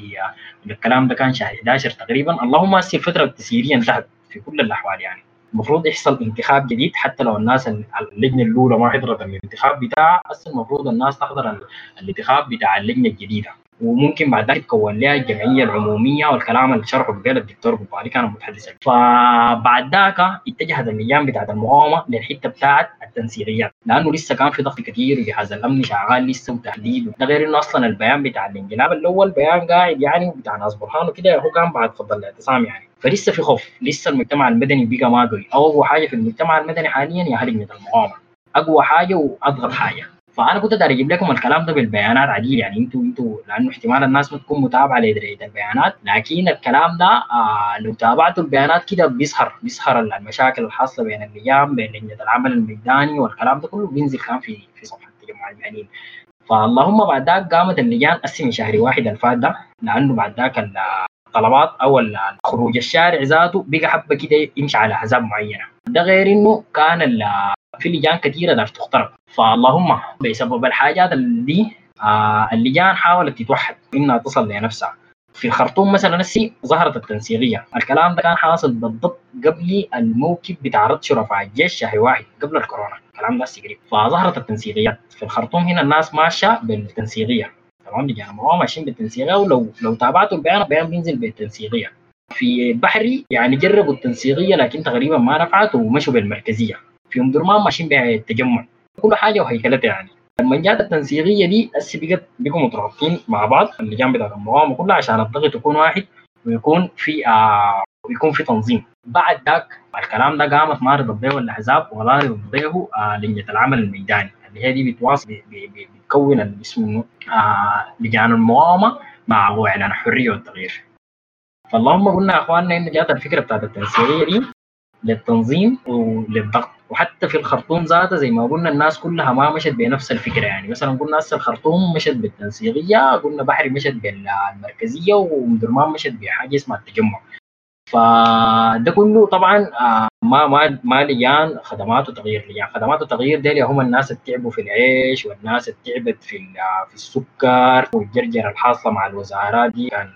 Speaker 6: الكلام ده كان شهر 11 تقريبا. اللهم هسي الفترة التسييريه انتهت. في كل الأحوال يعني. المفروض يحصل انتخاب جديد حتى لو الناس اللجنة الأولى ما حضرت الانتخاب بتاعها هسه المفروض الناس تحضر الانتخاب بتاع اللجنة الجديدة. وممكن بعد ذلك تكون لها الجمعية العمومية والكلام اللي شرحه بقال الدكتور بوبالي كان متحدث فبعد ذاك اتجهت اللجان بتاعت المقاومة للحتة بتاعت التنسيقيات لأنه لسه كان في ضغط كثير وجهاز الأمن شغال لسه وتحديد. ده غير إنه أصلا البيان بتاع الانقلاب الأول بيان قاعد يعني بتاع ناس برهان وكده هو كان بعد فضل الاعتصام يعني. فلسه في خوف لسه المجتمع المدني بقى ما قوي. أقوى حاجة في المجتمع المدني حاليا هي لجنه المقاومة. أقوى حاجة واضغط حاجة. فأنا كنت أجيب لكم الكلام ده بالبيانات عديل يعني أنتوا أنتوا لأنه احتمال الناس ما تكون متابعة لدرجه البيانات لكن الكلام ده آه لو تابعتوا البيانات كده بيظهر بيظهر المشاكل الحاصلة بين اللجان بين لجنه العمل الميداني والكلام ده كله بينزل كان في في صفحة التجمع المهنيين فاللهم بعد ذاك قامت اللجان قسم شهر واحد الفات ده لأنه بعد ذاك الطلبات أو خروج الشارع ذاته بقى حبة كده يمشي على احزاب معينة. ده غير إنه كان في لجان كثيرة دار تخترق. فاللهم بسبب الحاجات دي آه اللجان حاولت تتوحد. إنها تصل لنفسها. في الخرطوم مثلا السي ظهرت التنسيقية. الكلام ده كان حاصل بالضبط قبل الموكب بتاع رد شرفاء الجيش شهر واحد قبل الكورونا. الكلام ده قريب. فظهرت التنسيقيات في الخرطوم هنا الناس ماشية بالتنسيقية. تمام؟ لجان المقاومه ماشيين بالتنسيقية ولو لو تابعتوا البيان البيان بينزل بالتنسيقية. في بحري يعني جربوا التنسيقية لكن تقريبا ما نفعت ومشوا بالمركزية. في ام درمان ماشيين بالتجمع كل حاجة وهيكلتها يعني. لما جات التنسيقية دي هسه بقت بقوا مترابطين مع بعض. اللجان بتاعت المقاومه كلها عشان الضغط يكون واحد ويكون في آه ويكون في تنظيم. بعد ذاك الكلام ده قامت ما رضت الأحزاب ولا رضت آه لجنة العمل الميداني. اللي هي دي بتواصل بتكون اللي اسمه آه لجان المقاومة مع اعلان الحريه والتغيير. فاللهم قلنا يا إخواننا إن جات الفكرة بتاعت التنسيقية دي. للتنظيم وللضغط. وحتى في الخرطوم ذاته زي ما قلنا الناس كلها ما مشت بنفس الفكرة يعني. مثلا قلنا هسه الخرطوم مشت بالتنسيقية قلنا بحري مشت بالمركزية ومدرمان مشت بحاجة اسمها التجمع. فده كله طبعا ما ما ما لجان خدمات وتغيير لجان خدمات وتغيير ديل هم الناس اللي تعبوا في العيش والناس اللي تعبت في ال- في السكر. والجرجرة الحاصلة مع الوزارات دي كان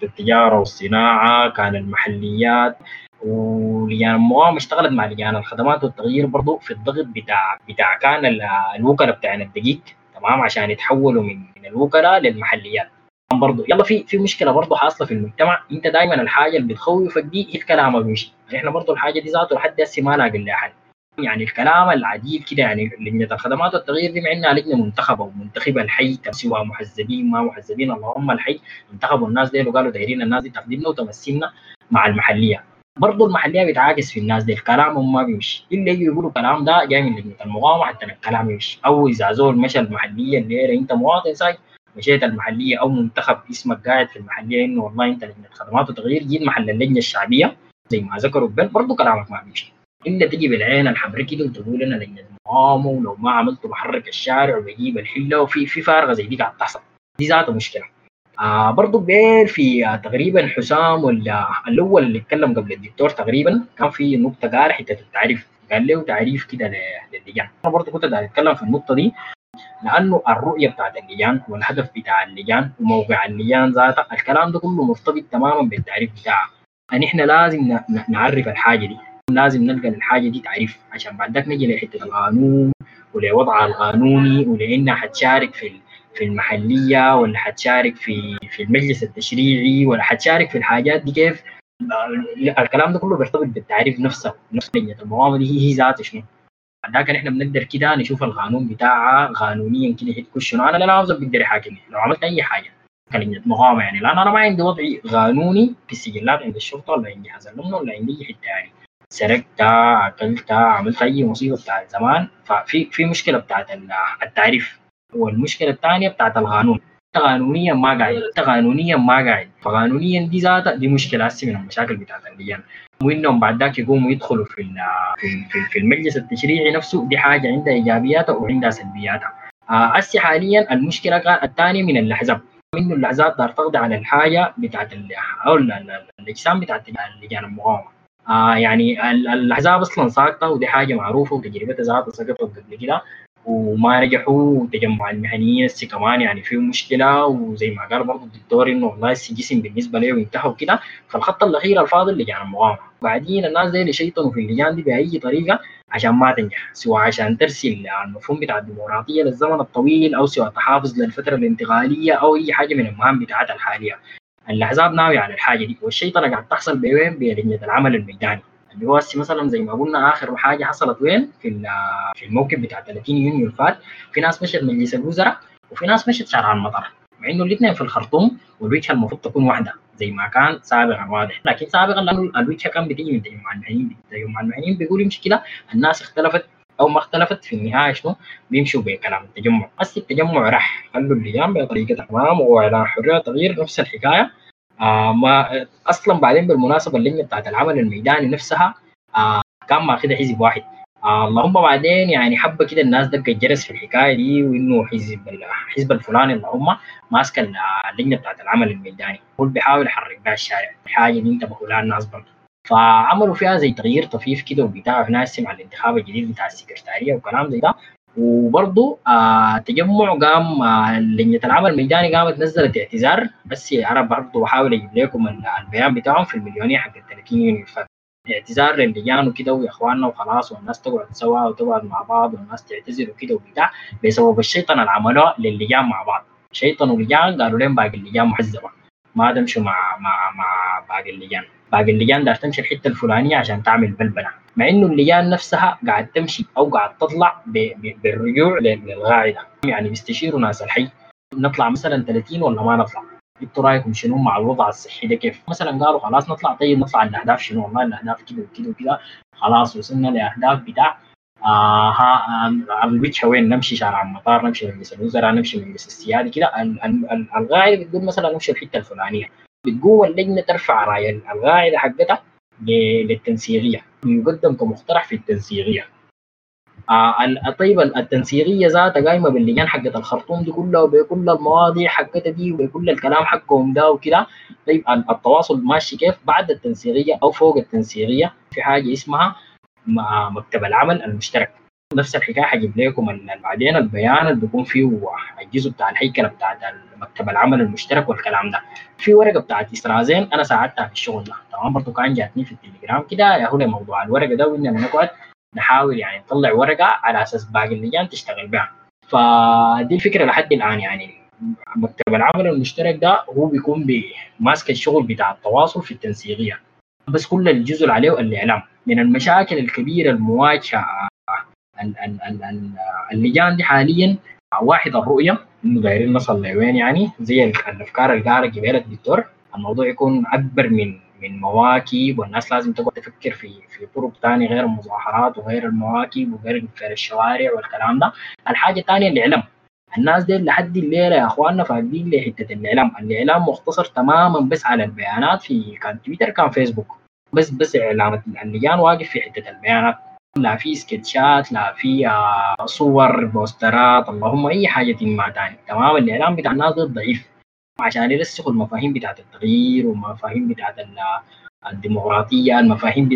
Speaker 6: في التجارة والصناعة كان المحليات. ولجان المقاومه اشتغلت مع لجان الخدمات والتغيير برضو في الضغط بتاع بتاع كان ال- الوكلاء بتاعنا الدقيق تمام؟ عشان يتحولوا من من الوكلاء للمحليات. برضه يلا في في مشكلة برضه حاصلة في المجتمع. انت دائما الحاجة اللي بتخوفك دي هي الكلام ما بيمشي. إحنا برضه الحاجة دي ذاته لحد هسه ما لاقي لها حل. يعني الكلام العديد كده يعني لجنه الخدمات والتغيير دي مع إنها لجنه منتخبه ومنتخبه الحي سواء محزبين ما محزبين اللهم الحي. انتخبوا الناس دي وقالوا دايرين الناس دي تخدمنا وتمثلنا مع المحلية. برضه المحلية بيتعاكس في الناس دي. الكلام ما بيمشي. الا يجوا يقولوا الكلام ده جاي من لجنه المقاومة حتى الكلام يمشي. أو إذا زول مشى المحلية اللي أنت مواطن ساي مشيت المحلية أو منتخب اسمك قاعد في المحلية إنه والله أنت لجنة خدمات وتغيير جيت محل اللجنة الشعبية زي ما ذكروا بل برضه كلامك ما بيمشي. إلا تجي بالعين الحمراء كده وتقول أنا لجنة مقاومه ولو ما عملت بحرك الشارع وبجيب الحلة وفي في فارغة زي دي قاعد تحصل. دي ذاتها مشكلة. آه برضه بيل في آه تقريبا حسام ولا الأول اللي اتكلم قبل الدكتور تقريبا كان في نقطة قال حتة التعريف. قال له تعريف كده للجان أنا برضه كنت أتكلم في النقطة دي لأنه الرؤية بتاعت اللجان والهدف بتاع اللجان وموقع اللجان ذاتها الكلام ده كله مرتبط تماما بالتعريف بتاعها ان إحنا لازم نعرف الحاجة دي. لازم نلقى للحاجة دي تعريف. عشان بعد نجي لحتة القانون ولوضعها القانوني ولانها حتشارك في في المحلية ولا حتشارك في في المجلس التشريعي ولا حتشارك في الحاجات دي كيف؟ الكلام ده كله بيرتبط بالتعريف نفسه نفس دي هي هي ذاتها شنو؟ بعد إحنا بنقدر كده نشوف القانون بتاعها قانونيا كده حتكون شنو؟ أنا لا عاوز بقدر يحاكمني لو عملت أي حاجة كلجنه مقاومة يعني لأن أنا ما عندي وضعي قانوني في السجلات عند الشرطة ولا عند جهاز الامن ولا عند أي حتة يعني. سرقت اكلت عملت أي مصيبة بتاعت زمان ففي في مشكلة بتاعت ال- التعريف. والمشكلة الثانية بتاعت القانون. قانونيا ما قاعد قانونيا ما قاعد. فقانونيا دي ذاتها دي مشكلة هسه من المشاكل بتاعت اللجان وإنهم بعد ذاك يقوموا يدخلوا في في في- المجلس التشريعي نفسه. دي حاجة عندها إيجابياتها وعندها سلبياتها. آه، هسه حاليا المشكلة الثانية من الاحزاب إنه الاحزاب دار تقضي على الحاجة بتاعت أو ال- ال- الأجسام بتاعت لجان المقاومة. آه يعني ال- الاحزاب أصلا ساقطة ودي حاجة معروفة وتجربتها ذاتها سقطت قبل كده. وما نجحوا وتجمع المهنيين هسه كمان يعني فيه مشكلة وزي ما قال برضه الدكتور إنه والله هسه جسم بالنسبة له انتهى وكده. فالخط الأخير الفاضل لجان المقاومه بعدين الناس دي يشيطنوا في اللجان دي بأي طريقة عشان ما تنجح. سواء عشان ترسل المفهوم بتاع الديمقراطية للزمن الطويل أو سواء تحافظ للفترة الانتقالية أو أي حاجة من المهام بتاعتها الحالية. الاحزاب ناوية على الحاجة دي. والشيطنة قاعد تحصل بوين؟ بلجنه العمل الميداني. اللي هو هسه مثلا زي ما قلنا آخر حاجة حصلت وين؟ في في الموقف بتاع 30 يونيو اللي فات. في ناس مشت مجلس الوزراء وفي ناس مشت شارع المطر. مع إنه الاثنين في الخرطوم والوجهة المفروض تكون واحدة زي ما كان سابقا واضح. لكن سابقا لأنه الوجهة كان بتيجي من تجمع المهنيين تجمع المهنيين بيقول يمشي كده الناس اختلفت أو ما اختلفت في النهاية شنو؟ بيمشوا بكلام التجمع. بس التجمع راح. خلوا اللجان بطريقة تمام وعلى حرية تغيير نفس الحكاية. آه ما أصلا بعدين بالمناسبة اللجنه بتاعت العمل الميداني نفسها آه كان ماخذها حزب واحد. آه اللهم بعدين يعني حبة كده الناس دقت الجرس في الحكاية دي وإنه حزب الحزب الفلاني اللهم ماسك ال- اللجنه بتاعت العمل الميداني. هو اللي بيحاول يحرك بها الشارع الحاجة دي انتبهوا لها الناس برضه. فعملوا فيها زي تغيير طفيف كده وبتاع هنا مع الانتخاب الجديد بتاع السكرتارية وكلام زي ده. وبرضه آه تجمع قام آه لجنة العمل الميداني قامت نزلت اعتذار بس أنا برضه بحاول أجيب لكم ال- البيان بتاعهم في المليونية حق 30 يونيو اللي فات. اعتذار للجان وكده ويا اخواننا وخلاص والناس تقعد سوا وتقعد مع بعض والناس تعتذر وكده وبتاع بسبب الشيطنه اللي عملوها للجان مع بعض. شيطنوا اللجان قالوا لهم باقي اللجان محزبه ما تمشوا مع مع مع باقي اللجان باقي اللجان دار تمشي الحتة الفلانية عشان تعمل بلبلة. مع إنه اللجان نفسها قاعد تمشي أو قاعد تطلع بالرجوع لل- للقاعده يعني بيستشيروا ناس الحي. نطلع مثلا 30 ولا ما نطلع؟ أنتوا رأيكم شنو مع الوضع الصحي ده كيف؟ مثلا قالوا خلاص نطلع. طيب نطلع الأهداف شنو؟ والله الأهداف كده وكده وكده. خلاص وصلنا لأهداف بتاع آه ها آه الوجهة وين؟ نمشي شارع المطار نمشي مجلس الوزراء نمشي مجلس السيادي كده. ال- ال- ال- القاعده بتقول مثلا نمشي الحتة الفلانية. بتقوم اللجنه ترفع رأي القاعدة حقتها للتنسيقية. يقدم كمقترح في التنسيقية. آه طيب ال- التنسيقية ذاتها قايمة باللجان حقت الخرطوم دي كلها وبكل المواضيع حقتها دي وبكل الكلام حقهم ده وكده. طيب ال- التواصل ماشي كيف؟ بعد التنسيقية أو فوق التنسيقية في حاجة اسمها مكتب العمل المشترك. نفس الحكاية حجيب لكم بعدين البيان اللي بيكون فيه الجزء بتاع الهيكله بتاعت مكتب العمل المشترك والكلام ده. في ورقة بتاعت استرازين أنا ساعدتها في الشغل ده. تمام؟ برضه كان جاتني في التليجرام كده يا هو موضوع الورقة ده واننا نقعد نحاول يعني نطلع ورقة على أساس باقي اللجان تشتغل بها. فدي الفكرة لحد الآن يعني. مكتب العمل المشترك ده هو بيكون بي- ماسك الشغل بتاع التواصل في التنسيقية. بس كل الجزء اللي عليه الإعلام. من المشاكل الكبيرة المواجهة ال- ال- ال- ال- اللجان دي حاليا واحد الرؤية إنه دايرين نصل لوين يعني؟ زي الأفكار اللي قالها جبال الدكتور. الموضوع يكون أكبر من من مواكب والناس لازم تقعد تفكر في في طرق ثانية غير المظاهرات وغير المواكب وغير غير الشوارع والكلام ده. الحاجة الثانية الإعلام. الناس دي لحد الليلة يا إخواننا فاقدين لحتة الإعلام. الإعلام مختصر تماما بس على البيانات. في كان تويتر كان فيسبوك. بس بس اعلام اللجان واقف في حتة البيانات. لا في سكتشات لا في آه، صور بوسترات اللهم أي حاجة ما تاني تمام؟ الإعلام بتاع الناس ضعيف. عشان يرسخوا المفاهيم بتاعت التغيير والمفاهيم بتاعت ال- الديمقراطية المفاهيم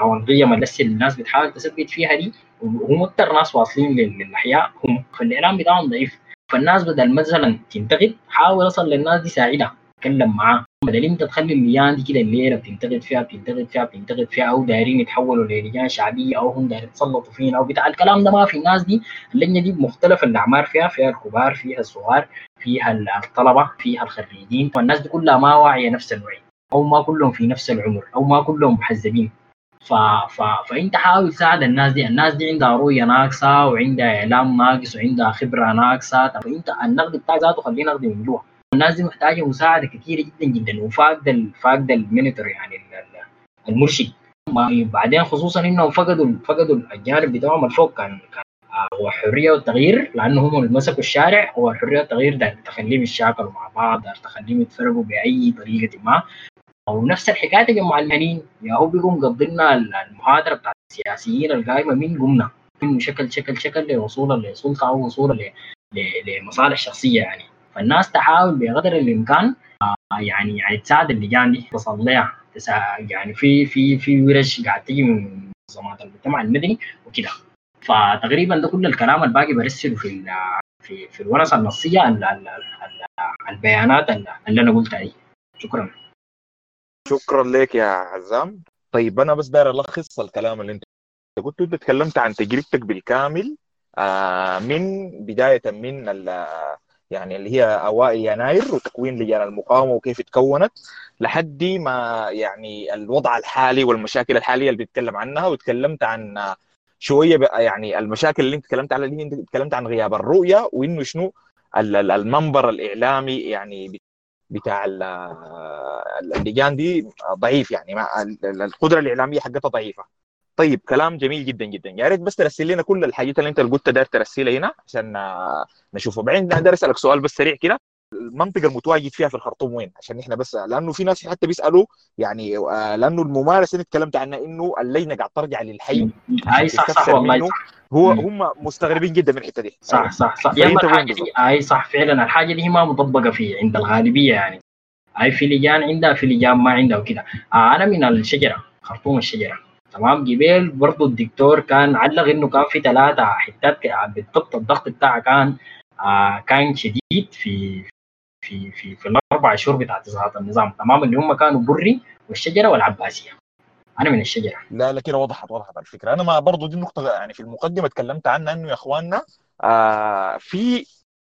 Speaker 6: أو القيم اللي الناس بتحاول تثبت فيها دي. وهم أكثر ناس واصلين لل- للأحياء هم. فالإعلام بتاعهم ضعيف. فالناس بدل مثلا تنتقد حاول أصل للناس دي ساعدها. تكلم معاه بدل انت تخلي اللجان دي كده الليلة بتنتقد فيها بتنتقد فيها بتنتقد فيها أو دايرين يتحولوا للجان شعبية أو هم دايرين يتسلطوا فينا أو بتاع. الكلام ده ما في الناس دي. اللجنة دي بمختلف الأعمار فيها فيها الكبار فيها الصغار فيها الطلبة فيها الخريجين. والناس دي كلها ما واعية نفس الوعي أو ما كلهم في نفس العمر أو ما كلهم محزبين. ف... ف... فأنت حاول تساعد الناس دي. الناس دي عندها رؤية ناقصة وعندها إعلام ناقص وعندها خبرة ناقصة. طب أنت النقد بتاعك ذاته خليه نقد من جوا الناس دي محتاجة مساعدة كثيره جدا جدا وفاقدة ال- فاقدة المينيتور يعني ال- ال- المرشد. بعدين خصوصا إنهم فقدوا فقدوا الجانب بتاعهم الفوق كان كان آه، هو الحريه والتغيير لأنه هم اللي مسكوا الشارع. هو الحريه والتغيير ده تخليهم يتشاكلوا مع بعض تخليهم يتفرقوا بأي طريقة ما. أو نفس الحكاية تجمع المهنيين يا هو بيقوم قضينا المحاضرة بتاعت السياسيين القائمه من قمنا. من شكل شكل شكل لوصولا لسلطة أو وصولا لمصالح شخصية يعني. فالناس تحاول بقدر الإمكان آه، يعني يعني تساعد اللجان دي تصل لها يعني في في في ورش قاعد تيجي من منظمات المجتمع المدني وكده. فتقريبا ده كل الكلام الباقي برسله في في في الورقه النصية ال- ال- ال- البيانات اللي أنا قلتها دي. شكرا.
Speaker 2: شكرا لك يا عزام. طيب أنا بس داير ألخص الكلام اللي أنت قلته أنت تكلمت عن تجربتك بالكامل آه، من بداية من يعني اللي هي أوائل يناير وتكوين لجان المقاومة وكيف تكونت لحد ما يعني الوضع الحالي والمشاكل الحالية اللي بيتكلم عنها وتكلمت عن شوية يعني المشاكل اللي انت تكلمت عنها اللي انت تكلمت عن غياب الرؤية وإنه شنو ال- ال- المنبر الإعلامي يعني بتاع ال- اللجان دي ضعيف يعني القدرة الإعلامية حقتها ضعيفة. طيب كلام جميل جدا جدا. يا ريت بس ترسل لنا كل الحاجات اللي انت قلتها داير ترسلها هنا عشان آه، نشوفها بعدين داير أسألك سؤال بس سريع كده. المنطقة المتواجد فيها في الخرطوم وين؟ عشان إحنا بس لأنه في ناس حتى بيسألوا يعني آه، لأنه الممارسه اللي تكلمت عنها إنه اللجنة قاعد ترجع للحي.
Speaker 6: أي صح صح والله. صح.
Speaker 2: هو. هم مستغربين جدا من الحتة دي.
Speaker 6: صح صح صح. الحاجة
Speaker 2: بالضبط؟
Speaker 6: دي اي صح فعلا. الحاجة دي ما مطبقة في عند الغالبية يعني. أي في لجان عندها في لجان ما عندها وكده. آه أنا من الشجرة خرطوم الشجرة. تمام جبال. برضو الدكتور كان علق إنه كان في ثلاثة حتات بالضبط الضغط بتاعها كان آه كان شديد في في في في الأربع شهور بتاعت اصلاحات النظام. تمام اللي هم كانوا بري والشجرة والعباسية. أنا من الشجرة.
Speaker 2: لا لا كده وضحت وضحت الفكرة أنا ما برضو دي النقطة يعني في المقدمة تكلمت عنها إنه يا إخواننا آه في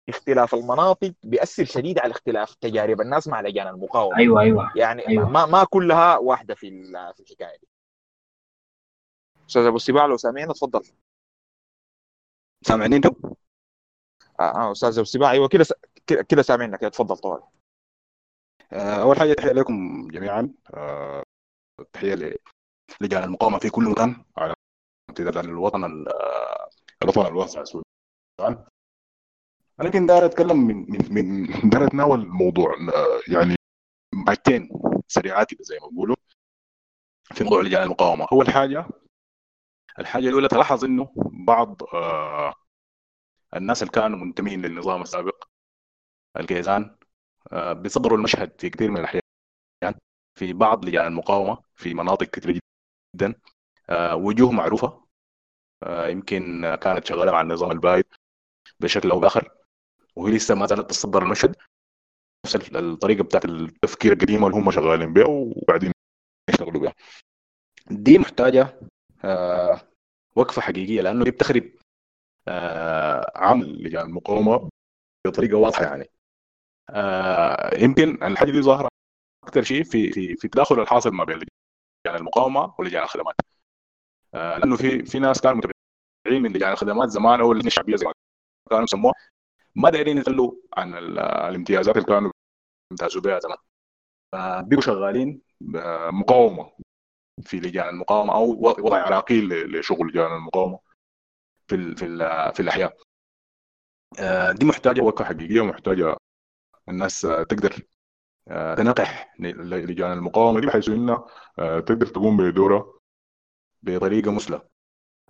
Speaker 2: اختلاف المناطق بيأثر شديد على اختلاف تجارب الناس مع لجان المقاومة.
Speaker 6: أيوه أيوه.
Speaker 2: يعني
Speaker 6: أيوة.
Speaker 2: ما ما كلها واحدة في في الحكاية دي. أستاذ أبو السباع لو سامعنا تفضل
Speaker 7: سامعني أنتم؟
Speaker 2: آه, آه أستاذ أبو السباع أيوه كده س- كده- سامعنا كده تفضل طوال.
Speaker 7: آه، أول حاجة تحية لكم جميعا. آه، تحية لجان المقاومة في كل مكان على امتداد الوطن ال- الوطن الواسع السودان. لكن داير أتكلم من من من داير أتناول موضوع آه، يعني بعدين سريعات كده زي ما بيقولوا في موضوع لجان المقاومة. أول حاجة الحاجة الأولى تلاحظ إنه بعض آه، الناس اللي كانوا منتمين للنظام السابق الكيزان آه، بيصدروا المشهد في كثير من الأحيان. في بعض لجان المقاومة في مناطق كثيرة جدا آه، وجوه معروفة آه، يمكن كانت شغالة مع النظام البايد بشكل أو بآخر وهي لسه ما زالت تتصدر المشهد. نفس الطريقة بتاعت التفكير القديمة اللي هم شغالين بها وقاعدين يشتغلوا بها دي محتاجة وقفة حقيقية لأنه دي بتخرب آه، عمل لجان المقاومه بطريقة واضحة يعني. آه، يمكن الحاجة دي ظاهرة أكثر شيء في في في التداخل الحاصل ما بين لجان المقاومة ولجان الخدمات. آه، لأنه في في ناس كانوا متابعين من لجان الخدمات زمان أو اللجنة الشعبية زي ما كانوا يسموها. ما دايرين يخلوا عن ال- الامتيازات اللي كانوا يمتازوا بها زمان. فبقوا شغالين آه، مقاومة. في لجان المقاومة أو وضع عراقيل لشغل لجان المقاومة في ال في ال في الأحياء آه، دي محتاجة وقفة حقيقية ومحتاجة الناس آه، تقدر آه، تنقح لجان المقاومة دي بحيث انها تقدر تقوم بدورها بطريقة مثلى.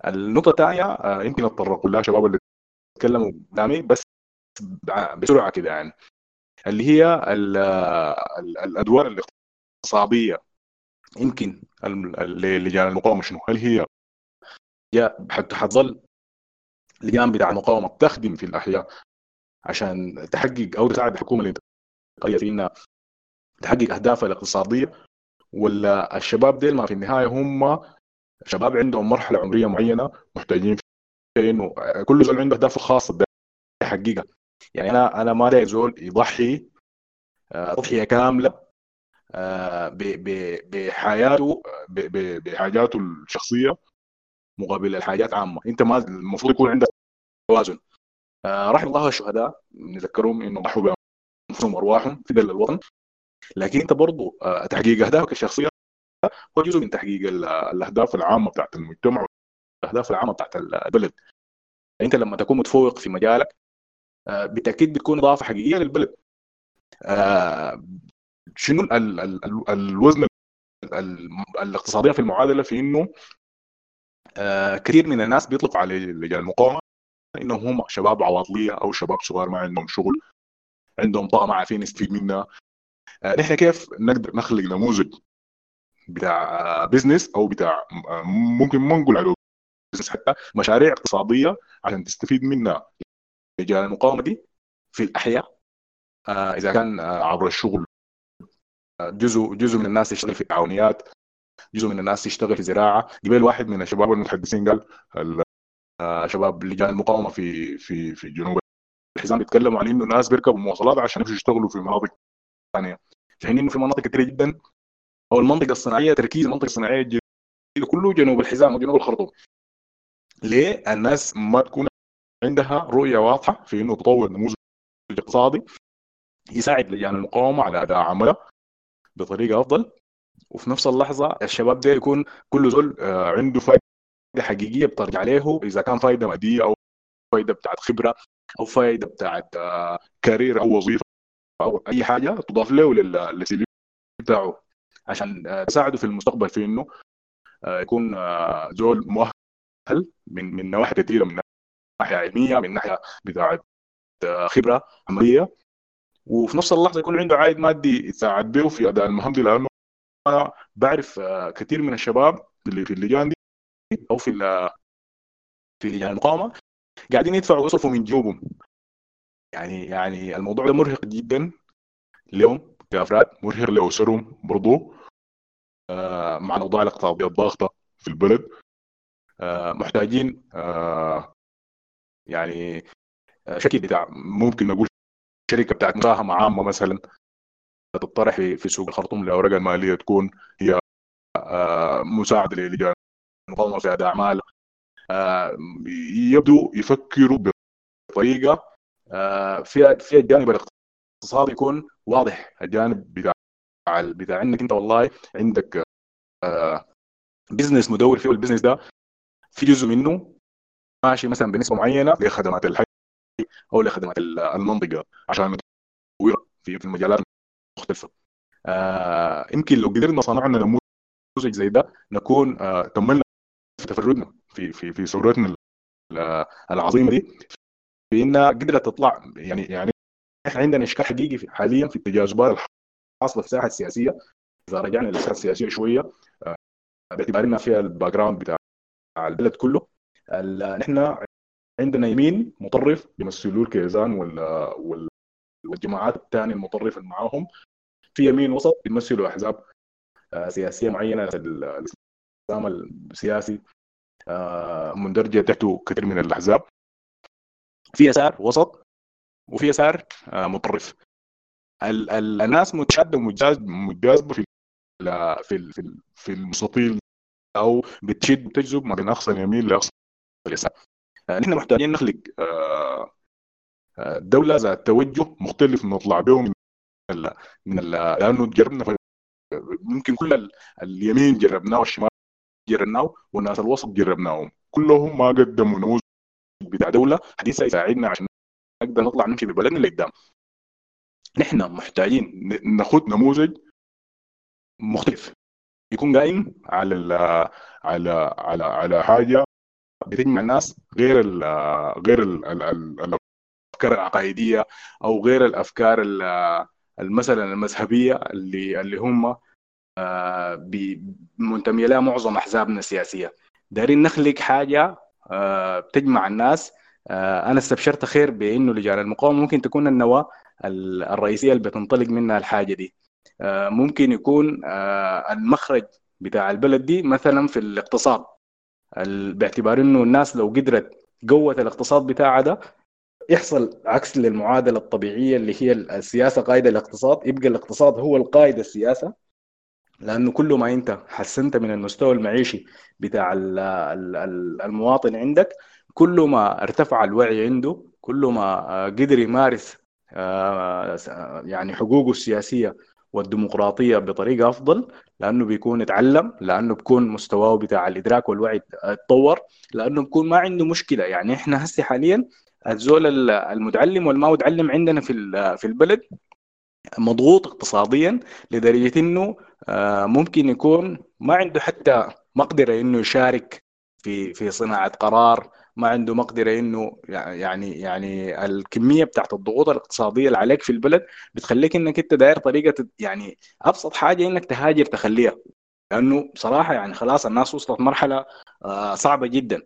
Speaker 7: النقطة الثانية يمكن اتطرقوا لها شباب اللي تكلموا قدامي بس بسرعة كده يعني اللي هي ال- ال- الأدوار الاقتصادية يمكن للجان المقاومه شنو؟ هل هي يا حت- حتظل لجان بتاع المقاومة تخدم في الأحياء عشان تحقق أو تساعد الحكومة الإنتقالية في إنها تحقق أهدافها الاقتصادية ولا الشباب ديل ما في النهاية هم شباب عندهم مرحلة عمرية معينة محتاجين فيها إنه كل زول عنده اهدافه الخاصه يحققها يعني أنا أنا ما داير زول يضحي تضحيه كاملة آه، ب- بحياته بحاجاته الشخصية مقابل الحاجات عامة. انت ما المفروض يكون عندك توازن. آه، رحم الله الشهداء نذكرهم انه ضحوا بأنفسهم وأرواحهم في دل الوطن. لكن انت برضو آه، تحقيق أهدافك الشخصية هو جزء من تحقيق ال- الأهداف العامة بتاعت المجتمع والأهداف العامة بتاعت البلد. انت لما تكون متفوق في مجالك آه، بالتاكيد بتكون إضافة حقيقية للبلد. شنو ال- ال- ال- الوزن ال- الاقتصادية في المعادلة في إنه آه، كثير من الناس بيطلقوا على لجان المقاومة انهم هم شباب عواطلية أو شباب صغار ما عندهم شغل عندهم طاقة عارفين نستفيد منها. آه، نحن كيف نقدر نخلق نموذج بتاع آه، business أو بتاع آه، ممكن ما نقول عليه business حتى مشاريع اقتصادية عشان تستفيد منها. لجان المقاومة دي في الأحياء آه، إذا كان آه، عبر الشغل آه، جزء جزء من الناس يشتغل في التعاونيات جزء من الناس يشتغل في زراعة. قبل واحد من الشباب المتحدثين قال ال- آه، شباب لجان المقاومة في في في جنوب الحزام بيتكلموا عن إنه الناس بيركبوا مواصلات عشان يمشوا يشتغلوا في مناطق ثانية. في حين إنه في مناطق كثيره جدا أو المنطقة الصناعية تركيز المنطقة الصناعية الجديدة كله جنوب الحزام وجنوب الخرطوم. ليه؟ الناس ما تكون عندها رؤية واضحة في إنه تطور نموذج اقتصادي يساعد لجان المقاومة على أداء عملها. بطريقة أفضل. وفي نفس اللحظة الشباب ده يكون كل زول آه، عنده فائده حقيقية بترجع له إذا كان فائده مادية أو فائده بتاعت خبرة أو فائده بتاعت آه، كارير أو وظيفة أو أي حاجة تضاف له لل- للسي بتاعه عشان آه، تساعده في المستقبل في إنه يكون زول مؤهل من من نواحي كثيره من ناحية علمية من ناحية بتاعت خبرة عملية. وفي نفس اللحظة يكون عنده عائد مادي يساعد به في أداء المهام دي لأنه أنا بعرف آه، كثير من الشباب اللي في اللجان دي أو في في لجان المقاومة قاعدين يدفعوا ويصرفوا من جيوبهم. يعني يعني الموضوع ده مرهق جدا لهم كأفراد مرهق لأسرهم برضو آه، مع الأوضاع الاقتصادية الضاغطة في البلد. آه، محتاجين يعني شكل بتاع ممكن نقول شركه بتاعت مساهمه عامة مثلا تطرح في سوق الخرطوم الاوراق المالية تكون هي آه، مساعدة للجان المقاومه في أعمال آه، يبدو يفكروا بطريقة آه، فيها فيها الجانب الاقتصادي يكون واضح الجانب بتاع بتاع إنك أنت والله عندك business مدور فيه وال business ده في جزء منه ماشي مثلا بنسبة معينة لخدمات الحي أو لخدمات المنطقة عشان في المجالات المختلفه آه يمكن لو قدرنا صنعنا نموذج زي ده نكون آه كملنا في تفردنا في في في ثورتنا ال- العظيمة دي في إنها قدرت تطلع يعني يعني إحنا عندنا إشكال حقيقي حاليا في التجاذبات الحاصله في الساحة السياسية. إذا رجعنا للساحة السياسية شوية آه، باعتبارنا فيها ال background بتاع البلد كله. نحن عندنا يمين مطرف بيمثلوه الكيزان وال- وال- والجماعات الثانية المطرفه اللي معاهم. في يمين وسط بيمثلوا أحزاب آه، سياسية معينة ال- الإسلام السياسي آه، مندرجة تحته كثير من الأحزاب. في يسار وسط وفي يسار آه، متطرف ال- ال- الناس متشاده ومتجاز- متجاذبه في في في ال- في المستطيل أو بتشد بتجذب ما بين أقصى اليمين لأقصى اليسار. نحن محتاجين نخلق آه، آه، دولة ذات توجه مختلف نطلع به من ال من ال لأنه جربنا ممكن كل ال- اليمين جربناه والشمال جربناه والناس الوسط جربناهم. كلهم ما قدموا نموذج بتاع دولة حديثة يساعدنا عشان نقدر نطلع نمشي ببلدنا لقدام نحن محتاجين ناخذ نموذج مختلف. يكون قايم على على على على حاجة بتجمع الناس غير ال غير ال ال ال الأفكار العقائدية أو غير الأفكار ال- مثلا المذهبية اللي اللي هم آه، منتميه لها معظم أحزابنا السياسية. دايرين نخلق حاجة آه، بتجمع الناس. آه، أنا استبشرت خير بإنه لجان المقاومة ممكن تكون النواة ال- الرئيسية اللي بتنطلق منها الحاجة دي. ممكن يكون المخرج بتاع البلد دي مثلا في الاقتصاد. ال- باعتبار إنه الناس لو قدرت قوة الاقتصاد بتاعها ده يحصل عكس للمعادلة الطبيعية اللي هي السياسة قايدة الاقتصاد. يبقى الاقتصاد هو القائد السياسة لأنه كل ما أنت حسنت من المستوى المعيشي بتاع ال- ال- ال- المواطن عندك كل ما ارتفع الوعي عنده كل ما آه، قدر يمارس آه، يعني حقوقه السياسية والديمقراطية بطريقة أفضل لأنه بيكون اتعلم لأنه بيكون مستواه بتاع الإدراك والوعي اتطور لأنه بيكون ما عنده مشكلة. يعني إحنا هسه حاليا الزول ال- المتعلم والما متعلم عندنا في في البلد مضغوط اقتصاديا لدرجة إنه آه، ممكن يكون ما عنده حتى مقدرة إنه يشارك في في صناعة قرار ما عنده مقدرة إنه يعني يعني الكمية بتاعت الضغوط الاقتصادية اللي عليك في البلد بتخليك إنك أنت داير طريقة يعني أبسط حاجة إنك تهاجر تخليها. لأنه بصراحة يعني خلاص الناس وصلت مرحلة آه، صعبة جدا.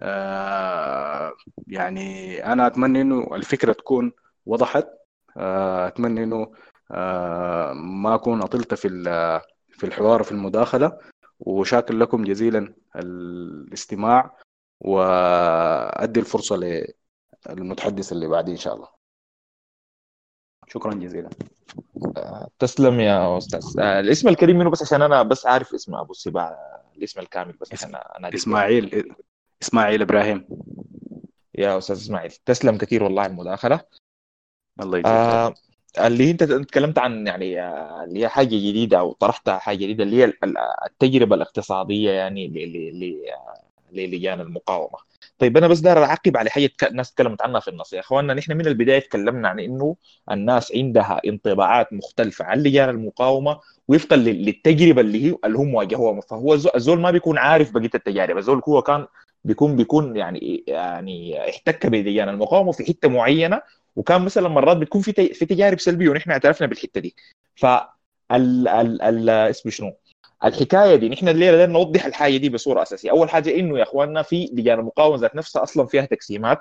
Speaker 7: آه، يعني أنا أتمنى إنه الفكرة تكون وضحت. آه، أتمنى إنه آه، ما أكون أطلت في في الحوار في المداخلة. وشاكر لكم جزيلا الاستماع. وأدي الفرصة للمتحدث اللي بعدي إن شاء الله. شكرا جزيلا.
Speaker 2: تسلم يا أستاذ. آه، الاسم الكريم منه بس عشان أنا بس عارف اسم أبو السباع الاسم الكامل بس عشان أنا
Speaker 7: إسماعيل إسماعيل إبراهيم.
Speaker 2: يا أستاذ إسماعيل تسلم كثير والله على المداخلة.
Speaker 7: الله يجزيك
Speaker 2: آه اللي أنت تكلمت عن يعني آه، اللي هي حاجة جديدة أو طرحت حاجة جديدة اللي هي ال- ال- التجربة الاقتصادية يعني ل- ل- ل- آه، للجان المقاومة. طيب أنا بس داير أعقب على حاجة الناس تكلمت عنها في النص. يا إخواننا نحن من البداية تكلمنا عن إنه الناس عندها انطباعات مختلفة عن لجان المقاومة وفقا لل- للتجربة اللي هي اللي هم واجهوها. فهو الزول- ما بيكون عارف بقية التجارب. الزول هو كان بيكون بيكون يعني يعني احتك بلجان المقاومة في حتة معينة وكان مثلا مرات بتكون في في تجارب سلبية ونحن اعترفنا بالحتة دي. ف ال ال ال اسمه شنو؟ الحكاية دي نحن الليلة بدنا نوضح الحاجة دي بصورة أساسية. أول حاجة إنه يا أخواننا في لجان المقاومه ذات نفسها أصلا فيها تقسيمات.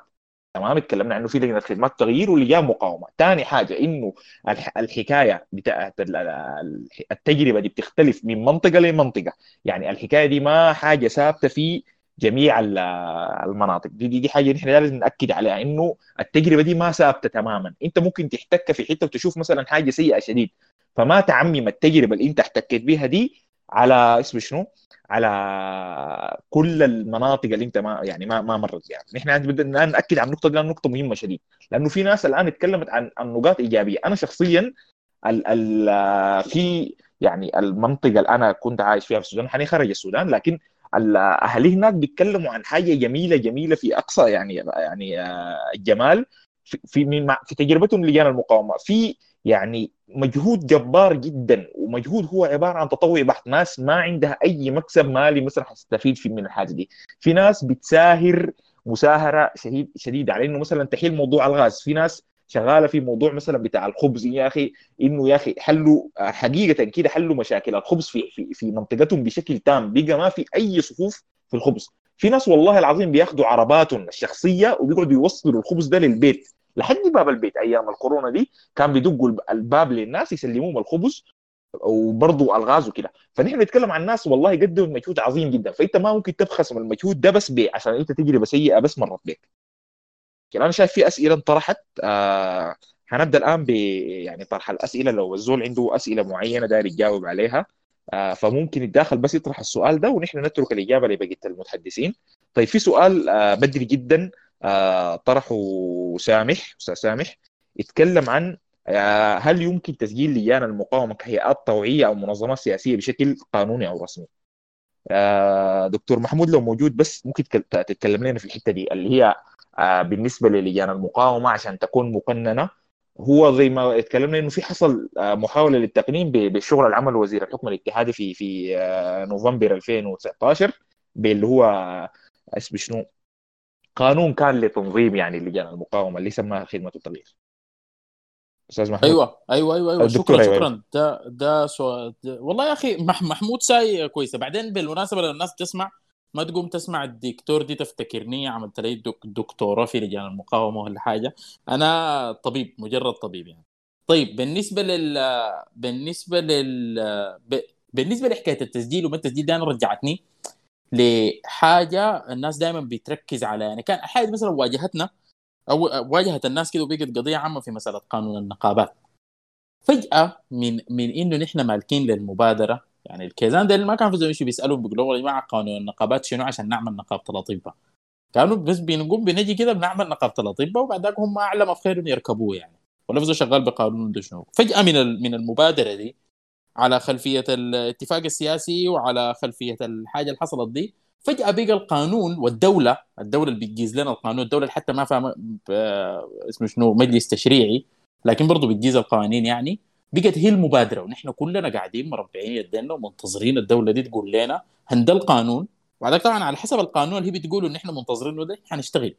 Speaker 2: تمام؟ اتكلمنا عنه في لجنه خدمات تغيير ولجان مقاومة. ثاني حاجة إنه الح- الحكاية بتاعت ال- ال- التجربة دي بتختلف من منطقة لمنطقة. يعني الحكاية دي ما حاجة ثابتة في جميع ال- المناطق. دي دي, دي حاجة نحن لازم نأكد عليها إنه التجربة دي ما ثابتة تماما. أنت ممكن تحتك في حتة وتشوف مثلا حاجة سيئة شديد. فما تعمم التجربة اللي أنت احتكيت بها دي على اسم شنو؟ على كل المناطق اللي انت ما يعني ما ما مرت يعني نحن بدنا نأكد على النقطه دي لأنها نقطة مهمة شديد. لأنه في ناس الآن اتكلمت عن عن نقاط إيجابية. أنا شخصيا ال ال في يعني المنطقة اللي أنا كنت عايش فيها في السودان حاليا خارج السودان لكن ال- أهلي هناك بيتكلموا عن حاجة جميلة جميلة في أقصى يعني يعني آه، الجمال في في في تجربتهم لجان المقاومة. في يعني مجهود جبار جدا ومجهود هو عبارة عن تطوع بحت ناس ما عندها أي مكسب مالي مثلا حتستفيد في من الحاجة دي. في ناس بتساهر مساهرة شديد شديدة على إنه مثلا تحل موضوع الغاز. في ناس شغالة في موضوع مثلا بتاع الخبز. يا أخي إنه يا أخي حلوا حقيقة كده حلوا مشاكل الخبز في في في منطقتهم بشكل تام. بقى ما في أي صفوف في الخبز. في ناس والله العظيم بياخذوا عرباتهم الشخصية وبيقعدوا يوصلوا الخبز ده للبيت. لحد باب البيت أيام الكورونا دي كان بيدقوا الباب للناس يسلموهم الخبز وبرضه ألغاز وكده. فنحن نتكلم عن ناس والله قدموا مجهود عظيم جدا. فأنت ما ممكن تبخس من المجهود ده بس بي عشان أنت تجربه سيئه بس مرت بك كده أنا شايف في أسئلة انطرحت آه هنبدأ الآن ب يعني طرح الأسئلة. لو الزول عنده أسئلة معينة داير يجاوب عليها. آه فممكن يتداخل بس يطرح السؤال ده ونحن نترك الإجابة لبقية المتحدثين. طيب في سؤال آه بدري جدا. طرحه سامح أستاذ سامح يتكلم عن آه، هل يمكن تسجيل لجان المقاومة كهيئات طوعية أو منظمات سياسية بشكل قانوني أو رسمي؟ آه، دكتور محمود لو موجود بس ممكن تك- تتكلم لنا في الحتة دي اللي هي آه، بالنسبة للجان المقاومة عشان تكون مقننة هو زي ما اتكلمنا إنه في حصل آه، محاولة للتقنين بالشغل اللي عمله وزير الحكم الاتحادي في في آه، نوفمبر 2019 باللي هو آه، اسمه شنو قانون كان لتنظيم يعني لجان المقاومة اللي سماها خدمة التغيير أستاذ محمود؟
Speaker 4: أيوه أيوه أيوه.
Speaker 2: الدكتور
Speaker 4: شكرا
Speaker 2: أيوة.
Speaker 4: شكرا. ده ده سؤال ده والله يا أخي مح محمود ساي كويسة. بعدين بالمناسبة لو الناس تسمع ما تقوم تسمع الدكتور دي تفتكرني عملت لي دك دكتوراه في لجان المقاومة ولا حاجة. أنا طبيب مجرد طبيب يعني. طيب بالنسبة لل بالنسبة لل ب... بالنسبة لحكاية التسجيل وما التسجيل ده أنا رجعتني. لحاجة الناس دائما بتركز على يعني كان حاجة مثلا واجهتنا أو واجهت الناس كده وبقت قضية عامة في مسألة قانون النقابات. فجأة من من إنه نحن مالكين للمبادرة يعني الكيزان ده ما كان في زي شيء بيسالوا بيقولوا يا جماعة قانون النقابات شنو عشان نعمل نقابه الاطباء كانوا بس بنقوم بنجي كده بنعمل نقابه الاطباء وبعد ذاك هم أعلم في خير يركبوه يعني. ولا شغال بقانون ده شنو. فجأة من من المبادرة دي على خلفية الاتفاق السياسي وعلى خلفية الحاجة اللي حصلت دي. فجأة بقى القانون والدولة الدولة اللي بتجيز لنا القانون الدولة اللي حتى ما ب- اسمه شنو مجلس تشريعي لكن برضه بتجيز القوانين يعني بقت هي المبادرة. ونحن كلنا قاعدين مربعين يدينا ومنتظرين الدولة دي تقول لنا هن ده القانون. وبعدك طبعا على حسب القانون اللي هي بتقول إن إحنا منتظرينه ده حنشتغل.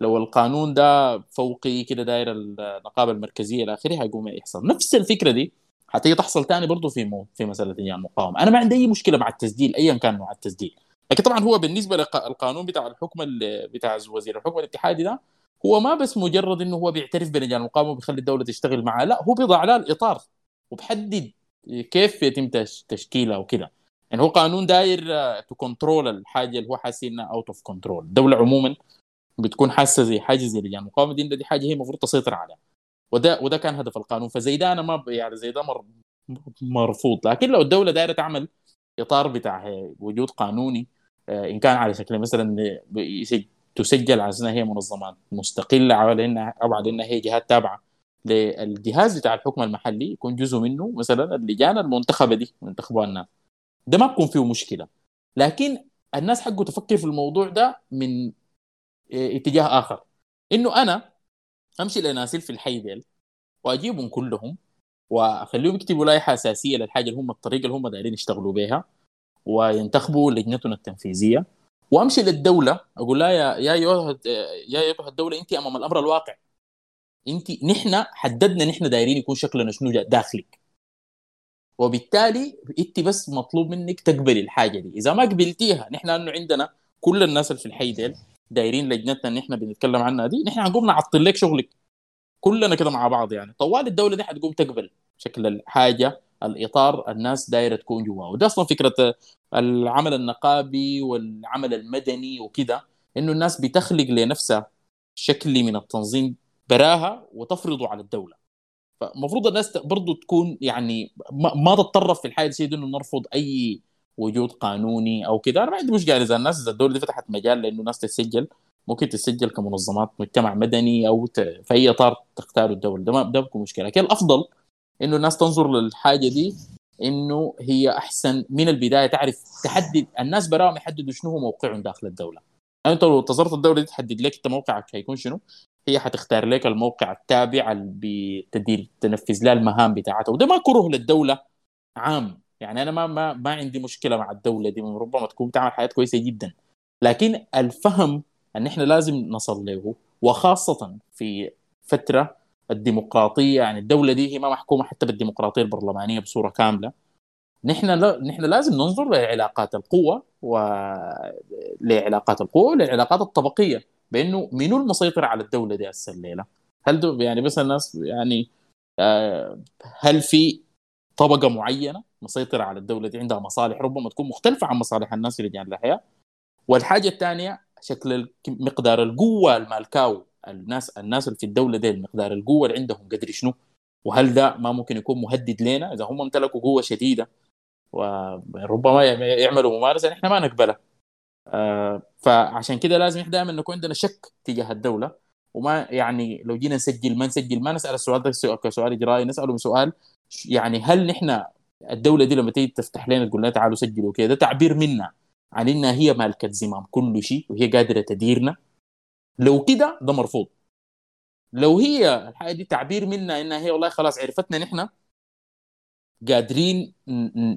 Speaker 4: لو القانون ده فوقي كده داير النقابة المركزية إلى آخره هيقوم يحصل. نفس الفكرة دي حتيجي تحصل تاني برضه في مو في مسألة لجان المقاومه أنا ما عندي أي مشكلة مع التسجيل ايا كان نوع التسجيل. لكن طبعا هو بالنسبة للقانون بتاع الحكم ال- بتاع وزير الحكم الاتحادي ده هو ما بس مجرد إنه هو بيعترف بلجان المقاومة وبيخلي الدولة تشتغل معاه لا هو بيضع لها الإطار وبحدد كيف يتم تش- تشكيلها وكده. يعني هو قانون داير to control الحاجة اللي هو حاسس إنها out of control الدولة عموما بتكون حاسة زي حاجة زي لجان المقاومة دي دي حاجة هي المفروض تسيطر عليها. وده وده كان هدف القانون. فزي ده أنا ما يعني زي ده مر مرفوض. لكن لو الدولة دايرة تعمل إطار بتاع وجود قانوني آه، إن كان على شكل مثلا تسجل على انها هي منظمات مستقلة على انها أو على انها هي جهات تابعة للجهاز بتاع الحكم المحلي يكون جزء منه مثلا اللجان المنتخبة دي ينتخبوها الناس. ده ما بكون فيه مشكلة. لكن الناس حقه تفكر في الموضوع ده من آه، اتجاه آخر. إنه أنا أمشي لناس في الحي ديل وأجيبهم كلهم وأخليهم يكتبوا لائحه أساسية للحاجة اللي هم الطريقة اللي هم دايرين يشتغلوا بها وينتخبوا لجنتنا التنفيذية. وأمشي للدولة أقول لها يا يا أيها يا ايتها الدولة انت أمام الأمر الواقع. انت نحن حددنا نحن دايرين يكون شكلنا شنو داخلك وبالتالي انت بس مطلوب منك تقبلي الحاجة دي. إذا ما قبلتيها نحن انه عندنا كل الناس اللي في الحي ديل دايرين لجنتنا اللي إحنا بنتكلم عنها دي نحن هنقوم نعطل لك شغلك. كلنا كده مع بعض يعني. طوال الدولة دي حتقوم تقبل شكل الحاجة الإطار الناس دايرة تكون جواه وده أصلا فكرة العمل النقابي والعمل المدني وكده إنه الناس بتخلق لنفسها شكل من التنظيم براها وتفرضه على الدولة. فالمفروض الناس برضو تكون يعني ما تتطرف في الحاجة دي إنه نرفض أي وجود قانوني أو كده. أنا ما عندي مشكلة إذا الناس إذا الدولة دي فتحت مجال لأنه الناس تسجل ممكن تسجل كمنظمات مجتمع مدني أو ت... في أي إطار تختاره الدولة. ده ما ده بكون مشكلة. لكن الأفضل إنه الناس تنظر للحاجة دي إنه هي أحسن من البداية. تعرف تحدد الناس براهم يحددوا شنو هو موقعهم داخل الدولة. يعني أنت لو انتظرت الدولة دي تحدد لك انت موقعك هيكون شنو؟ هي حتختار لك الموقع التابع اللي بتدير تنفذ لها المهام بتاعتها. وده ما كره للدولة عام. يعني أنا ما ما ما عندي مشكلة مع الدولة دي ربما تكون تعمل حاجات كويسة جدا. لكن الفهم أن إحنا لازم نصل له وخاصة في فترة الديمقراطية يعني الدولة دي هي ما محكومة حتى بالديمقراطية البرلمانية بصورة كاملة. نحن لا نحن لازم ننظر لعلاقات القوة ولعلاقات القوة وللعلاقات الطبقية بأنه منو المسيطر على الدولة دي هسه الليلة؟ هل يعني بس الناس يعني آه، هل في طبقة معينة؟ مسيطرة على الدولة دي عندها مصالح ربما تكون مختلفة عن مصالح الناس في لجان الاحياء والحاجة الثانية شكل مقدار القوة المالكاو الناس الناس اللي في الدولة دي مقدار القوة اللي عندهم قدر شنو؟ وهل ده ما ممكن يكون مهدد لنا؟ إذا هم امتلكوا قوة شديدة وربما يعملوا ممارسة نحن ما نقبلها. آه، فعشان كده لازم إحنا دائما نكون عندنا شك تجاه الدولة. وما يعني لو جينا نسجل ما نسجل ما نسأل السؤال ده سؤال- كسؤال إجرائي نساله بسؤال يعني هل نحن الدولة دي لما تيجي تفتح لنا تقول لنا تعالوا سجلوا كده ده تعبير منا عن إنها هي مالكة زمام كل شيء وهي قادرة تديرنا. لو كده ده مرفوض. لو هي الحاجة دي تعبير منا إنها هي والله خلاص عرفتنا نحن قادرين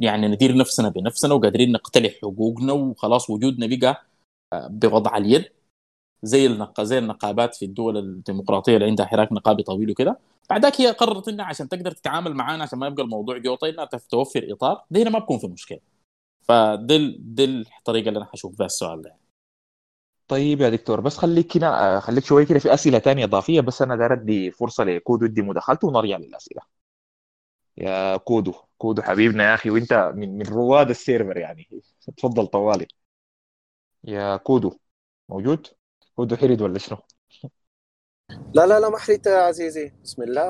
Speaker 4: يعني ندير نفسنا بنفسنا وقادرين نقتلع حقوقنا وخلاص وجودنا بقى آه، بوضع اليد. زي النق... زي النقابات في الدول الديمقراطية اللي عندها حراك نقابي طويل وكده. بعدك هي قررت إنها عشان تقدر تتعامل معانا عشان ما يبقى الموضوع جوطي إنها توفر إطار. دي هنا ما بكون في مشكلة. فدي دي الطريقة اللي أنا حشوف بها السؤال ده.
Speaker 8: طيب يا دكتور بس خليك هنا خليك شوية كده في أسئلة تانية إضافية بس أنا داير أدي فرصة لكودو يدي مداخلته ونرجع للأسئلة. يا كودو كودو حبيبنا يا أخي وأنت من من رواد ال server يعني. تفضل طوالي. يا كودو موجود؟ كودو حرد ولا شنو؟
Speaker 9: لا لا لا ما حردت يا عزيزي. بسم الله.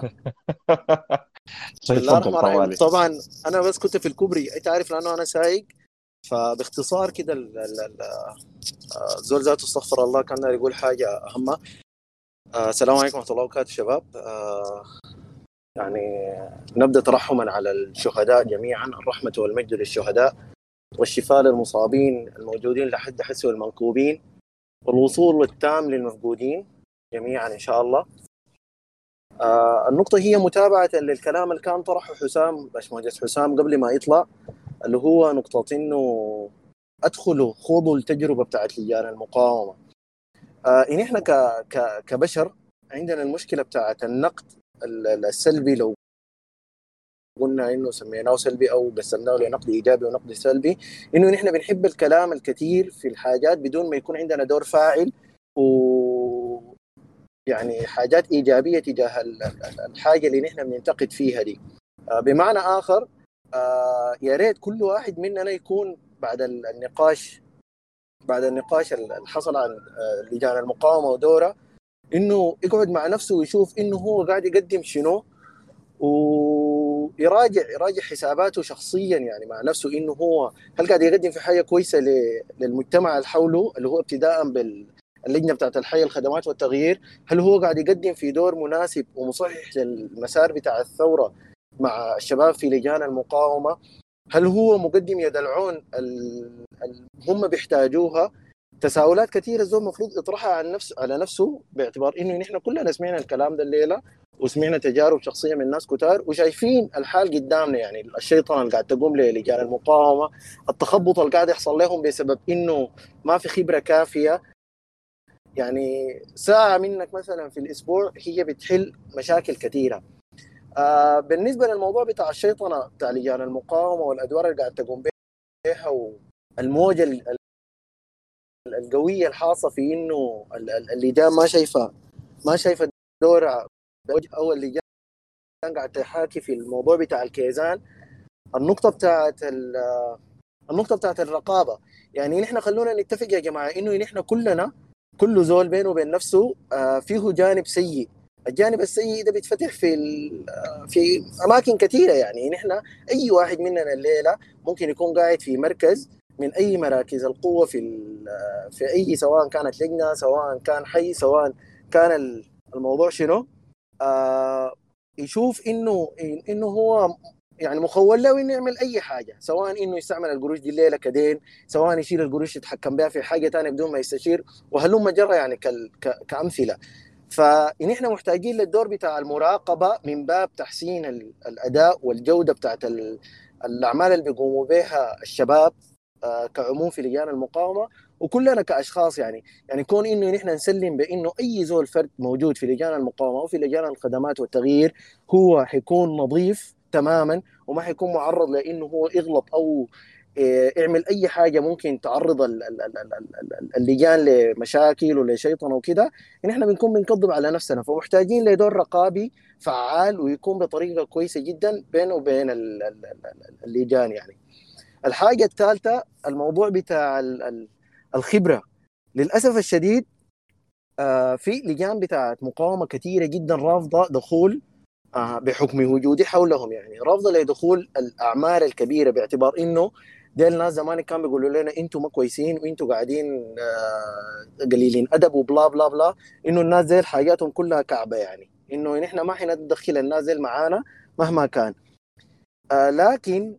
Speaker 9: بسم الله الرحمن الرحيم طبعا أنا بس كنت في الكوبري. أنت عارف لأنه أنا سايق فباختصار كده ال- ال- ال- آه، الزول ذاته استغفر الله كان يقول حاجة اهمه آه، السلام عليكم ورحمة الله وبركاته شباب. آه، يعني نبدأ ترحما على الشهداء جميعا الرحمة والمجد للشهداء والشفاء للمصابين الموجودين لحد حسوا المنكوبين والوصول التام للمفقودين جميعا إن شاء الله. آه النقطة هي متابعة للكلام اللي كان طرحه حسام باشمهندس حسام قبل ما يطلع اللي هو نقطة إنه ادخلوا خوضوا التجربة بتاعت لجان المقاومة. آه إن إحنا ك ك كبشر عندنا المشكلة بتاعت النقد ال- ال- السلبي لو قلنا إنه سميناه سلبي أو قسمناه لنقد إيجابي ونقد سلبي إنه نحن بنحب الكلام الكثير في الحاجات بدون ما يكون عندنا دور فاعل و يعني حاجات إيجابية تجاه ال- ال- الحاجة اللي نحن بننتقد فيها دي. آه، بمعنى آخر آه، يا ريت كل واحد مننا يكون بعد ال- النقاش بعد النقاش اللي حصل عن آه، لجان المقاومة ودورها إنه يقعد مع نفسه ويشوف إنه هو قاعد يقدم شنو ويراجع يراجع حساباته شخصيا يعني مع نفسه إنه هو هل قاعد يقدم في حاجة كويسة للمجتمع اللي حوله؟ اللي هو ابتداء باللجنه بتاعت الحي الخدمات والتغيير. هل هو قاعد يقدم في دور مناسب ومصحح للمسار بتاع الثورة مع الشباب في لجان المقاومة؟ هل هو مقدم يد العون ال- ال- هم بيحتاجوها؟ تساؤلات كثيره الزول المفروض يطرحها عن نفسه على نفسه باعتبار إنه نحن كلنا سمعنا الكلام ده الليلة وسمعنا تجارب شخصية من ناس كتار وشايفين الحال قدامنا يعني الشيطان اللي قاعد تقوم للجان المقاومة التخبط اللي قاعد يحصل لهم بسبب إنه ما في خبرة كافية. يعني ساعة منك مثلا في الأسبوع هي بتحل مشاكل كثيره آه بالنسبة للموضوع بتاع الشيطنة بتاع لجان المقاومة والأدوار اللي قاعد تقوم بها والموجة ال- ال- القوية الحاصة في إنه ال- ال- اللجان ما شايفه ما شايفة دورها بوجه اول لجان قاعد تحاكي في الموضوع بتاع الكيزان. النقطة بتاعت ال- النقطة بتاعت الرقابة. يعني نحن خلونا نتفق يا جماعة إنه نحن كلنا كل زول بينه وبين نفسه آه، فيه جانب سيء. الجانب السيء ده بيتفتح في آه، في أماكن كثيرة. يعني نحن أي واحد مننا الليلة ممكن يكون قاعد في مركز من أي مراكز القوة في في أي سواء كانت لجنة سواء كان حي سواء كان ال- الموضوع شنو؟ آه يشوف إنه إنه هو يعني مخول له إنه يعمل أي حاجة سواء إنه يستعمل القروش دي الليلة كدين سواء يشيل القروش يتحكم بها في حاجة ثانية بدون ما يستشير وهلم جرى يعني كأمثلة. فنحن محتاجين للدور بتاع المراقبة من باب تحسين ال- الأداء والجودة بتاعت ال- الأعمال اللي بيقوموا بها الشباب كعموم في لجان المقاومة. وكلنا كأشخاص يعني يعني كون إنه نحن نسلم بإنه أي زول فرد موجود في لجان المقاومة أو في لجان الخدمات والتغيير هو حيكون نظيف تماما وما حيكون معرض لإنه هو يغلط أو اعمل أي حاجة ممكن تعرض ال- ال- ال- ال- ال- ال- اللجان لمشاكل ولشيطنه وكده. ان إحنا بنكون بنكذب على نفسنا فمحتاجين لدور رقابي فعال ويكون بطريقة كويسة جدا بينه وبين ال- ال- ال- اللجان يعني. الحاجة الثالثه الموضوع بتاع ال- ال- الخبرة. للأسف الشديد آه، في لجان بتاعت مقاومة كثيرة جدا رافضة دخول آه، بحكم وجودي حولهم يعني. رافضة لدخول الاعمال الكبيرة باعتبار إنه ديل ناس زمان كانوا بيقولوا لنا أنتم ما كويسين وأنتم قاعدين آه، قليلين أدب وبلا بلا بلا إنه الناس ديل حاجاتهم كلها كعبة يعني. إنه نحن ما حندخل الناس ديل معانا مهما كان. لكن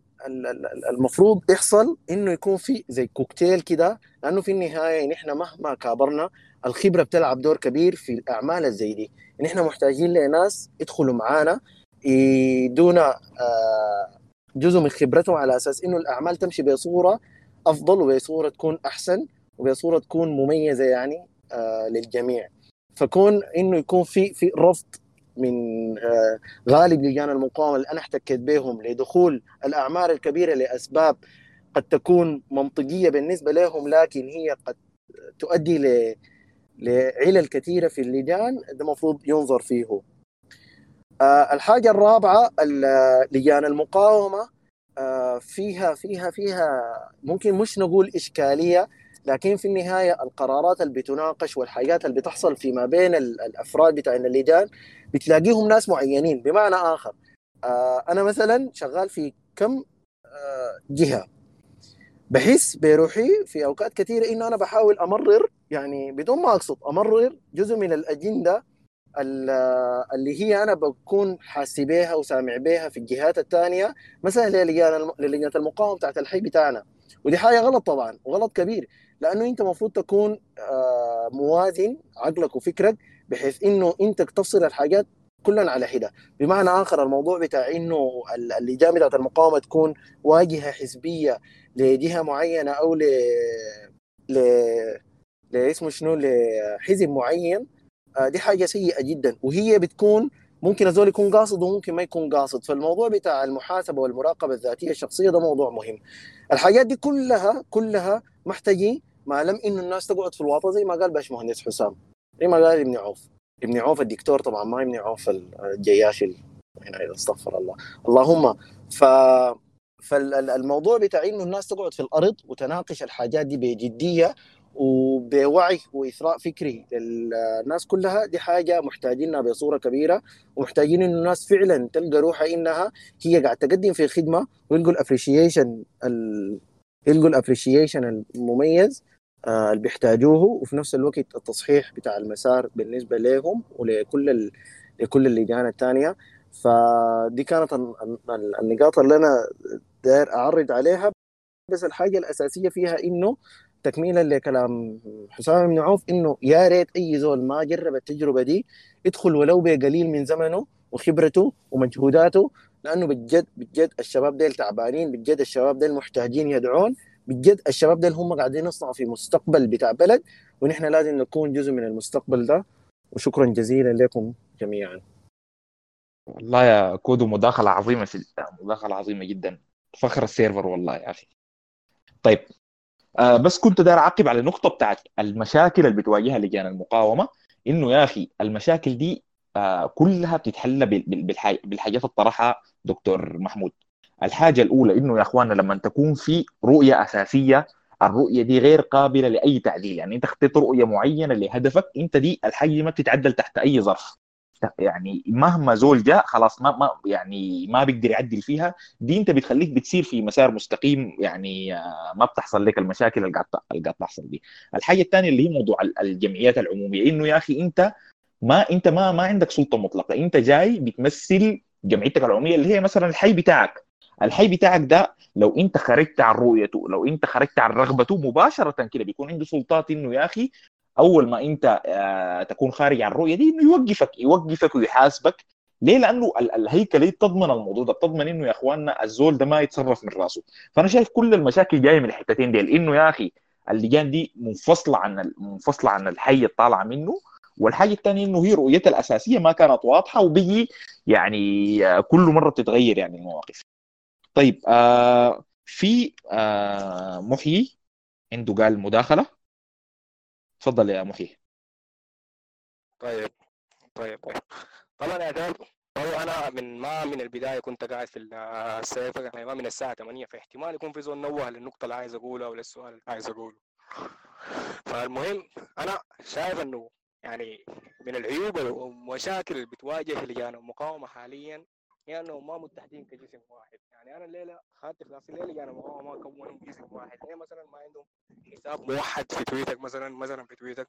Speaker 9: المفروض يحصل إنه يكون في زي كوكتيل كده لأنه في النهاية نحن مهما كابرنا الخبرة بتلعب دور كبير في الأعمال الزي دي. نحن محتاجين لناس يدخلوا معانا يدونا آه، جزء من خبرتهم على أساس إنه الأعمال تمشي بصورة أفضل وبصورة تكون أحسن وبصورة تكون مميزة يعني آه، للجميع. فكون إنه يكون في في رفض من آه، غالب لجان المقاومة اللي أنا احتكيت بهم لدخول الاعمال الكبيرة لأسباب قد تكون منطقية بالنسبة لهم لكن هي قد تؤدي ل لعلل كثيرة في اللجان ده المفروض ينظر فيه. آه الحاجة الرابعة ال- لجان المقاومة آه فيها فيها فيها ممكن مش نقول إشكالية لكن في النهاية القرارات اللي بتناقش والحاجات اللي بتحصل فيما بين ال- الأفراد بتاع اللجان بتلاقيهم ناس معينين. بمعنى آخر آه أنا مثلا شغال في كم آه جهة. بحس بروحي في أوقات كثيرة إنه أنا بحاول أمرر يعني بدون ما أقصد أمرر جزء من الأجندة ال- اللي هي أنا بكون حاسي بيها وسامع بيها في الجهات الثانية. مثلا للجنة المقاومة بتاعت الحي بتاعنا. ودي حاجة غلط طبعا وغلط كبير. لأنه أنت المفروض تكون آه، موازن عقلك وفكرك بحيث إنه أنت تفصل الحاجات كلنا على حدة. بمعنى آخر الموضوع بتاع إنه ال- اللجان بتاعت المقاومة تكون واجهة حزبية لجهة معينة أو ل ل لاسمه شنو؟ لحزب معين آه، دي حاجة سيئة جدا. وهي بتكون ممكن الزول يكون قاصد وممكن ما يكون قاصد. فالموضوع بتاع المحاسبة والمراقبة الذاتية الشخصية ده موضوع مهم. الحاجات دي كلها كلها محتاجين ما لم إنه الناس تقعد في الواطة زي ما قال باشمهندس حسام. ما قال ابن عوف. ابن عوف الدكتور طبعا ما ابن عوف الجياش ال- هنا استغفر الله. اللهم ف فالموضوع بتاع إنه الناس تقعد في الأرض وتناقش الحاجات دي بجدية وبوعي وإثراء فكري. للناس كلها دي حاجة محتاجينها بصورة كبيرة ومحتاجين إنه الناس فعلا تلقى روحها إنها هي قاعد تقدم في خدمة ويلقوا ال appreciation ال... يلقوا ال appreciation المميز اللي بيحتاجوه وفي نفس الوقت التصحيح بتاع المسار بالنسبة لهم ولكل ال... لكل اللجان الثانية فدي كانت ال- ال- النقاط اللي أنا داير أعرض عليها. بس الحاجة الأساسية فيها إنه تكميلا لكلام حسام بن عوف إنه يا ريت أي زول ما جرب التجربة دي يدخل ولو بقليل من زمنه وخبرته ومجهوداته لأنه بجد بجد الشباب ديل تعبانين بجد الشباب ديل محتاجين يدعون. بجد الشباب ديل هم قاعدين يصنعوا في مستقبل بتاع بلد ونحن لازم نكون جزء من المستقبل ده. وشكرا جزيلا لكم جميعا.
Speaker 2: والله يا كودو مداخلة عظيمة في مداخلة عظيمة جدا. فخر ال server والله يا أخي. طيب آه بس كنت داير أعقب على النقطة بتاعت المشاكل اللي بتواجهها لجان المقاومة. إنه يا أخي المشاكل دي آه كلها بتتحل بال- بال- بالحاج- بالحاجات اللي طرحها دكتور محمود. الحاجة الأولى إنه يا إخواننا لما تكون في رؤية أساسية الرؤية دي غير قابلة لأي تعديل. يعني أنت اخترت رؤية معينة لهدفك أنت دي الحاجة دي ما بتتعدل تحت أي ظرف. يعني مهما زول جاء خلاص ما ما يعني ما بيقدر يعدل فيها. دي أنت بتخليك بتسير في مسار مستقيم يعني آه، ما بتحصل لك المشاكل اللي قاعد تحصل دي. الحاجة الثانية اللي هي موضوع ال- الجمعيات العمومية إنه يا أخي أنت ما أنت ما ما عندك سلطة مطلقة. أنت جاي بتمثل جمعيتك العمومية اللي هي مثلا الحي بتاعك. الحي بتاعك ده لو انت خرجت عن رؤيته لو انت خرجت عن رغبته مباشرة كده بيكون عنده سلطات انه يا أخي أول ما انت آه، تكون خارج عن الرؤية دي إنه يوقفك يوقفك ويحاسبك. ليه؟ لأنه ال- الهيكله دي بتضمن الموضوع ده بتضمن إنه يا إخواننا الزول ده ما يتصرف من راسه. فأنا شايف كل المشاكل جاية من الحتتين دي إنه يا أخي اللجان دي منفصلة عن منفصلة عن الحي الطالعه منه والحاجة الثانية إنه هي رؤيتها الأساسية ما كانت واضحة وبيجي يعني آه، كل مرة بتتغير يعني المواقف. طيب آه في آه محيي عنده قال مداخلة. تفضل يا محيي.
Speaker 10: طيب طيب طيب. طبعا يا دول برضو أنا من ما من البداية كنت قاعد في السيف يعني ما من الساعة 8 فاحتمال يكون في زول نوه للنقطة اللي عايز اقولها ولا السؤال اللي عايز أقوله. فالمهم أنا شايف إنه يعني من العيوب والمشاكل اللي بتواجه لجان المقاومه حاليا انه ما متحدين كجسم واحد. يعني أنا الليلة خدت في نفسي الليلة لجان المقاومه ما كونوا جسم واحد. هي مثلا ما عندهم حساب موحد في تويتر مثلا مثلا في تويتر؟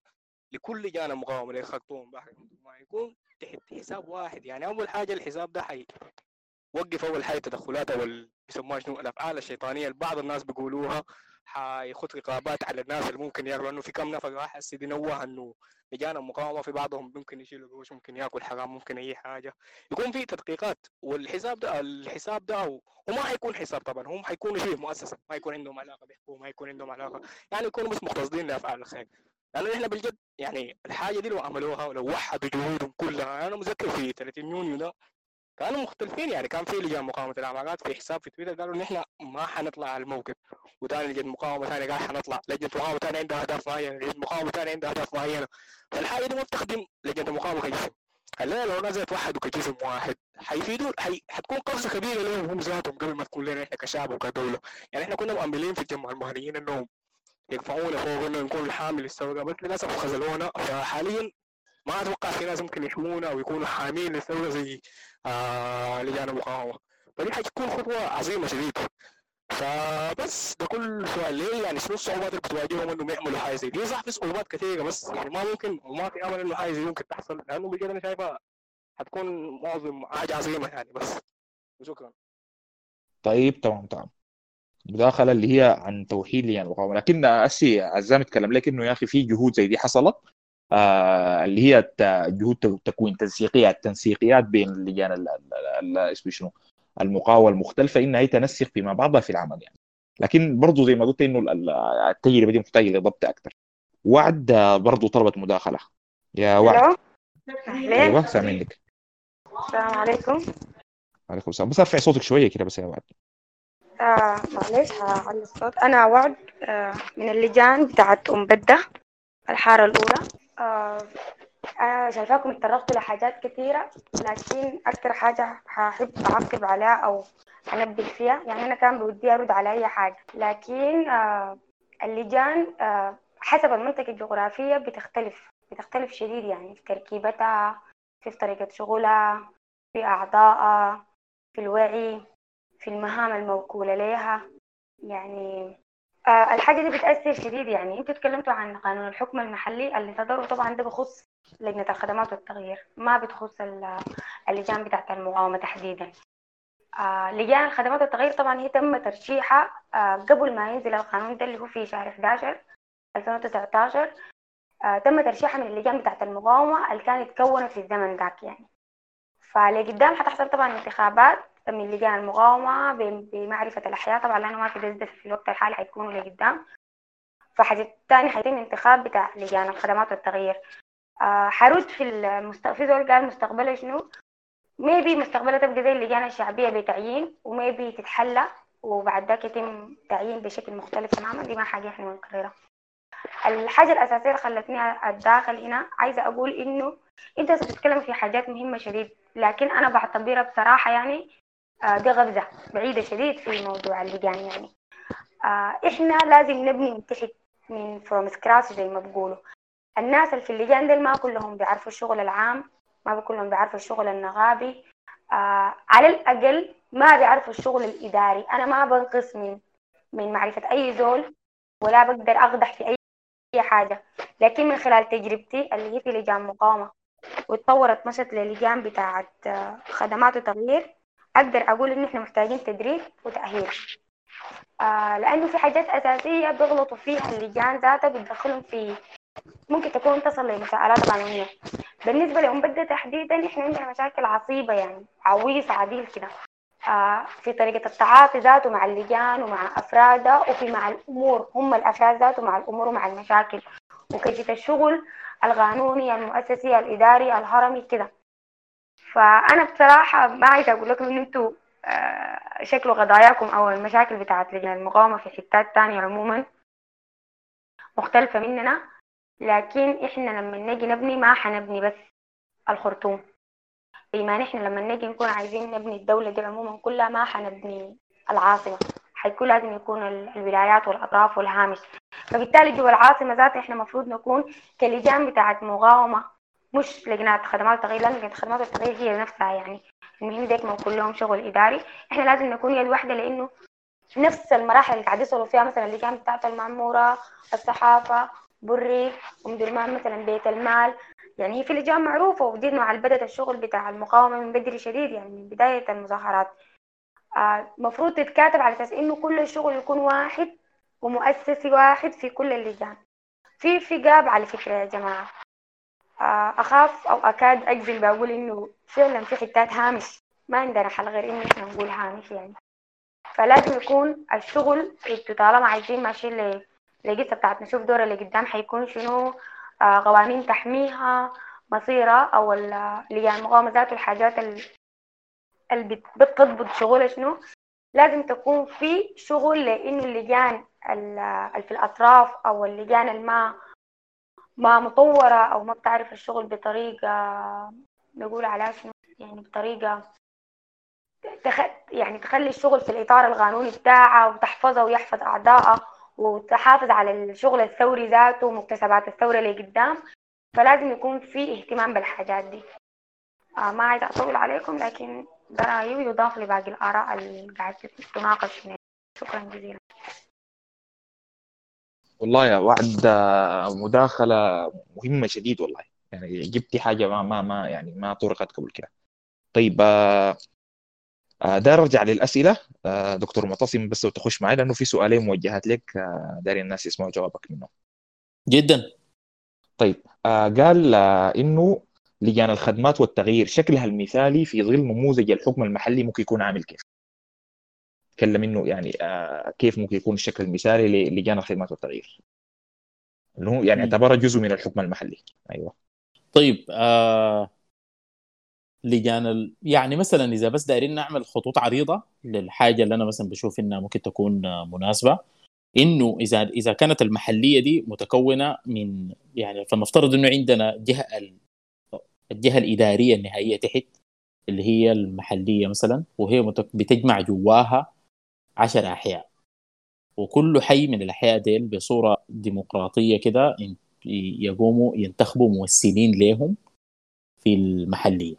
Speaker 10: لكل لجان المقاومه اللي بحر. ما يكون تحت حساب واحد. يعني أول حاجة الحساب ده حي وقف أول حاجة تدخلات أو بيسموها شنو؟ الأفعال الشيطانية. اللي بعض الناس بيقولوها حيخط رقابات على الناس اللي ممكن ياكلوا لأنه في كم نفر راح هسه بينوه إنه لجان المقاومه في بعضهم ممكن يشيل قروش ممكن ياكل حرام ممكن أي حاجة. يكون في تدقيقات والحساب ده الحساب ده وما حيكون حساب طبعا هم حيكونوا شيء مؤسسة ما يكون عندهم علاقة بحكومه ما يكون عندهم علاقة. يعني يكونوا بس مقتصدين لأفعال الخير. لأنه إحنا بالجد يعني الحاجة دي لو عملوها ولو وحدوا جهودهم كلها أنا متذكر في 30 يونيو ده كانوا مختلفين يعني. كان في لجان مقاومة العمارات في حساب في تويتر قالوا ان إحنا ما حنطلع على الموقف. وثاني لجنه مقاومة ثانية قال حنطلع. لجنة مقاومة ثانية عندها أهداف معينة. لجنة مقاومة ثانية عندها أهداف معينة. فالحاجة دي ما بتخدم لجنة المقاومه كجسم الليلة لو نزلت وحدوا كجسم واحد حيفيدوا حي... حتكون قفزة كبيرة لهم هم ذاتهم قبل ما تكون لنا إحنا كشعب وكدولة. يعني إحنا كنا مؤملين في الجماعة المهنيين إنهم يرفعونا فوق انه نكون الحامل الثوره بس للأسف خذلونا. فحاليا ما أتوقع في ناس ممكن يحمونا أو يكونوا حامين للثورة زي آه لجان المقاومه فدي حتكون خطوة عظيمة شديد فبس ده كل سؤال. ليه؟ يعني شنو الصعوبات اللي بتواجههم إنهم يعملوا حاجة زي دي؟ صح في صعوبات كثيرة؟ بس يعني ما ممكن وما في أمل إنه حاجة زي ممكن تحصل لأنه بجد أنا شايفها حتكون معظم حاجة عظيمة يعني. بس وشكرا
Speaker 2: طيب تمام تمام. مداخلة اللي هي عن توحيد لجان المقاومة. لكن أسي عزام اتكلم لك إنه يا أخي في جهود زي دي حصلت؟ اللي هي جهود تكوين تنسيقيات تنسيقيات بين اللجان ال- ال- ال- اسمه شنو؟ المقاومة المختلفه إنها هي تنسق فيما بعضها في العمل يعني. لكن برضه زي ما قلت إنه ال- ال- التجربة دي محتاجة لضبط أكثر وعد آه، برضه طلبت مداخلة. يا وعد. أيوه سامعينك
Speaker 11: السلام عليكم.
Speaker 2: عليكم السلام. بس ارفعي صوتك شوية كده بس يا وعد.
Speaker 11: آه معلش هعلي الصوت. أنا وعد آه من اللجان بتاعت أم بدة الحارة الأولى. آه أنا شايفاكم اتطرقتوا لحاجات كثيرة لكن أكثر حاجة هحب أعقب عليها أو أنبه فيها يعني أنا كان بودي أرد على أي حاجة. لكن آه اللجان آه حسب المنطقة الجغرافية بتختلف بتختلف شديد يعني في تركيبتها في طريقة شغلها في أعضائها في الوعي في المهام الموكولة لها يعني آه الحاجة دي بتأثر شديد يعني. أنتوا تكلمتوا عن قانون الحكم المحلي اللي صدروا طبعا ده بخص لجنة الخدمات والتغيير ما بتخص ال- اللجان بتاعت المقاومة تحديدا. آه لجان الخدمات والتغيير طبعا هي تم ترشيحها آه قبل ما ينزل القانون ده اللي هو في شهر 11 2019 آه تم ترشيحها من اللجان بتاعت المقاومة اللي كانت اتكونت في الزمن ذاك يعني. فلقدام حتحصل طبعا انتخابات من لجان المقاومة بمعرفة الأحياء. طبعا لأنه ما في دزدة في الوقت الحالي حيكونوا لقدام فحاجة تاني حيتم انتخاب بتاع لجان الخدمات والتغيير. آه حرد في المست... في زول قال مستقبله شنو؟ ميبي مستقبلها تبقى زي اللجان الشعبية بتعيين وميبي تتحلى وبعد ذاك يتم تعيين بشكل مختلف تماما. دي ما حاجة إحنا بنقررها الحاجة الأساسية اللي خلتني أتداخل هنا عايزة أقول إنه أنت بتتكلم في حاجات مهمة شديد لكن أنا بعتبرها بصراحة يعني آه، دي غبزة بعيدة شديد في موضوع اللجان يعني. آه، إحنا لازم نبني من تحت من فروم سكراش زي ما بقولوا. الناس اللي في اللجان ما كلهم بيعرفوا الشغل العام ما كلهم بيعرفوا الشغل النغابي. آه، على الأقل ما بيعرفوا الشغل الإداري. أنا ما بنقص من من معرفة أي زول ولا بقدر أقدح في أي حاجة. لكن من خلال تجربتي اللي هي في لجان مقاومة واتطورت مشت للجان بتاعت آه، خدمات وتغيير أقدر أقول إن إحنا محتاجين تدريب وتأهيل. آه لأنه في حاجات أساسية بيغلطوا فيها اللجان ذاتها بتدخلهم في ممكن تكون تصل لمساءلات قانونية. بالنسبة لأم بدة تحديدا إحنا عندنا مشاكل عصيبة يعني عويصة عديل كده. آه، في طريقة التعاطي ذاته مع اللجان ومع أفرادها وفي مع الأمور هم الأفراد ذاته مع الأمور ومع المشاكل. وكيفية الشغل القانوني المؤسسي الإداري الهرمي كده. فأنا بصراحة ما عايزة أقول لكم إن أنتوا آه، شكلوا قضاياكم أو المشاكل بتاعت لجنة المقاومة في حتات تانية عموما. مختلفة مننا لكن إحنا لما نجي نبني ما حنبني بس الخرطوم. بما نحن لما نجي نكون عايزين نبني الدولة دي عموما كلها ما حنبني العاصمة. حيكون لازم يكون ال- الولايات والأطراف والهامش. فبالتالي جوا العاصمة ذاتها إحنا المفروض نكون كلجان بتاعت مقاومة. مش لجنات خدمات التغيير لأن لجنة خدمات التغيير هي نفسها يعني المهم ديك ما كلهم شغل إداري. إحنا لازم نكون يد واحدة لأنه نفس المراحل اللي قاعد يصلوا فيها مثلا اللجان بتاعت المعمورة الصحافة بري أم درمان مثلا بيت المال. يعني هي في لجان معروفة ودي مع بدأت الشغل بتاع المقاومة من بدري شديد يعني من بداية المظاهرات. المفروض تتكاتب على أساس إنه كل الشغل يكون واحد ومؤسسي واحد في كل اللجان. في في جاب على فكرة يا جماعة. آه، أخاف أو أكاد أجزم بقول إنه فعلا في حتات هامش ما عندنا حل غير إنه إحنا نقول هامش يعني. فلازم يكون الشغل إنتوا طالما عايزين ماشيين لقصة بتاعت نشوف دور اللي قدام حيكون شنو آه، قوانين تحميها مصيرها أو ال- لجان المقاومة ذاته الحاجات ال- اللي بت- بتضبط شغلها شنو. لازم تكون في شغل لأنه اللجان ال- اللي في الأطراف أو اللجان الما ما مطورة أو ما بتعرف الشغل بطريقة نقول عليها شنو يعني بطريقة تخ... يعني تخلي الشغل في الإطار القانوني بتاعها وتحفظها ويحفظ أعضائها وتحافظ على الشغل الثوري ذاته ومكتسبات الثورة اللي قدام فلازم يكون في اهتمام بالحاجات دي. آه ما عايزة أطول عليكم لكن ده رأيي ويضاف لباقي الآراء اللي قاعد تناقش شكرا جزيلا.
Speaker 2: والله يا وعد آه، مداخلة مهمة شديد والله. يعني جبتي حاجة ما ما ما يعني ما طرقت قبل كده. طيب آه، آه، داير ارجع للأسئلة. آه، دكتور معتصم بس لو تخش معي لأنه في سؤالين موجهات لك آه، داري الناس يسمعوا جوابك منهم.
Speaker 4: جدا.
Speaker 2: طيب آه، قال آه، إنه لجان الخدمات والتغيير شكلها المثالي في ظل نموذج الحكم المحلي ممكن يكون عامل كيف؟ تكلم إنه يعني آه كيف ممكن يكون الشكل المثالي للجان الخدمات والتغيير. اللي هو يعني
Speaker 4: مم.
Speaker 2: اعتبرها جزء من الحكم المحلي. أيوه.
Speaker 4: طيب آه لجان ال... يعني مثلا إذا بس دايرين نعمل خطوط عريضة للحاجة اللي أنا مثلا بشوف إنها ممكن تكون آه، مناسبة إنه إذا إذا كانت المحلية دي متكونة من يعني فلنفترض إنه عندنا جهة ال- الجهة الإدارية النهائية تحت اللي هي المحلية مثلا وهي متك... بتجمع جواها عشر أحياء. وكل حي من الأحياء ديل بصورة ديمقراطية كده يقوموا ينتخبوا ممثلين لهم في المحلية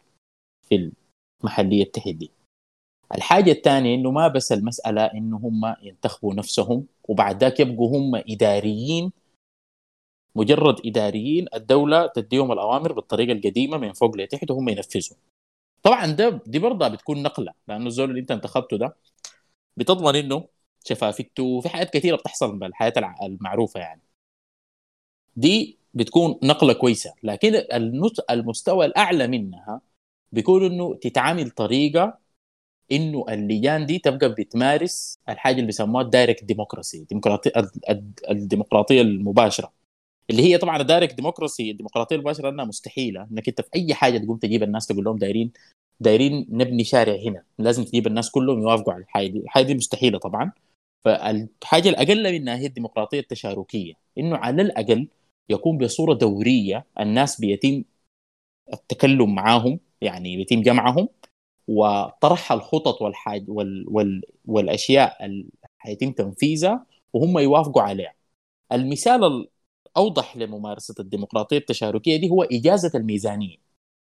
Speaker 4: في المحلية تحت دي الحاجة الثانية إنه ما بس المسألة إنه هم ينتخبوا نفسهم وبعد ذاك يبقوا هم إداريين. مجرد إداريين الدولة تديهم الأوامر بالطريقة القديمة من فوق لتحت وهم ينفذوا. طبعا ده دي برضه بتكون نقلة لأنه الزول اللي أنت انتخبته ده بتضمن إنه شفافيته وفي حاجات كثيره بتحصل بالحياة المعروفة يعني. دي بتكون نقلة كويسة لكن المستوى الأعلى منها بيكون إنه تتعامل طريقة إنه اللجان دي تبقى بتمارس الحاجة اللي بيسموها ال direct democracy ديمقراطيه الديمقراطية المباشرة. اللي هي طبعا ال direct democracy الديمقراطية المباشرة إنها مستحيلة إنك أنت في أي حاجة تقوم تجيب الناس تقول لهم دايرين دايرين نبني شارع هنا لازم تجيب الناس كلهم يوافقوا على الحاجة دي الحاجة دي مستحيلة طبعا فالحاجة الأقل منها هي الديمقراطية التشاركية إنه على الأقل يكون بصورة دورية الناس بيتم التكلم معاهم يعني بيتم جمعهم وطرح الخطط والحاج وال وال والأشياء اللي حيتم تنفيذها وهم يوافقوا عليها. المثال الاوضح لممارسة الديمقراطية التشاركية دي هو إجازة الميزانية.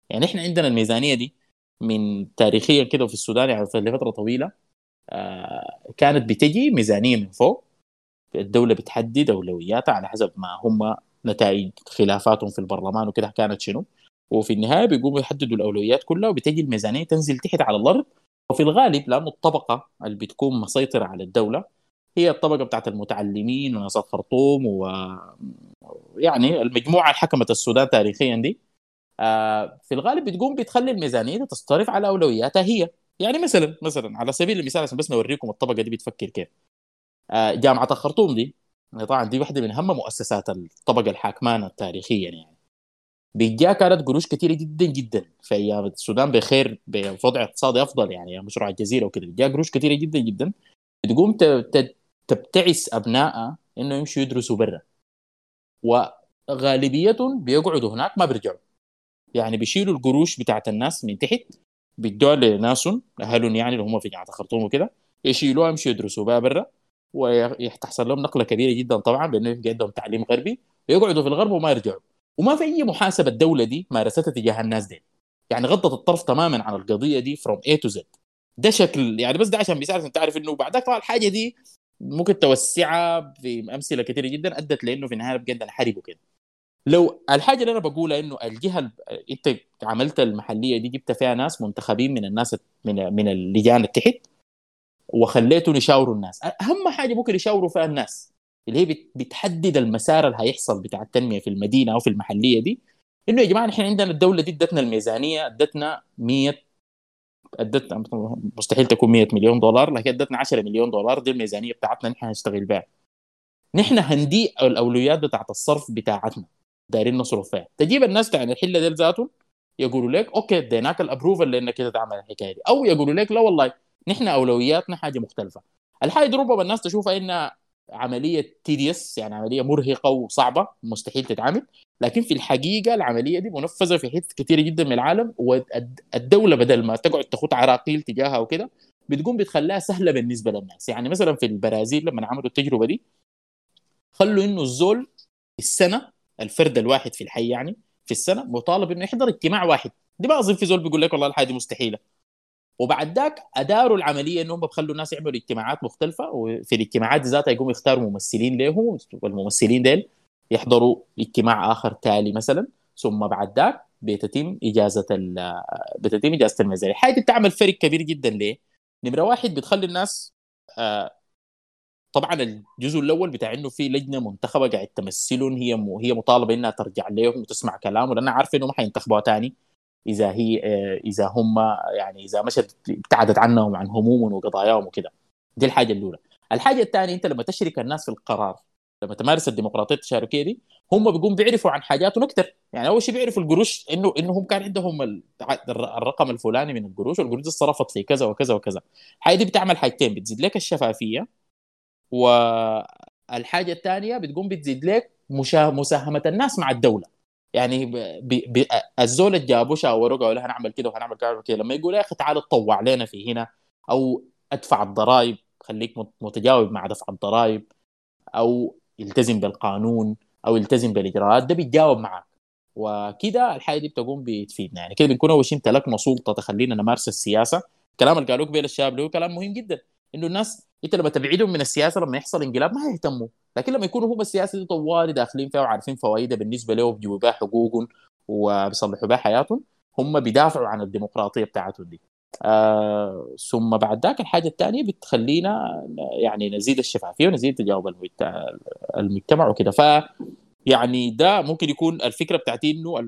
Speaker 4: يعني إحنا عندنا الميزانية دي من تاريخيا كده في السودان يعني لفترة طويلة آه كانت بتجي ميزانية من فوق. الدولة بتحدد أولوياتها على حسب ما هم نتائج خلافاتهم في البرلمان وكده كانت شنو. وفي النهاية بيقوموا يحددوا الأولويات كلها وبتجي الميزانية تنزل تحت على الأرض. وفي الغالب لأنه الطبقه اللي بتكون مسيطرة على الدولة هي الطبقة بتاعت المتعلمين وناس الخرطوم و يعني المجموعة اللي حكمت السودان تاريخيا دي. في الغالب بتقوم بتخلي الميزانية تصطرف على أولوياتها هي. يعني مثلا مثلا على سبيل المثال عشان بس نوريكم الطبقة دي بتفكر كيف. آه، جامعة الخرطوم دي طبعا دي واحدة من أهم مؤسسات الطبقة الحاكمانة تاريخيا يعني. بيجا كانت قروش كثيره جدا جدا. في أيام السودان بخير بوضع اقتصادي أفضل يعني مشروع الجزيرة وكذا بيجا قروش كثيره جدا جدا. بتقوم تبتعث ابنائها إنه يمشوا يدرسوا برا. وغالبيتهم بيقعدوا هناك ما بيرجعوا. يعني بيشيلوا القروش بتاعت الناس من تحت بيدوها لناسهم اهلهم يعني اللي هم في جامعه الخرطوم وكده يشيلوها يمشوا يدرسوا بها برا ويحصل لهم نقلة كبيرة جدا طبعا بأنه يبقى عندهم تعليم غربي ويقعدوا في الغرب وما يرجعوا. وما في أي محاسبة الدولة دي مارستها تجاه الناس دي. يعني غضت الطرف تماما عن القضية دي from A to Z ده شكل يعني بس ده عشان بيساعد عشان تعرف إنه بعدك طبعا الحاجة دي ممكن توسعها في امثله كثيره جدا أدت لإنه في النهاية بجد الحرب وكده. لو الحاجة اللي أنا بقولها إنه الجهة ال- أنت عملت المحلية دي جبت فيها ناس منتخبين من الناس من من اللجان اللي تحت وخليتهم يشاوروا الناس. أهم حاجة ممكن يشاوروا فيها الناس اللي هي بت- بتحدد المسار اللي هيحصل بتاع التنمية في المدينة أو في المحلية دي إنه يا جماعة نحن عندنا الدولة دي ادتنا الميزانية ادتنا 100 ادتنا مستحيل تكون 100 مليون دولار لكن ادتنا 10 مليون دولار دي الميزانية بتاعتنا نحن هنشتغل بها نحن هندي الأولويات بتاعت الصرف بتاعتنا. دايرين نصرف فيها. تجيب الناس بتاع الحلة ديل ذاتهم يقولوا لك okay اديناك ال approval لأنك كده تعمل الحكاية دي. أو يقولوا لك لا والله نحن أولوياتنا حاجة مختلفة. الحاجة دي ربما الناس تشوفها إنها عملية tedious يعني عملية مرهقة وصعبة مستحيل تتعمل لكن في الحقيقة العملية دي منفذة في حتت كثيره جدا من العالم والدولة بدل ما تقعد تخوض عراقيل تجاهها وكده بتقوم بتخليها سهلة بالنسبة للناس. يعني مثلا في البرازيل لما عملوا التجربة دي خلوا إنه الزول السنة الفرد الواحد في الحي يعني في السنة مطالب إنه يحضر اجتماع واحد. دي ما اظن في زول بيقول لك والله الحاجة مستحيلة. وبعد ذاك أداروا العملية إنهم بخلوا الناس يعملوا اجتماعات مختلفة وفي الاجتماعات ذاتها يقوموا يختاروا ممثلين لهم والممثلين ديل يحضروا اجتماع آخر تالي مثلا. ثم بعد ذاك بتتم إجازة بتتم إجازة الميزانيه الحاجة دي بتعمل فرق كبير جدا ليه؟ نمرة واحد بتخلي الناس آه طبعا الجزء الأول بتاع إنه في لجنة منتخبة قاعد تمثلهم هي م... هي مطالبة إنها ترجع لهم وتسمع كلامه لانها عارفه انه ما حينتخبوها تاني إذا هي آه، إذا هم يعني إذا مشت ابتعدت عنهم عن همومهم وقضاياهم وكده. دي الحاجة الأولى. الحاجة الثانية أنت لما تشرك الناس في القرار لما تمارس الديمقراطية التشاركية دي هم بيقوم بيعرفوا عن حاجاتهم أكثر يعني أول شيء بيعرفوا القروش انه إنه هم كان عندهم ال- الرقم الفلاني من القروش والقروش دي اتصرفت في كذا وكذا وكذا. الحاجة دي بتعمل حاجتين بتزيد لك الشفافية والحاجة الثانية بتقوم بتزيد لك. مساهمة الناس مع الدولة. يعني ب... ب... الزول اللي جابوه شاوروه قالوا له هنعمل كده وهنعمل كده لما يقول يا أخي تعال تطوع لنا في هنا أو ادفع الضرائب خليك مت- متجاوب مع دفع الضرائب أو يلتزم بالقانون أو يلتزم بالإجراءات ده بيتجاوب معك وكده الحاجة دي بتقوم بتفيدنا. يعني كده بنكون أول شيء امتلكنا سلطة تخلينا نمارس السياسة. الكلام اللي قالوه قبل الشباب له كلام مهم جدا. إنه الناس انت لما تبعدهم من السياسة لما يحصل انقلاب ما هيهتموا. لكن لما يكونوا هم السياسة دي طوالي داخلين فيها وعارفين فوائدها بالنسبة لهم بيجيبوا بها حقوقهم وبيصلحوا بها حياتهم هم بيدافعوا عن الديمقراطية بتاعتهم دي. آه ثم بعد ذاك الحاجة الثانية بتخلينا يعني نزيد الشفافية ونزيد تجاوب المجت- المجتمع وكده. ف يعني ده ممكن يكون الفكرة بتاعتي إنه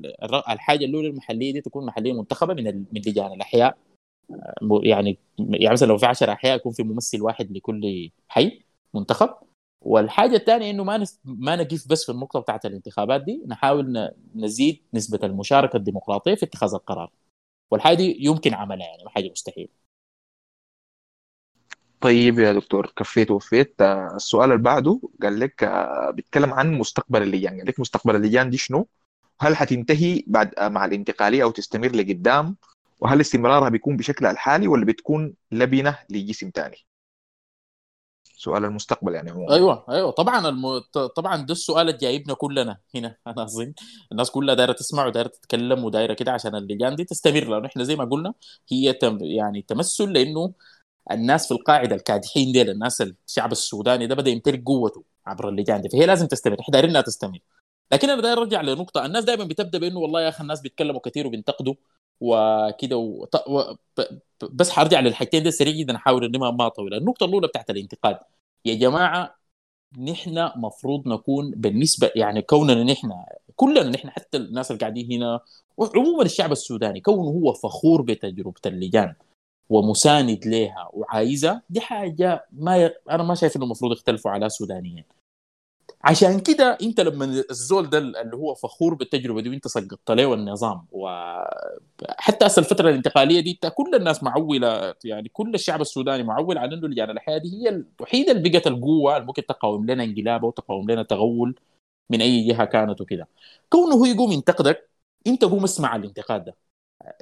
Speaker 4: الحاجة الأولى المحلية دي تكون محلية منتخبة من من لجان الأحياء. يعني يعني مثلا لو في 10 أحياء يكون في ممثل واحد لكل حي منتخب. والحاجة الثانية إنه ما نس... ما نقف بس في النقطة بتاعت الانتخابات دي نحاول. نزيد نسبة المشاركة الديمقراطية في اتخاذ القرار. والحاجة دي يمكن عملها يعني حاجة مستحيل
Speaker 8: طيب يا دكتور كفيت ووفيت. آه، السؤال اللي بعده قال لك آه، بيتكلم عن مستقبل اللجان قال لك مستقبل اللجان دي شنو؟ هل حتنتهي بعد آه، مع الانتقالية أو تستمر لقدام؟ وهل استمرارها بيكون بشكلها الحالي ولا بتكون لبنة لجسم تاني؟ سؤال المستقبل يعني عموما.
Speaker 4: أيوه أيوه. طبعا الم... طبعا ده السؤال اللي جايبنا كلنا هنا. [laughs] أنا أظن الناس كلها دايرة تسمع ودايرة تتكلم ودايرة كده عشان اللجان دي تستمر لأنه إحنا زي ما قلنا هي تم... يعني تمثل لأنه الناس في القاعدة الكادحين ديل الناس الشعب السوداني ده بدأ يمتلك قوته عبر اللجان دي. فهي لازم تستمر إحنا دايرين إنها تستمر. لكن أنا داير أرجع لنقطة الناس دائما بتبدأ بأنه والله يا أخي الناس بيتكلموا كثير وبينتقدوا. وكده و... ط- و... بس حرجع للحاجتين دي سريع جدا أحاول أني ما ما أطول. النقطة الأولى بتاعت الانتقاد. يا جماعة نحن مفروض نكون بالنسبة يعني كوننا نحن كلنا نحن حتى الناس اللي قاعدين هنا وعموما الشعب السوداني كونه هو فخور بتجربة اللجان ومساند لها وعايزها دي حاجة ما ي... أنا ما شايف إنه المفروض يختلفوا على سودانيين عشان كده انت لما الزول ده اللي هو فخور بالتجربة دي وانت سقطت له النظام وحتى هسه الفترة الانتقالية دي كل الناس معولة يعني كل الشعب السوداني معول على انه لجان الحياة دي هي الوحيده اللي بقت القوة اللي ممكن تقاوم لنا انقلاب أو تقاوم لنا تغول من أي جهة كانت وكده. كونه هو يقوم ينتقدك انت قوم اسمع الانتقاد ده.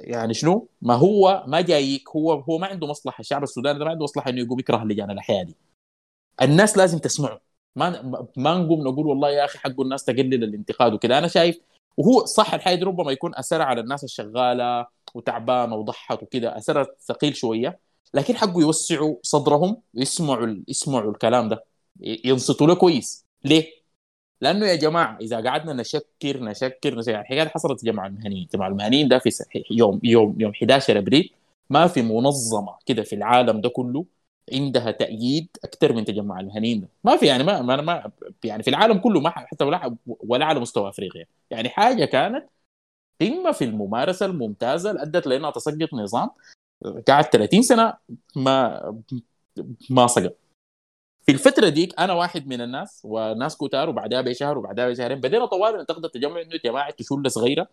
Speaker 4: يعني شنو؟ ما هو ما جايك هو هو ما عنده مصلحة الشعب السوداني ده ما عنده مصلحة إنه يقوم يكره لجان الحياة دي الناس لازم تسمعه. ما ما نقوم نقول والله يا أخي حق الناس تقلل الانتقاد وكده أنا شايف وهو صح الحاجة دي ربما يكون أثرها على الناس الشغالة وتعبانة وضحت وكده أثرها ثقيل شوية لكن حقه يوسعوا صدرهم ويسمعوا يسمعوا الكلام ده ينصتوا له كويس. ليه؟ لأنه يا جماعة إذا قعدنا نشكر نشكر نشكر يعني الحكاية حصلت في جماعة المهنيين، جماعة المهنيين ده في يوم يوم يوم 11 أبريل ما في منظمة كده في العالم ده كله عندها تأييد أكثر من تجمع المهنيين. ما في يعني ما, ما, يعني في العالم كله ما حتى ولا ولا على مستوى أفريقيا. يعني حاجة كانت قمة في الممارسة الممتازة اللي أدت لأنها تسقط نظام قعد 30 سنة ما ما سقط في الفترة ديك أنا واحد من الناس وناس كتار وبعدها بشهر وبعدها بشهرين بدينا طوال ننتقد التجمع إنه جماعة شلة صغيرة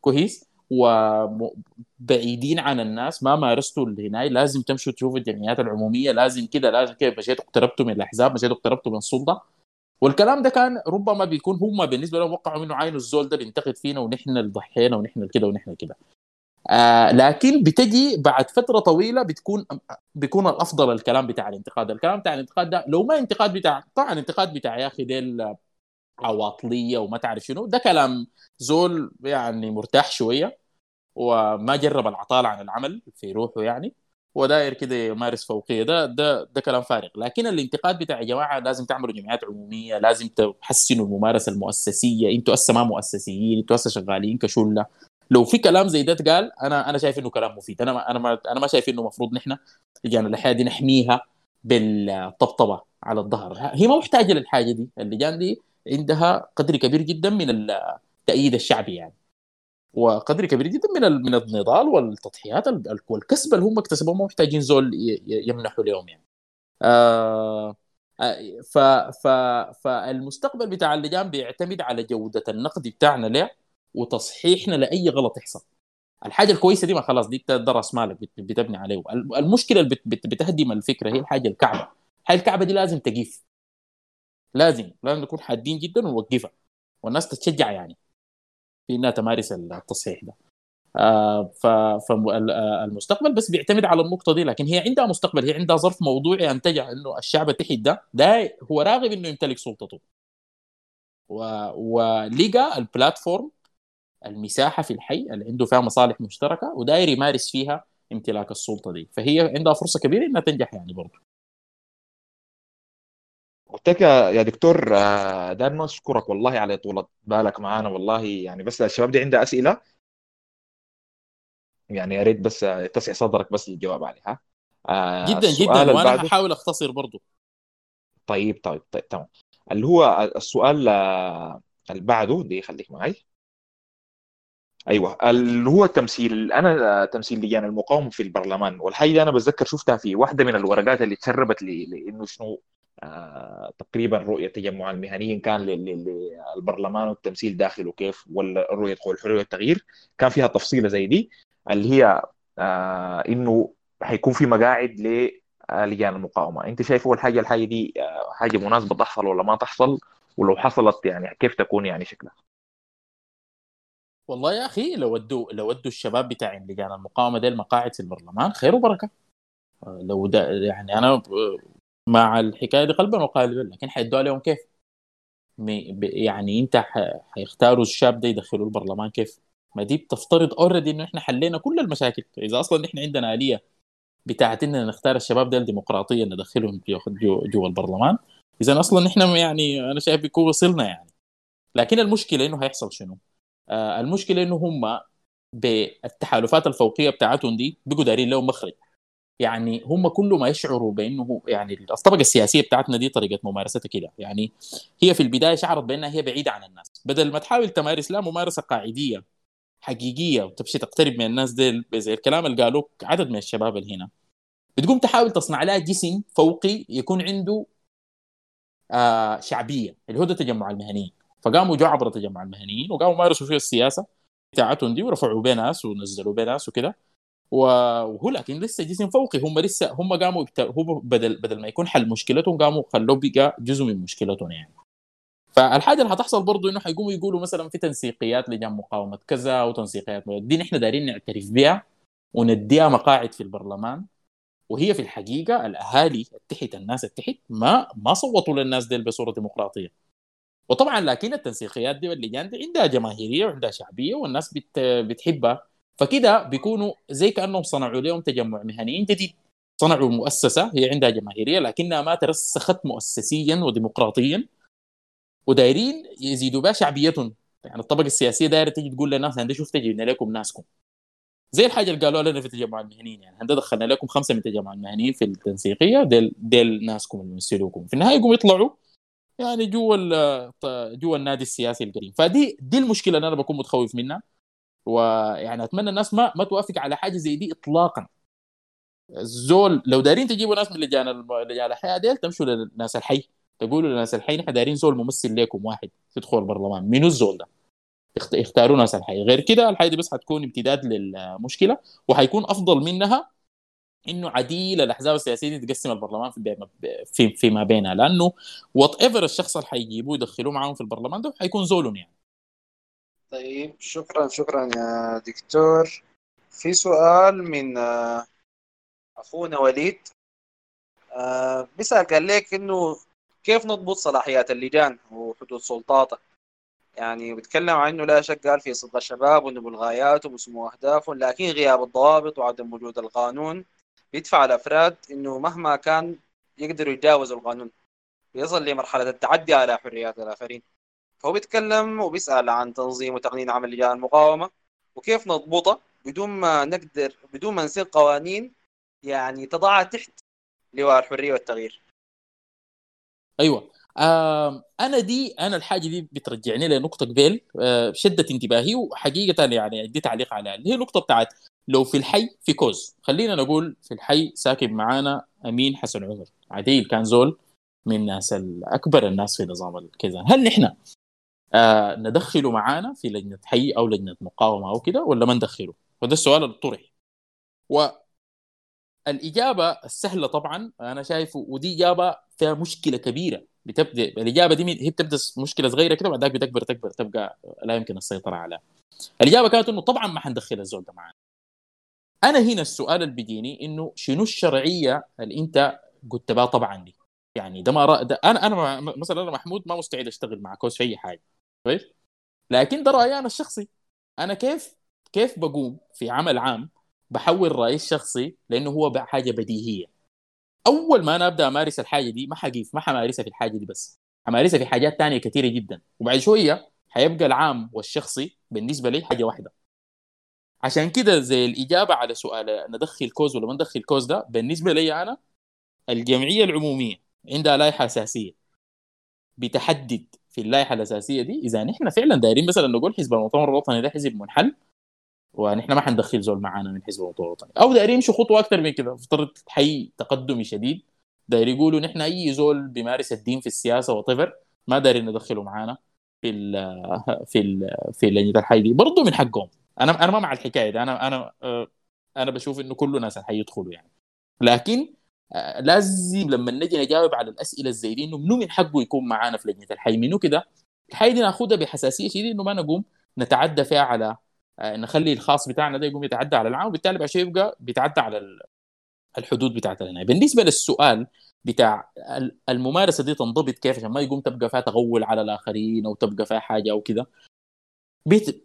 Speaker 4: كويس. وبعيدين عن الناس ما مارستوا هناي. لازم تمشوا تشوفوا الجمعيات العمومية لازم كده لازم كده. مشيتوا اقتربتوا من الأحزاب مشيتوا اقتربتوا من السلطة. والكلام ده كان ربما بيكون هم بالنسبة لهم وقعوا منه عين الزول ده بينتقد فينا ونحن اللي ضحينا ونحن كده ونحن كده آه لكن بتجي بعد فترة طويلة بتكون بيكون الأفضل الكلام بتاع الانتقاد. الكلام بتاع الانتقاد ده لو ما انتقاد بتاع طبعا الانتقاد بتاع يا أخي ديل عواطليه وما تعرف شنو. ده كلام زول يعني مرتاح شوية وما جرب العطاله عن العمل في روحه يعني وداير كده يمارس فوقيه. ده ده ده كلام فارغ. لكن الانتقاد بتاع يا جماعة لازم تعملوا جمعيات عمومية لازم تحسنوا الممارسة المؤسسية. أنتوا هسه ما مؤسسيين أنتوا هسه شغالين كشلة. لو في كلام زي ده اتقال أنا أنا شايف إنه كلام مفيد. أنا ما أنا ما أنا ما شايف إنه المفروض نحن لجان الحياة دي نحميها بالطبطبة على الظهر. هي ما محتاجة للحاجة دي. اللجان دي عندها قدر كبير جدا من التأييد الشعبي يعني وقدر كبير جدا من من النضال والتضحيات والكسب اللي هم اكتسبوه ما محتاجين زول يمنحوا لهم يعني. آه ف ف فالمستقبل بتاع اللجان بيعتمد على جودة النقد بتاعنا له وتصحيحنا لأي غلط يحصل. الحاجة الكويسة دي ما خلاص دي ده راس مالك بتبني عليه المشكلة اللي بتهدم الفكرة هي الحاجة الكعبة هاي الكعبة دي لازم تقيف لازم لازم نكون حادين جدا ونوقفها والناس تتشجع يعني في إنها تمارس التصحيح ده. آه فالمستقبل بس بيعتمد على النقطة دي لكن هي عندها مستقبل هي عندها ظرف موضوعي انتج إنه الشعب التحت ده ده هو راغب إنه يمتلك سلطته. ولقى البلاتفورم المساحة في الحي اللي عنده فيها مصالح مشتركة وداير يمارس فيها امتلاك السلطة دي. فهي عندها فرصة كبيرة إنها تنجح يعني برضه.
Speaker 8: لك يا دكتور دائما اشكرك والله على طولة بالك معانا والله. يعني بس الشباب دي عندها أسئلة؟ يعني يا ريت بس تسع صدرك بس للجواب عليها.
Speaker 4: آه جدا جدا. وأنا هحاول أختصر برضه
Speaker 8: طيب طيب طيب تمام. اللي هو السؤال اللي بعده دي خليك معي أيوه. اللي هو تمثيل أنا تمثيل لجان المقاومة في البرلمان دي أنا بتذكر شفتها في واحدة من الورقات اللي تسربت لي لإنه شنو؟ آه تقريبا رؤية تجمع المهنيين كان للبرلمان والتمثيل داخله كيف ولا رؤية قول الحريه والتغيير كان فيها تفصيلة زي دي اللي هي آه إنه حيكون في مقاعد للجان المقاومة. أنت شايف أول حاجة الحاجة دي آه حاجة مناسبة تحصل ولا ما تحصل؟ ولو حصلت يعني كيف تكون يعني شكلها؟
Speaker 4: والله يا أخي لو ودوا لو ودوا الشباب بتاع لجان المقاومة دي المقاعد في البرلمان خير وبركة. لو ده يعني أنا مع الحكاية دي قلبا وقالبا لكن حيدوا عليهم كيف؟ يعني أنت حيختاروا الشاب ده يدخلوه البرلمان كيف؟ ما دي بتفترض already إنه إحنا حلينا كل المشاكل إذا أصلا إحنا عندنا آلية بتاعت إننا نختار الشباب ده ديمقراطيا ندخلهم جوا جو البرلمان إذا أصلا إحنا يعني أنا شايف بيكون وصلنا يعني لكن المشكلة إنه هيحصل شنو؟ آه المشكلة إنه هم بالتحالفات الفوقية بتاعتهم دي بقوا دايرين لهم مخرج يعني هم كل ما يشعروا بانه يعني الطبقه السياسية بتاعتنا دي طريقة ممارستها كده. يعني هي في البداية شعرت بأنها هي بعيدة عن الناس. بدل ما تحاول تمارس لا ممارسة قاعدية حقيقية وتمشي تقترب من الناس ديل زي الكلام اللي قالوه عدد من الشباب اللي هنا. بتقوم تحاول تصنع لها جسم فوقي يكون عنده آه شعبية اللي هو ده تجمع المهنيين. فقاموا جو عبر تجمع المهنيين وقاموا مارسوا فيه السياسة بتاعتهم دي ورفعوا بيه ناس ونزلوا بيه ناس وكده. وهو لكن لسه جسم فوقي. هم لسه هم قاموا يبت- بدل بدل ما يكون حل مشكلتهم قاموا خلوه بقى جزء من مشكلتهم يعني. فالحاجة اللي هتحصل برضه إنه حيقوموا يقولوا مثلا في تنسيقيات لجان مقاومة كذا وتنسيقيات دي نحن دايرين نعترف بها ونديها مقاعد في البرلمان. وهي في الحقيقة الأهالي التحت الناس التحت ما ما صوتوا للناس دي بصورة ديمقراطية. وطبعا لكن التنسيقيات دي واللجان دي عندها جماهيرية وعندها شعبية والناس بت بتحبها. فكده بيكونوا زي كأنهم صنعوا لهم تجمع مهنيين جديد صنعوا مؤسسة هي عندها جماهيرية لكنها ما ترسخت مؤسسيا وديمقراطيا. ودايرين يزيدوا بها شعبيتهم. يعني الطبقة السياسية دايرة تيجي تقول للناس عندي شفت جبنا لكم ناسكم. زي الحاجة اللي قالوا لنا في التجمع المهنيين. يعني هندي دخلنا لكم خمسة من التجمع المهنيين في التنسيقية ديل ديل ناسكم اللي يمثلوكم في النهاية يقوموا يطلعوا يعني جوا جوا النادي السياسي القديم. فدي دي المشكلة اللي أنا بكون متخوف منها. ويعني أتمنى الناس ما ما توافق على حاجة زي دي اطلاقا. الزول لو دايرين تجيبوا ناس من لجان لجان الأحياء ديل تمشوا للناس الحي. تقولوا للناس الحي نحن دايرين زول ممثل لكم واحد يدخل البرلمان. منو الزول ده؟ يختاروا ناس الحي. غير كده الحي دي بس حتكون امتداد للمشكلة وحيكون أفضل منها إنه عديل الأحزاب السياسية دي تقسم البرلمان في في فيما بينها. لأنه whatever الشخص اللي حيجيبوه يدخلوه معاهم في البرلمان ده حيكون زولهم يعني.
Speaker 12: طيب شكرا شكرا يا دكتور. في سؤال من آه، أخونا وليد. آه، بيسأل قال لك إنه كيف نضبط صلاحيات اللجان وحدود سلطاتها يعني بيتكلم عن إنه لا شك قال في صدق الشباب ونبو الغايات وسمو أهدافهم لكن غياب الضوابط وعدم وجود القانون بيدفع الأفراد إنه مهما كان يقدروا يتجاوزوا القانون. بيصل لمرحلة التعدي على حريات الآخرين. فهو بيتكلم وبيسأل عن تنظيم وتقنين عمل لجان المقاومة وكيف نضبطها بدون ما نقدر بدون ما نصير قوانين يعني تضعها تحت لواء الحرية والتغيير.
Speaker 4: أيوه. أنا دي أنا الحاجة دي بترجعني لنقطة قبل آه شدت انتباهي وحقيقة يعني دي تعليق عليها اللي هي النقطة بتاعت لو في الحي في كوز. خلينا نقول في الحي ساكن معانا أمين حسن عمر. عديل كان زول من الناس الأكبر الناس في نظام الكذا هل نحن آه ندخله معانا في لجنة حي أو لجنة مقاومة أو كده ولا ما ندخله؟ وده السؤال اللي طرح والإجابة السهلة طبعا أنا شايف ودي إجابة فيها مشكلة كبيرة بتبدأ الإجابة دي هي بتبدأ مشكلة صغيرة كده وبعد ذاك بتكبر تكبر تبقى لا يمكن السيطرة عليها. الإجابة كانت إنه طبعا ما حندخل الزول ده معانا. أنا هنا السؤال اللي بيجيني إنه شنو الشرعية اللي أنت قلت بها طبعا دي؟ يعني ده ما رأ... ده أنا أنا مثلا أنا محمود ما مستعد أشتغل مع كوز في أي حاجة كويس؟ لكن ده رايي أنا الشخصي أنا كيف كيف بقوم في عمل عام بحول رأيي الشخصي لأنه هو حاجة بديهية. أول ما أنا أبدأ أمارس الحاجة دي ما حقيف ما حمارسها في الحاجة دي بس. حمارسها في حاجات تانية كثيره جدا. وبعد شوية حيبقى العام والشخصي بالنسبة لي حاجة واحدة. عشان كده زي الإجابة على سؤال ندخل كوز ولا ما ندخل كوز ده بالنسبة لي أنا الجمعية العمومية عندها لائحة أساسية. بتحدد في اللائحة الأساسية دي إذا نحن فعلا دايرين مثلا نقول حزب المؤتمر الوطني ده حزب منحل ونحن ما حندخل زول معانا من حزب المؤتمر الوطني. أو دايرين يمشوا خطوة أكثر من كده افترض حي تقدمي شديد داير يقولوا نحن أي زول بيمارس الدين في السياسة وطفر ما دايرين ندخله معانا في ال [laughs] في ال في لجنه الحي دي. برضه من حقهم. أنا أنا ما مع الحكاية دي. أنا أنا آه، أنا بشوف إنه كل الناس الحي يدخلوا يعني. لكن لازم لما نجي نجاوب على الأسئلة زي دي إنه منو من حقه يكون معانا في لجنة الحي؟ منو كده؟ الحي دي ناخذها بحساسية شديدة إنه ما نقوم نتعدى فيها على آه، نخلي الخاص بتاعنا ده يقوم يتعدى على العام وبالتالي بعد يبقى بيتعدى على ال- الحدود بتاعت العنايه بالنسبة للسؤال بتاع ال- الممارسة دي تنضبط كيف عشان ما يقوم تبقى فيها تغول على الآخرين أو تبقى فيها حاجة أو كده؟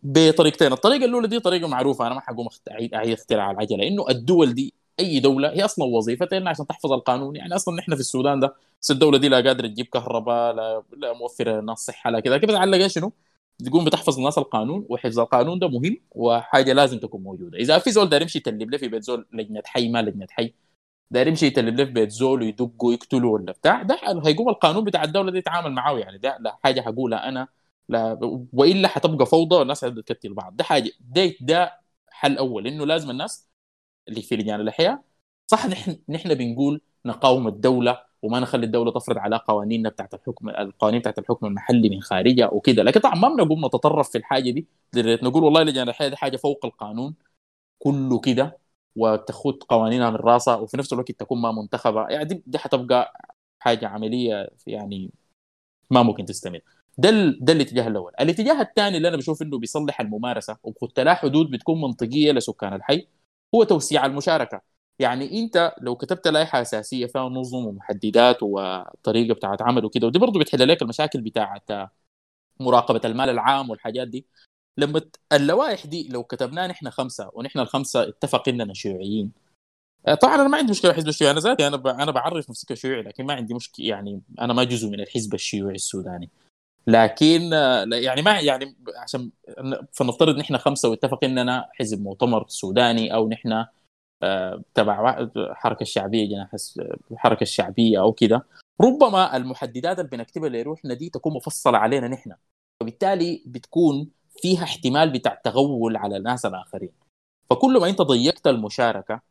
Speaker 4: بطريقتين. الطريقة الأولى دي طريقة معروفة أنا ما حقوم اعيد اختراع العجلة. لأنه الدول دي أي دولة هي أصلا وظيفتها انها عشان تحفظ القانون. يعني أصلا نحن في السودان ده بس الدولة دي لا قادرة تجيب كهرباء لا, لا موفرة للناس صحة لا كذا. كيف تعلق؟ شنو؟ تقوم بتحفظ الناس القانون وحفظ القانون ده مهم وحاجة لازم تكون موجودة. إذا في زول داير يمشي يتلب في بيت زول لجنه حي ما لجنه حي داير يمشي يتلب في بيت زول ويدقه ويقتله ولا بتاع ده هيقوم القانون بتاع الدولة دي يتعامل معاه. يعني ده لا حاجة حقولها أنا لا وإلا حتبقى فوضى والناس حتقتل بعض. ده حاجة ده ده حل أول إنه لازم الناس اللي في لجان الأحياء. صح نحن نحن بنقول نقاوم الدولة وما نخلي الدولة تفرض على قوانيننا بتاعت الحكم القوانين بتاعت الحكم المحلي من خارجها وكده. لكن طبعا ما بنقوم نتطرف في الحاجة دي. لدرجة نقول والله لجان الأحياء دي حاجة فوق القانون. كله كده وتخوض قوانينها من راسها وفي نفس الوقت تكون ما منتخبة. يعني دي, دي حتبقى حاجة عملية يعني ما ممكن تستمر. ده. ده الاتجاه الأول، الاتجاه الثاني اللي أنا بشوف إنه بيصلح الممارسة وبخط لها حدود بتكون منطقية لسكان الحي. هو توسيع المشاركة، يعني أنت لو كتبت لائحة أساسية فيها نظم ومحددات وطريقة بتاعت عمل وكده ودي برضه بتحل لك المشاكل بتاعت مراقبة المال العام والحاجات دي. لما اللوائح دي لو كتبناها نحن خمسة ونحن الخمسة اتفق إننا شيوعيين. آه، طبعا أنا ما عندي مشكلة حزب الشيوعي. أنا ذاتي أنا. أنا بعرف نفسي كشيوعي لكن ما عندي مشكلة يعني أنا ما جزء من الحزب الشيوعي السوداني. لكن يعني ما يعني عشان فنفترض نحن خمسة واتفق اننا حزب مؤتمر سوداني أو نحن آه، تبع الحركه الشعبيه جناح الحركه الشعبيه أو كده. ربما المحددات اللي بنكتبها لروحنا دي تكون مفصلة علينا نحن. وبالتالي بتكون فيها احتمال بتاع تغول على الناس الآخرين. فكل ما أنت ضيقت المشاركة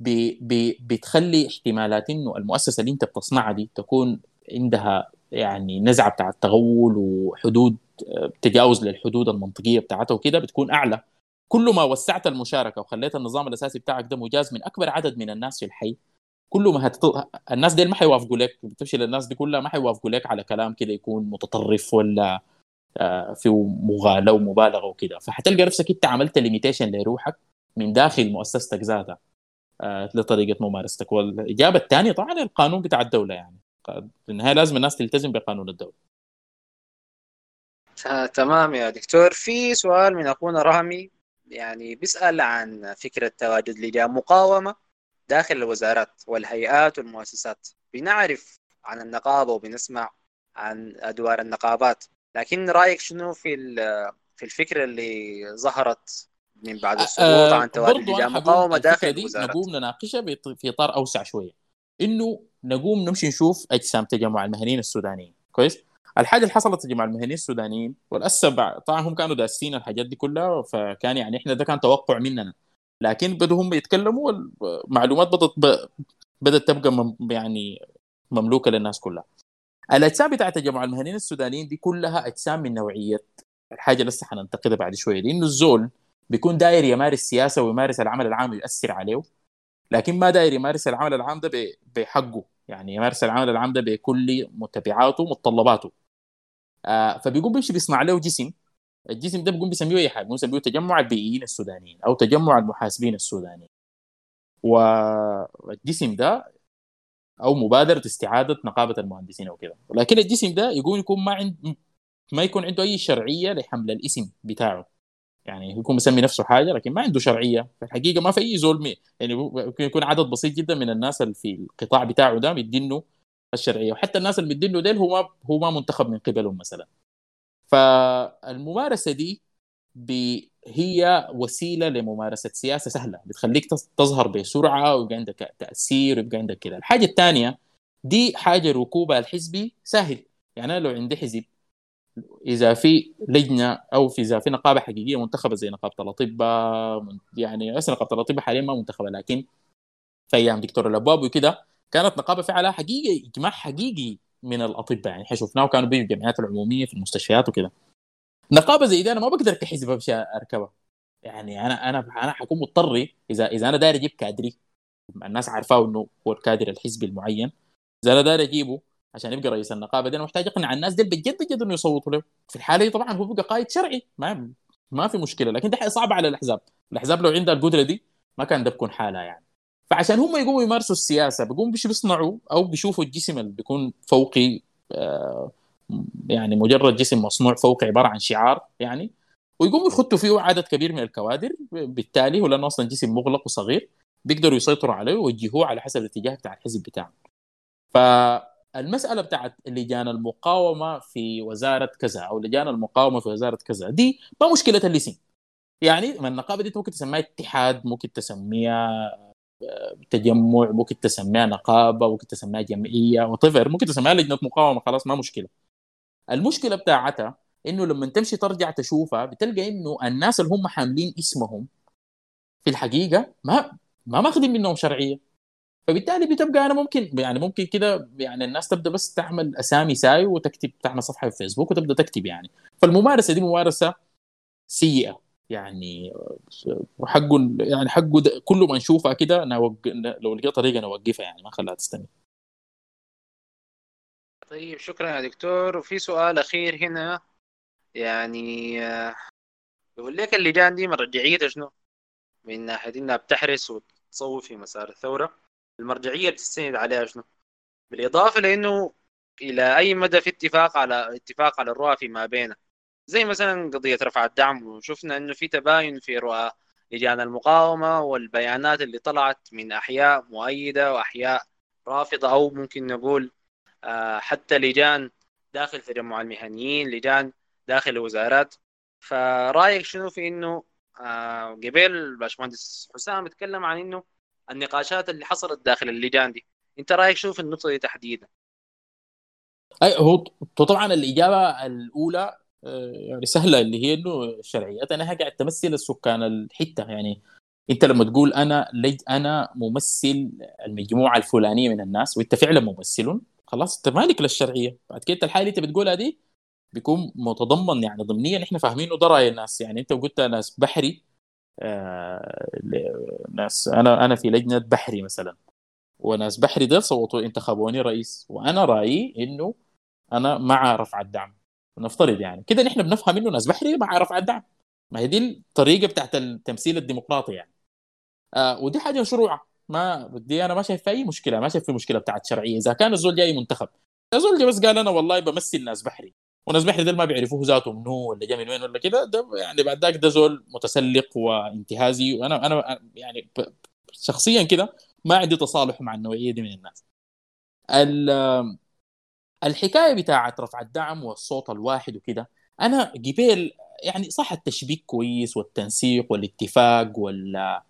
Speaker 4: ب... ب... بتخلي احتمالات إنه المؤسسة اللي أنت بتصنعها دي تكون عندها يعني نزعة بتاع التغول وحدود آه، تجاوز للحدود المنطقية بتاعتها وكده بتكون أعلى. كل ما وسعت المشاركة وخليت النظام الأساسي بتاعك ده مجاز من أكبر عدد من الناس في الحي كل ما هتط... الناس دي ما حيوافقوا لك بتمشي للناس دي كلها ما حيوافقوا لك على كلام كده يكون متطرف ولا آه، فيه مغالاه ومبالغة وكده. فحتلقى نفسك انت عملت ليميتيشن لروحك من داخل مؤسستك ذاتها آه، لطريقة ممارستك. والإجابة الثانية طبعا القانون بتاع الدولة يعني. في النهاية لازم الناس تلتزم بقانون الدولة.
Speaker 12: آه، تمام يا دكتور. في سؤال من أخونا رامي يعني بيسأل عن فكرة تواجد لجان مقاومة داخل الوزارات والهيئات والمؤسسات. بنعرف عن النقابة وبنسمع عن أدوار النقابات لكن رأيك شنو في في الفكرة اللي ظهرت من بعد السقوط عن تواجد لجان
Speaker 4: حقول
Speaker 12: داخل
Speaker 4: الفكرة
Speaker 12: الوزارات؟
Speaker 4: نقوم نناقشها في إطار أوسع شوية. إنه نقوم نمشي نشوف أجسام تجمع المهنيين السودانيين. كويس؟ الحاجة اللي حصلت تجمع المهنيين السودانيين والاسف بعد- طبعا هم كانوا داسين الحاجات دي كلها فكان يعني إحنا ده كان توقع مننا. لكن بدوا هم يتكلموا المعلومات بدت ب... بدات تبقى مم... يعني مملوكة للناس كلها. الأجسام بتاعت تجمع المهنيين السودانيين دي كلها أجسام من نوعية الحاجة لسه حننتقدها بعد شوية لأنه الزول بيكون داير يمارس سياسة ويمارس العمل العام ويؤثر عليه لكن ما داير يمارس العمل العام ده بحقه. يعني يمارس العمل العام ده بكل متبعاته ومتطلباته آه فبيقوم بيمشي بيصنع له جسم. الجسم ده بيقوم بيسميه أي حاجة. بيسميه تجمع البيئيين السودانيين أو تجمع المحاسبين السودانيين. والجسم ده أو مبادرة استعادة نقابة المهندسين وكده ولكن الجسم ده يقوم يكون ما عند ما يكون عنده أي شرعية لحمل الاسم بتاعه. يعني يكون مسمي نفسه حاجة لكن ما عنده شرعية. في الحقيقة ما في أي زول يعني ممكن يكون عدد بسيط جدا من الناس اللي في القطاع بتاعه ده مدينه الشرعية. وحتى الناس اللي مدينه ديل هو ما هو ما منتخب من قبلهم مثلا. فالممارسة دي هي وسيلة لممارسة سياسة سهلة. بتخليك تظهر بسرعة ويبقى عندك تأثير ويبقى عندك كده. الحاجة الثانية دي حاجة ركوبها الحزبي سهل. يعني أنا لو عندي حزب إذا في لجنة أو في إذا في نقابة حقيقية منتخبة زي نقابة الأطباء يعني هسه نقابة الأطباء حاليا ما منتخبة لكن في أيام دكتور الأبواب وكده كانت نقابة فعلا حقيقي إجماع حقيقي من الأطباء. يعني إحنا شفناه كانوا بيجوا الجمعيات العمومية في المستشفيات وكده. نقابة زي دي أنا ما بقدر كحزب امشي أركبها. يعني أنا أنا أنا حكون مضطر اذا إذا أنا داير أجيب كادري الناس عارفاه إنه هو الكادر الحزبي المعين. إذا أنا داير أجيبه عشان يبقى رئيس النقابة. دي أنا محتاج أقنع الناس دي بجد بجد إنه يصوتوا له في الحالة دي طبعا هو بيبقى قائد شرعي. ما ما في مشكلة. لكن ده صعبة على الأحزاب. الأحزاب لو عندها القدرة دي ما كان ده بكون حالها يعني. فعشان هم يقوموا يمارسوا السياسة بيقوموا بيش بيصنعوا أو بيشوفوا الجسم اللي بيكون فوقي آه يعني مجرد جسم مصنوع فوقي عبارة عن شعار يعني ويقوموا يخطوا فيه عدد كبير من الكوادر. بالتالي هو لأنه أصلا جسم مغلق وصغير بيقدروا يسيطروا عليه ويوجهوه على حسب الاتجاه بتاع الحزب بتاعهم فالمساله بتاعت لجان المقاومة في وزارة كذا أو لجان المقاومة في وزارة كذا. دي ما مشكلة الاسم يعني ما النقابة دي ممكن تسميها اتحاد ممكن تسميها آه، تجمع ممكن تسميها نقابة ممكن تسميها جمعية وطفر ممكن تسميها لجنة مقاومة خلاص ما مشكلة. المشكلة بتاعتها إنه لما تمشي ترجع تشوفها بتلقى إنه الناس اللي هم حاملين اسمهم في الحقيقة ما ما ماخذين منهم شرعية. فبالتالي بتبقى أنا ممكن يعني ممكن كده يعني الناس تبدأ بس تعمل أسامي ساي وتكتب تعمل صفحة في فيسبوك وتبدأ تكتب يعني. فالممارسة دي ممارسة سيئة يعني وحقه يعني حقه كل ما نشوفها كده نوق... لو لقيت طريقة نوقفها يعني ما خليها تستمر.
Speaker 12: طيب شكرا يا دكتور. وفي سؤال أخير هنا يعني يقول لك اللجان دي مرجعيتها شنو؟ من ناحية إنها بتحرس وتصوب في مسار الثورة. المرجعية اللي بتستند عليها شنو؟ بالإضافة لأنه إلى أي مدى في اتفاق على اتفاق على الرؤى فيما بينه زي مثلا قضية رفع الدعم وشفنا إنه في تباين في رؤى لجان المقاومة والبيانات اللي طلعت من أحياء مؤيدة وأحياء رافضة أو ممكن نقول آه، حتى لجان داخل تجمع المهنيين لجان داخل الوزارات فرأيك شنو في إنه آه، قبل باشمهندس حسام اتكلم عن إنه النقاشات اللي حصلت داخل اللجان دي انت رأيك شنو في النقطة دي تحديدا؟
Speaker 4: أي هو طبعا الإجابة الأولى آه، يعني سهلة اللي هي إنه الشرعيات أنا قاعد تمثل السكان الحتة. يعني أنت لما تقول أنا لج أنا ممثل المجموعة الفلانية من الناس وأنت فعلا ممثل خلاص أنت مالك للشرعية؟ بعد كده الحالة اللي أنت بتقولها دي بيكون متضمن يعني ضمنيا إحنا فاهمينه ده رأي الناس. يعني أنت قلت ناس بحري ناس أنا أنا في لجنة بحري مثلا. وناس بحري ديل صوتوا انتخبوني رئيس. وأنا رأيي إنه أنا مع رفع الدعم. نفترض يعني. كده نحن بنفهم إنه ناس بحري مع رفع الدعم. ما هي دي الطريقة بتاعت التمثيل الديمقراطي يعني. آه ودي حاجة مشروعة. ما بدي أنا ما شايف في أي مشكلة ما شايف في مشكلة بتاعت شرعية. إذا كان الزول جاي منتخب الزول جاي بس قال أنا والله بمثل ناس بحري. وناس بحري ده ما بيعرفوه ذاته منو ولا جاي من وين ولا كده. ده يعني بعد ذاك ده زول متسلق وانتهازي. وأنا أنا يعني شخصيا كده ما عندي تصالح مع النوعية دي من الناس. ال- الحكاية بتاعت رفع الدعم والصوت الواحد وكده أنا قبل يعني صح التشبيك كويس والتنسيق والاتفاق وال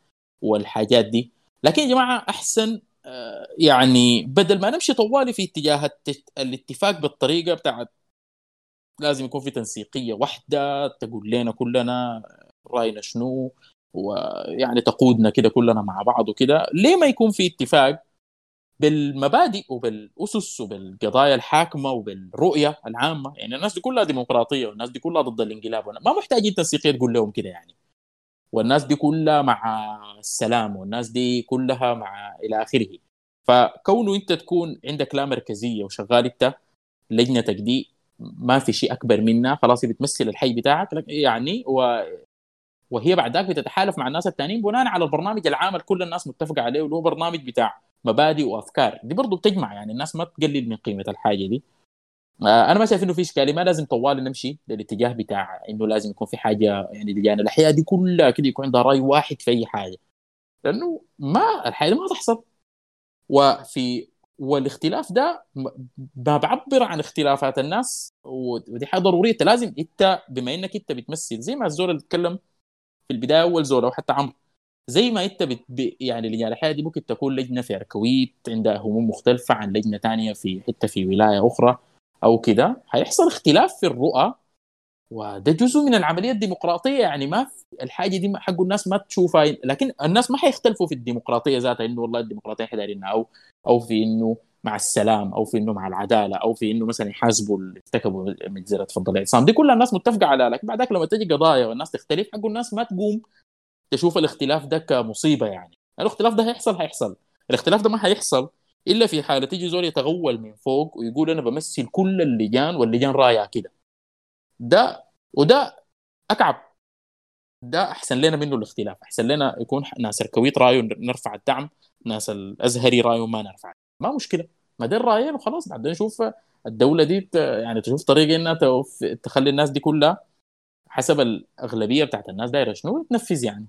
Speaker 4: والحاجات دي لكن يا جماعة أحسن آه، يعني بدل ما نمشي طوالي في اتجاه الاتفاق بالطريقة بتاعت لازم يكون في تنسيقية واحدة تقول لنا كلنا رأينا شنو ويعني تقودنا كده كلنا مع بعض وكده. ليه ما يكون في اتفاق بالمبادئ وبالأسس وبالقضايا الحاكمة وبالرؤية العامة؟ يعني الناس دي كلها ديمقراطية والناس دي كلها ضد الانقلاب ما محتاجين تنسيقية تقول لهم كده يعني. والناس دي كلها مع السلام والناس دي كلها مع إلى آخره. فكونه أنت تكون عندك لا مركزية وشغال أنت لجنتك دي ما في شيء أكبر منها خلاص هي بتمثل الحي بتاعك يعني و... وهي بعد ذاك بتتحالف مع الناس الثانيين بناء على البرنامج العام اللي كل الناس متفقه عليه واللي هو برنامج بتاع مبادئ وأفكار. دي برضه بتجمع يعني الناس ما تقلل من قيمة الحاجة دي. آه، أنا ما شايف إنه في إشكالية ما لازم طوال نمشي للاتجاه بتاع إنه لازم يكون في حاجة يعني لجان الأحياء دي كلها كده يكون عندها رأي واحد في أي حاجة. لأنه ما الحاجة ما تحصل وفي والاختلاف ده ما بعبر عن اختلافات الناس. ودي حاجة ضرورية. انت لازم انت بما انك انت بتمثل زي ما الزول اللي اتكلم في البداية أول زول أو حتى عمرو زي ما انت بت... يعني لجان الحياة دي ممكن تكون لجنة في اركويت عندها هموم مختلفة عن لجنة تانية في حتة في ولاية أخرى أو كده. هيحصل اختلاف في الرؤى وده جزء من العملية الديمقراطية يعني ما الحاجة دي حق الناس ما تشوفها لكن الناس ما حيختلفوا في الديمقراطية ذاتها إنه والله الديمقراطية إحنا أو أو في إنه مع السلام أو في إنه مع العدالة أو في إنه مثلا يحاسبوا اللي ارتكبوا مجزره فضل الاعتصام دي كلها الناس متفقة عليها لكن بعدك لما تجي قضايا والناس تختلف حق الناس ما تقوم تشوف الاختلاف ده كمصيبة يعني. الاختلاف ده هيحصل هيحصل. الاختلاف ده ما هيحصل إلا في حالة تيجي زول يتغول من فوق ويقول أنا بمثل كل اللجان واللجان رايها كده. ده وده أكعب. ده أحسن لنا منه الاختلاف. أحسن لنا يكون ناس الكويت رايه نرفع الدعم ناس الأزهري رايه ما نرفع. ما مشكلة. ما ده الرأيين وخلاص. بعدين نشوف الدولة دي يعني تشوف طريقه إنها تخلي الناس دي كلها حسب الأغلبية بتاعت الناس دايرة شنو تنفذ يعني.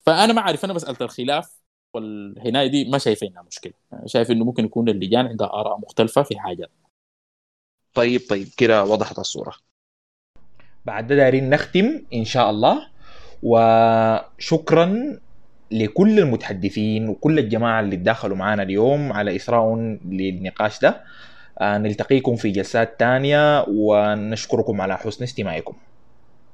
Speaker 4: فأنا ما أعرف. أنا مساله الخلاف والهناية دي ما شايف إنها مشكلة. شايف إنه ممكن يكون اللجان عندها آراء مختلفة في حاجات
Speaker 8: طيب طيب كده وضحت الصورة.
Speaker 2: بعد ده دايرين نختم إن شاء الله. وشكرا لكل المتحدثين وكل الجماعة اللي تداخلوا معنا اليوم على إثراء للنقاش ده. آه، نلتقيكم في جلسات تانية ونشكركم على حسن استماعكم.